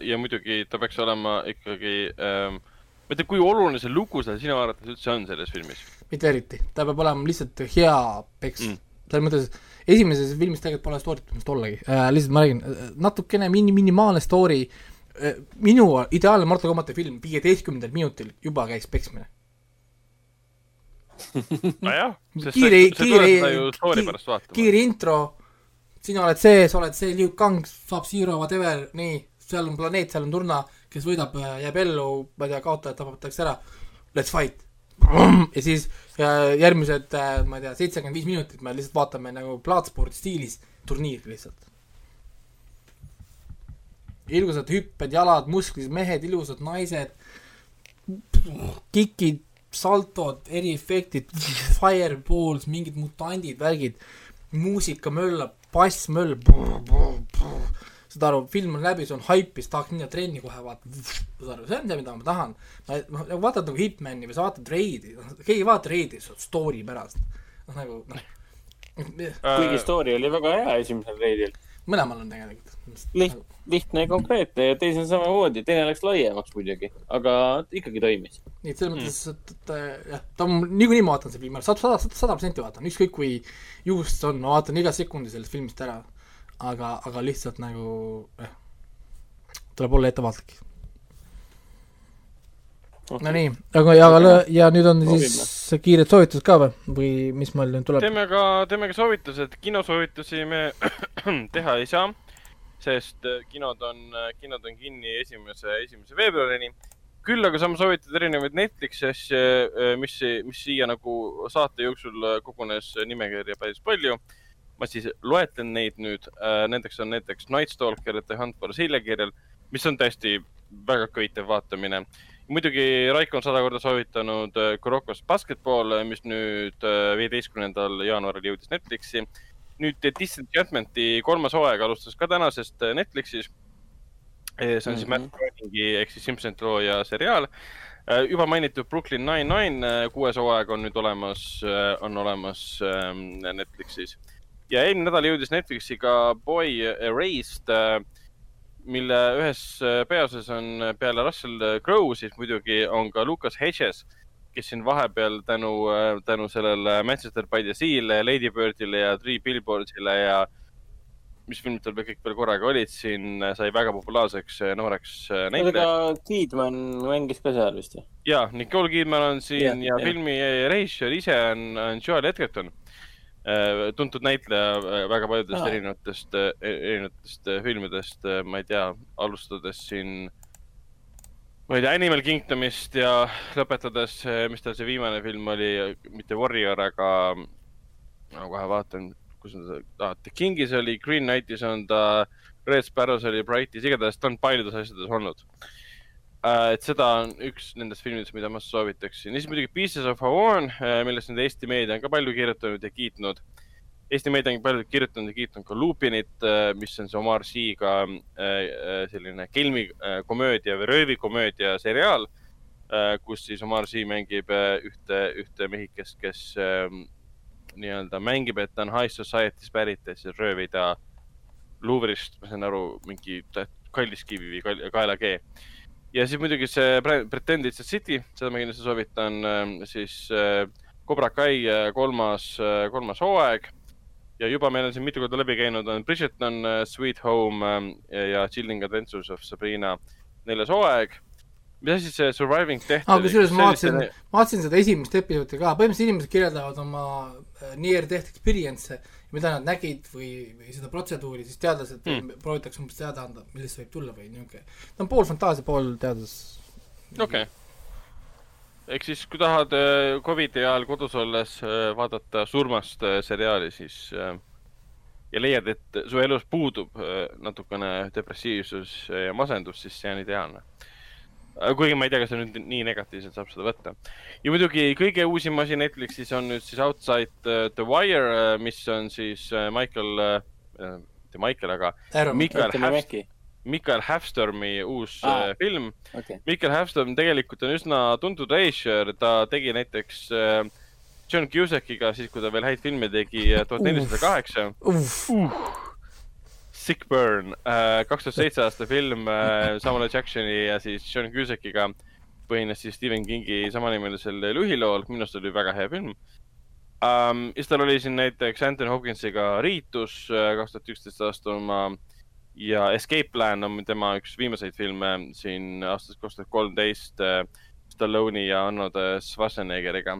ja muidugi ta peaks olema ikkagi ähm,, ma ei tea, kui oluline see lugu seal sinu arvates üldse on selles filmis? mitte eriti, ta peab olema lihtsalt hea peks Mm. selles mõttes, esimeses filmis tegelikult pole story't vist ollagi äh,, lihtsalt ma räägin, natukene mini, minimaalne story äh,. minu ideaalne Mortal Combati film viieteistkümnendal minutil juba käis peksmine. Nojah, sest Kiire- sa tuled kiire- seda ju story pärast vaatama. kiire intro, sina oled see, sa oled see Liu Kang, saab Zero, whatever, nii, seal on planeet, seal on turna, kes võidab, jääb ellu, ma ei tea, kaotajad tapetakse ära, let's fight. ja siis ja järgmised, ma ei tea, seitsekümmend viis minutit me lihtsalt vaatame nagu plaatspordi stiilis turniiri lihtsalt. ilusad hüpped, jalad, musklid, mehed, ilusad naised, kikid, saltod, eriefektid, fireballs, mingid mutandid, värgid, muusika möllab, bass möllab, saad aru, film on läbi, see on haip, siis tahaks minna trenni kohe vaatama, saad aru, see on see, mida ma tahan. ma, noh, nagu vaatad nagu Hitmani või sa vaatad Raidi, keegi ei vaata Raidi story pärast. noh, nagu noh, kuigi story oli väga hea esimesel reidil. Mõlemal on tegelikult. liht-, lihtne ja konkreetne ja teisel samamoodi, teine läks laiemaks muidugi, aga ikkagi toimis. nii et selles mõttes, et, et äh, jah, ta on niikuinii ma vaatan selle filmi sada, sada, sada protsenti vaatan, ükskõik kui juhus see on, ma vaatan iga sekundi sellest filmist ära. aga, aga lihtsalt nagu jah, tuleb olla ettevaatlik. Nonii, aga ja, ja nüüd on siis kiired soovitused ka või, või mis meil nüüd tuleb? teeme ka, teeme ka soovitused, kinosoovitusi me teha ei saa, sest äh, kinod on, kinod on kinni esimese, esimese veebruarini. küll aga saame soovitada erinevaid Netflixi asju, mis, mis siia nagu saate jooksul äh, kogunes nimekirja päris palju. ma siis loetlen neid nüüd, nendeks on näiteks Night Stalker, The Hunt for Silja kirjel, mis on tõesti väga köitev vaatamine muidugi Raiko on sada korda soovitanud äh, Kurokos Basketball, mis nüüd äh, viieteistkümnendal jaanuaril jõudis Netflixi. nüüd Disenchantmenti kolmas hooaeg alustas ka tänasest äh, Netflixis. see on siis Mhm. Matt Groeningi ehk siis Simpsonite looja seriaal. juba mainitud Brooklyn Nine-Nine kuues hooaeg on nüüd olemas, on olemas ähm, Netflixis ja eelmine nädal jõudis Netflixi ka Boy Erased, mille ühes äh, peaosas on äh, peale Russell Crowe siis muidugi on ka Lucas Hedges, kes siin vahepeal tänu, tänu sellele Manchester by the Sea'le, Lady Birdile ja Three Billboardsile ja mis filmid tal veel kõik veel korraga olid siin, sai väga populaarseks äh, nooreks äh, näitlejaks. Kidman mängis ka seal vist ju? ja Nicole Kidman on siin ja, ja jah. filmi režissöör ise on, on Joel Edgerton. Tuntud näitleja äh, väga paljudest Aa. erinevatest, erinevatest äh, filmidest, ma ei tea, alustades siin, ma ei tea, Animal Kingdomist ja lõpetades, mis tal see viimane film oli, mitte Warrior, aga ma kohe vaatan, kus on ta ah,, The Kingis oli, Green Knightis on ta, Red Sparrows oli, Brightis, igatahes ta on paljudes asjades olnud Äh, et seda on üks nendest filmidest, mida ma soovitaksin. ja siis muidugi Pieces of Hawaii, millest nüüd Eesti meedia on ka palju kirjutanud ja kiitnud. Eesti meedia on palju kirjutanud ja kiitnud ka Lupinit, mis on see Omar äh, selline kelmikomöödia või röövikomöödia seriaal, kus siis Omar Sy mängib äh, ühte, ühte mehikest, kes ähm, nii-öelda mängib, et ta on high society's pärit, et siis röövida Louvre'ist, ma saan aru, mingi kalliskivi või kaelakee ja siis muidugi see Pre- Pretended City, seda ma kindlasti soovitan, siis äh, Cobra Kai äh, kolmas, kolmas hooaeg. ja juba meil on siin mitu korda läbi käinud, on Bridgerton, Sweet Home ähm, ja, Chilling Adventures of Sabrina neljas hooaeg. mis asi see Surviving Death aa, kusjuures ma vaatasin, ma vaatasin seda esimest episoodi ka, põhimõtteliselt inimesed kirjeldavad oma äh, near death experience'e, mida nad nägid või, või seda protseduuri, siis teadlased mm. proovitakse umbes teada anda, millest see võib tulla või niisugune. ta on pool fantaasia, pool teadus. okei okay.. ehk siis, kui tahad äh, Covidi ajal kodus olles äh, vaadata surmast äh, seriaali, siis ja leiad, et su elus puudub natukene depressiivsus ja masendus, siis see on ideaalne. Kuigi ma ei tea, kas see nüüd nii negatiivselt saab seda võtta. ja muidugi kõige uusim asi Netflixis on nüüd siis Outside äh, the Wire, mis on siis äh, Michael, mitte Michael, aga Anthony Häft-, Mackie, Mikael Halfstormi uus Aa. äh, film. okei. Mikkel Halfstorm tegelikult on üsna tuntud režissöör, ta tegi näiteks äh, John Cusackiga, siis kui ta veel häid filme tegi, tuhat nelisada kaheksa, Sick Burn, kaks tuhat seitse aasta film äh, Samuel Jacksoni ja siis John Cusackiga põhines siis Stephen Kingi samanimelisel lühilool, minu arust oli väga hea film um,. siis tal oli siin näiteks Anthony Hopkinsiga Riitus, kaks tuhat üksteist aasta oma ja Escape Plan on tema üks viimaseid filme siin aastast kaks tuhat kolmteist Stallone'i ja Arnold Schwarzeneggeriga.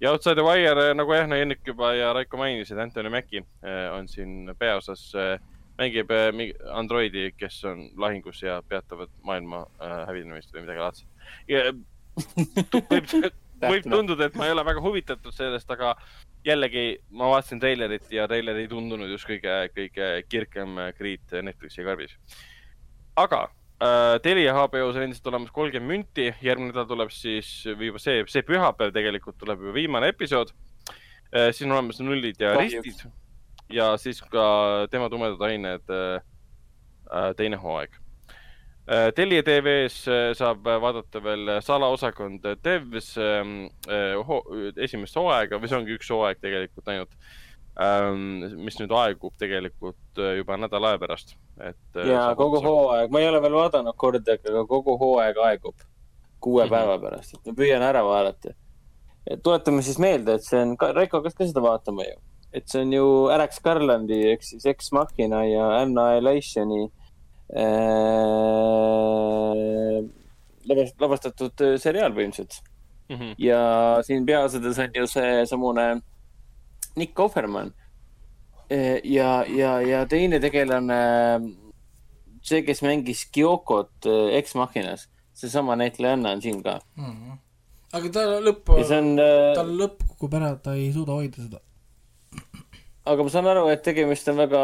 ja Outside the Wire, nagu jah, no Hendrik juba ja Raiko mainisid, Anthony Mackie on siin peaosas, mängib eh, mingi androidi, kes on lahingus ja peatavad maailma eh, hävinemist või midagi laadset. võib, tunduda, et ma ei ole väga huvitatud sellest, aga jällegi ma vaatasin treilerit ja treiler ei tundunud just kõige, kõige kirgem kriit Netflixi karbis. aga äh, Telia HBO-s on endiselt olemas kolmkümmend münti, järgmine nädal tuleb siis juba see, see pühapäev tegelikult tuleb juba viimane episood äh,. siis on olemas nullid ja ristid ja siis ka Tema tumedad ained äh, äh, teine hooaeg äh,. Telia TV-s saab vaadata veel salaosakond Devs ähm, äh, esimest hooaega või see ongi üks hooaeg tegelikult ainult ähm,, mis nüüd aegub tegelikult juba nädala aja pärast, et. ja kogu. hooaeg, ma ei ole veel vaadanud kordagi, aga kogu hooaeg aegub kuue Mhm. päeva pärast, et ma püüan ära vaadata. tuletame siis meelde, et see on, Raiko, kas ka seda vaatama ju? Et see on ju Alex Garlandi ehk siis Ex Machina ja Annihilationi äh, lavast- lavastatud äh, seriaal põhimõtteliselt. Mhm. ja siin peaosades on ju seesamune Nick Offerman. ja, ja, ja teine tegelane, see, kes mängis Kyokot äh, Ex Machinas, seesama näitlejanna on siin ka. Mhm. aga ta lõpp ja, see on äh, tal lõpp kukub ära, ta ei suuda hoida seda. Aga ma saan aru, et tegemist on väga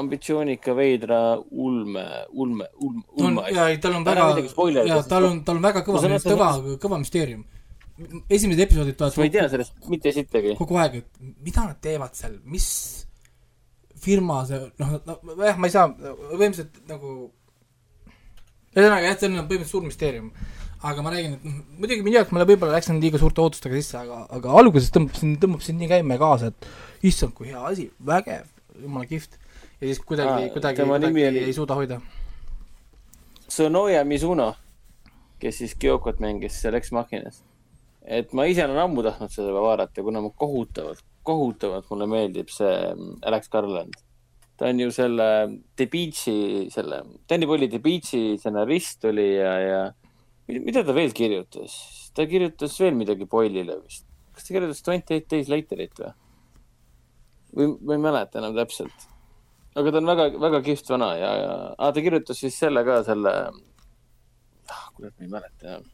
ambitsioonika, veidra ulme, ulme, ulme, ulme ja tal on väga ja tal on, tal on väga kõva kõva, kõva müsteerium. esimesed episoodid ma ei tea tulevad sellest mitte sittagi. kogu aeg, et mida nad teevad seal, mis firma see, noh, no jah, ma ei saa, põhimõtteliselt nagu ühesõnaga jah, see on põhimõtteliselt suur müsteerium. Aga ma räägin, et noh, muidugi minu jaoks ma võib-olla läksin liiga suurte ootustega sisse, aga, aga alguses tõmbab sind, tõmbab sind nii käima kaasa, et issand, kui hea asi, vägev, jumala kihvt. ja siis kuidagi kuidagi, kuidagi oli- ei suuda hoida. Sonoya Mizuno, kes siis Kyokot mängis seal Ex Machinas. et ma ise olen ammu tahtnud seda vaadata, kuna ma kohutavalt, kohutavalt mulle meeldib see mm, Alex Garland. ta on ju selle The Beach'i, selle, Danny Boyle'i The Beach'i stsenarist oli ja, ja mida ta veel kirjutas? ta kirjutas veel midagi Boyle'ile vist. kas ta kirjutas Twenty Eight Days Laterit või? või ma ei mäleta enam täpselt. aga ta on väga, väga kihvt vana ja, ja ah, ta kirjutas siis selle ka, selle, kurat, ma ei mäleta enam.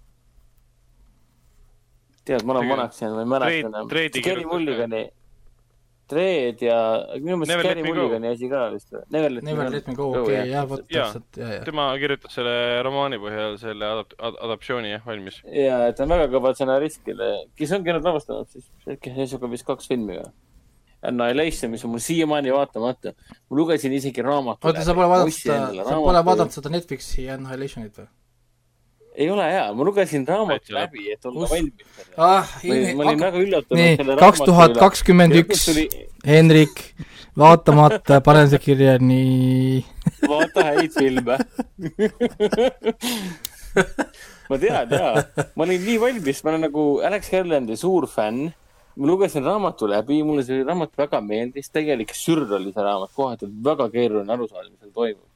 tead, ma olen vanaks jäänud, ma ei mäleta enam. Kirjutas Mulligani, Dread ja minu meelest Go. Mulligani asi ka vist või? Never Let Never me go, okei, jaa, vot Jaa. täpselt, jaa, jaa. tema kirjutas selle romaani põhjal selle adap-, adaptatsiooni jah valmis. ja, et ta on väga kõva stsenarist, kelle, kes on käinud lavastamas siis, seisuga vist kaks filmi või? Annihilation, mis on mul siiamaani vaatamata. ma lugesin isegi raamatu. oota, sa pole vaadanud seda, sa pole vaadanud seda Netflixi Annihilationit või? Ei ole hea, ma lugesin raamatu läbi, et olla Us- valmis. ah, ma olin, ma olin väga üllatunud nii selle, kaks raamatu tuhat üle. kakskümmend Ja üks lõpuks, tuli- Hendrik, vaatamata, panen see kirja nii. vaata häid filme. ma tean jaa, ma olin nii valmis, ma olen nagu Alex Garlandi suur fänn. ma lugesin raamatu läbi, mulle see raamat väga meeldis, täielik sürr oli see raamat, kohati väga keeruline aru saada, mis seal toimub.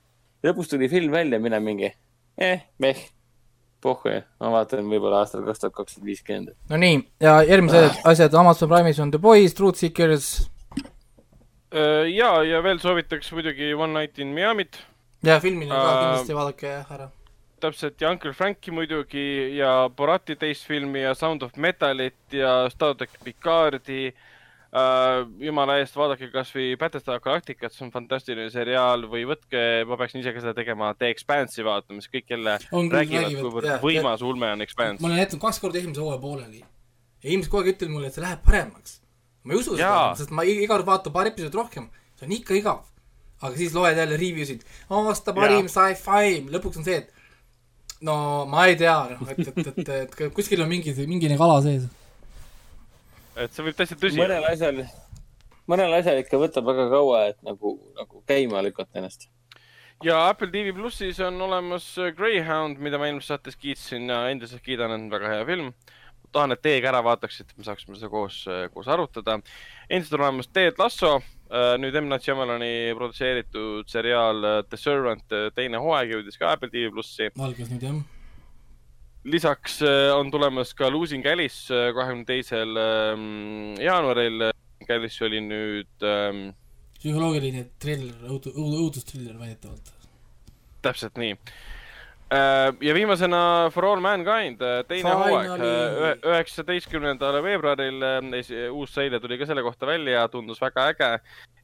lõpuks tuli film välja, mina mingi, eh, meh, pohhu, ma vaatan võib-olla aastal kaks tuhat kakskümmend viiskümmend. no nii, ja järgmised asjad. Amazon Prime'is on The Boys, Truth Seekers. Ja, ja veel soovitaks muidugi One Night in Miami't. Ja filmini ka Äh, kindlasti vaadake ära. täpselt ja Uncle Franki muidugi ja Borati teist filmi ja Sound of Metalit ja Star track Picardi äh,. jumala eest, vaadake kasvõi Battlestar Galacticat, see on fantastiline seriaal või võtke, ma peaksin ise ka seda tegema, The Expanse'i vaatama, siis kõik jälle On räägivad, kuivõrd võimas ulme on Expanse ma. olen jätnud kaks korda esimese hooaja pooleli ja inimesed kogu aeg ütlevad mulle, et see läheb paremaks. ma ei usu seda Jaa., sest ma iga kord vaatan paar episoodi rohkem, see on ikka igav. aga siis loed jälle review sid, aasta parim sci-fi, lõpuks on see, et no ma ei tea, noh, et, et, et, et kuskil on mingi, mingine kala sees. Et see võib täitsa tõsi mõnel olla. asjal, mõnel asjal ikka võtab väga kaua, et nagu, nagu käima lükata ennast. ja Apple TV plussis on olemas äh, Greyhound, mida ma eelmises saates kiitsin ja endiselt kiidan, on väga hea film. tahan, et teiega ära vaataksite, et me saaksime seda koos, koos arutada. endiselt on olemas Ted Lasso, nüüd M. Night Shyamalani produtseeritud seriaal äh, The Servant, teine hooaeg jõudis ka Apple TV plussi. valges nüüd jah. Lisaks äh, on tulemas ka Losing Alice äh, kahekümne teisel ähm, jaanuaril. Alice oli nüüd ähm, psühholoogiline triller, õudu-, õudustriller väidetavalt. täpselt nii. ja viimasena For All Mankind, teine hooaeg, üheksateistkümnendal veebruaril äh, esi- uus seire tuli ka selle kohta välja, tundus väga äge.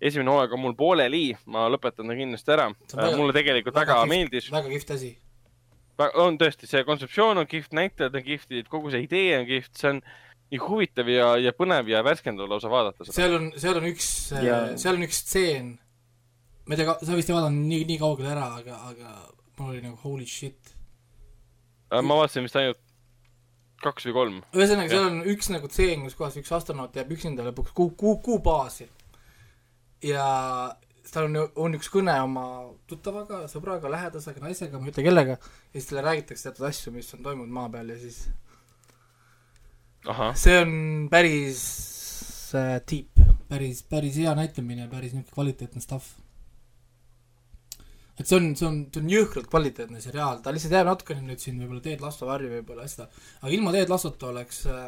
esimene hooaeg on mul pooleli, ma lõpetan ta kindlasti ära mulle tegelikult väga, väga meeldis, väga kihvt asi. On tõesti, see kontseptsioon on kihvt, näitlejad on kihvtid, kogu see idee on kihvt, see on nii huvitav ja, ja põnev ja värskendav lausa vaadata seda. seal on, seal on üks Ja-, seal on üks stseen, ma ei tea, sa vist ei vaadanud nii, nii kaugele ära, aga, aga mul oli nagu holy shit. Äh, ma vaatasin vist ainult kaks või kolm. ühesõnaga, seal on üks nagu tseen, kus kohas üks astronaut jääb üksinda lõpuks kuu, kuu, kuubaasi. ja tal on, on üks kõne oma tuttavaga, sõbraga, lähedasega, naisega, ma ei ütle kellega, ja siis talle räägitakse teatud asju, mis on toimunud maa peal ja siis ahah, see on päris äh, deep, päris, päris hea näitlemine, päris niisugune kvaliteetne stuff. et see on, see on, see on jõhkralt kvaliteetne seriaal, ta lihtsalt jääb natukene nüüd siin võib-olla Ted Lasso varju võib-olla asja, aga ilma Ted Lassota oleks äh,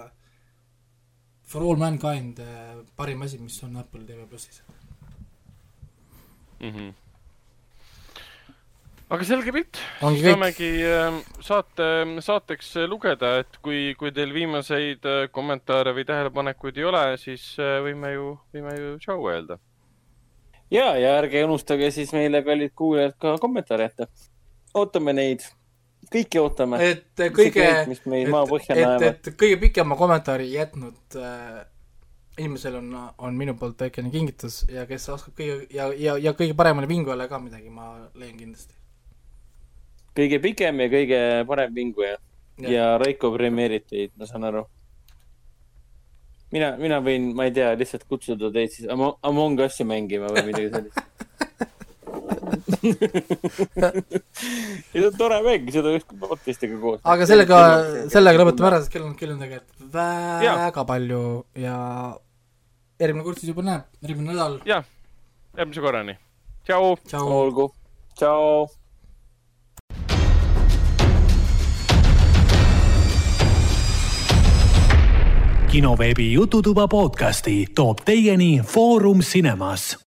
For All Mankind äh, parim asi, mis on Apple TV plussis. Mhm. aga selge pilt, kõik. saamegi äh, saate, saateks lugeda, et kui, kui teil viimaseid äh, kommentaare või tähelepanekuid ei ole, siis äh, võime ju, võime ju tšau öelda. ja, ja ärge unustage siis meile, kallid kuulajad, ka kommentaare jätta. ootame neid, kõiki ootame. et kõige, et, et, näevad. et kõige pikema kommentaari jätnud äh, inimesel on, on minu poolt väikene kingitus ja kes oskab kõige ja, ja, ja kõige paremale vingujale ka midagi, ma leian kindlasti. kõige pikem ja kõige parem vinguja Jah. ja Raiko premeerib teid, ma saan aru. mina, mina võin, ma ei tea, lihtsalt kutsuda teid siis Amo- Among Us'i mängima või midagi sellist. see on tore mäng, seda võiks podcast'iga koos. aga sellega, sellega lõpetame ära, sest kell on, kell on tegelikult väga palju ja järgmine kord siis juba näeb, järgmine nädal. ja, järgmise korrani. tšau. olgu, tšau. kinoveebi Jututuba podcasti toob teieni Foorum Cinemas.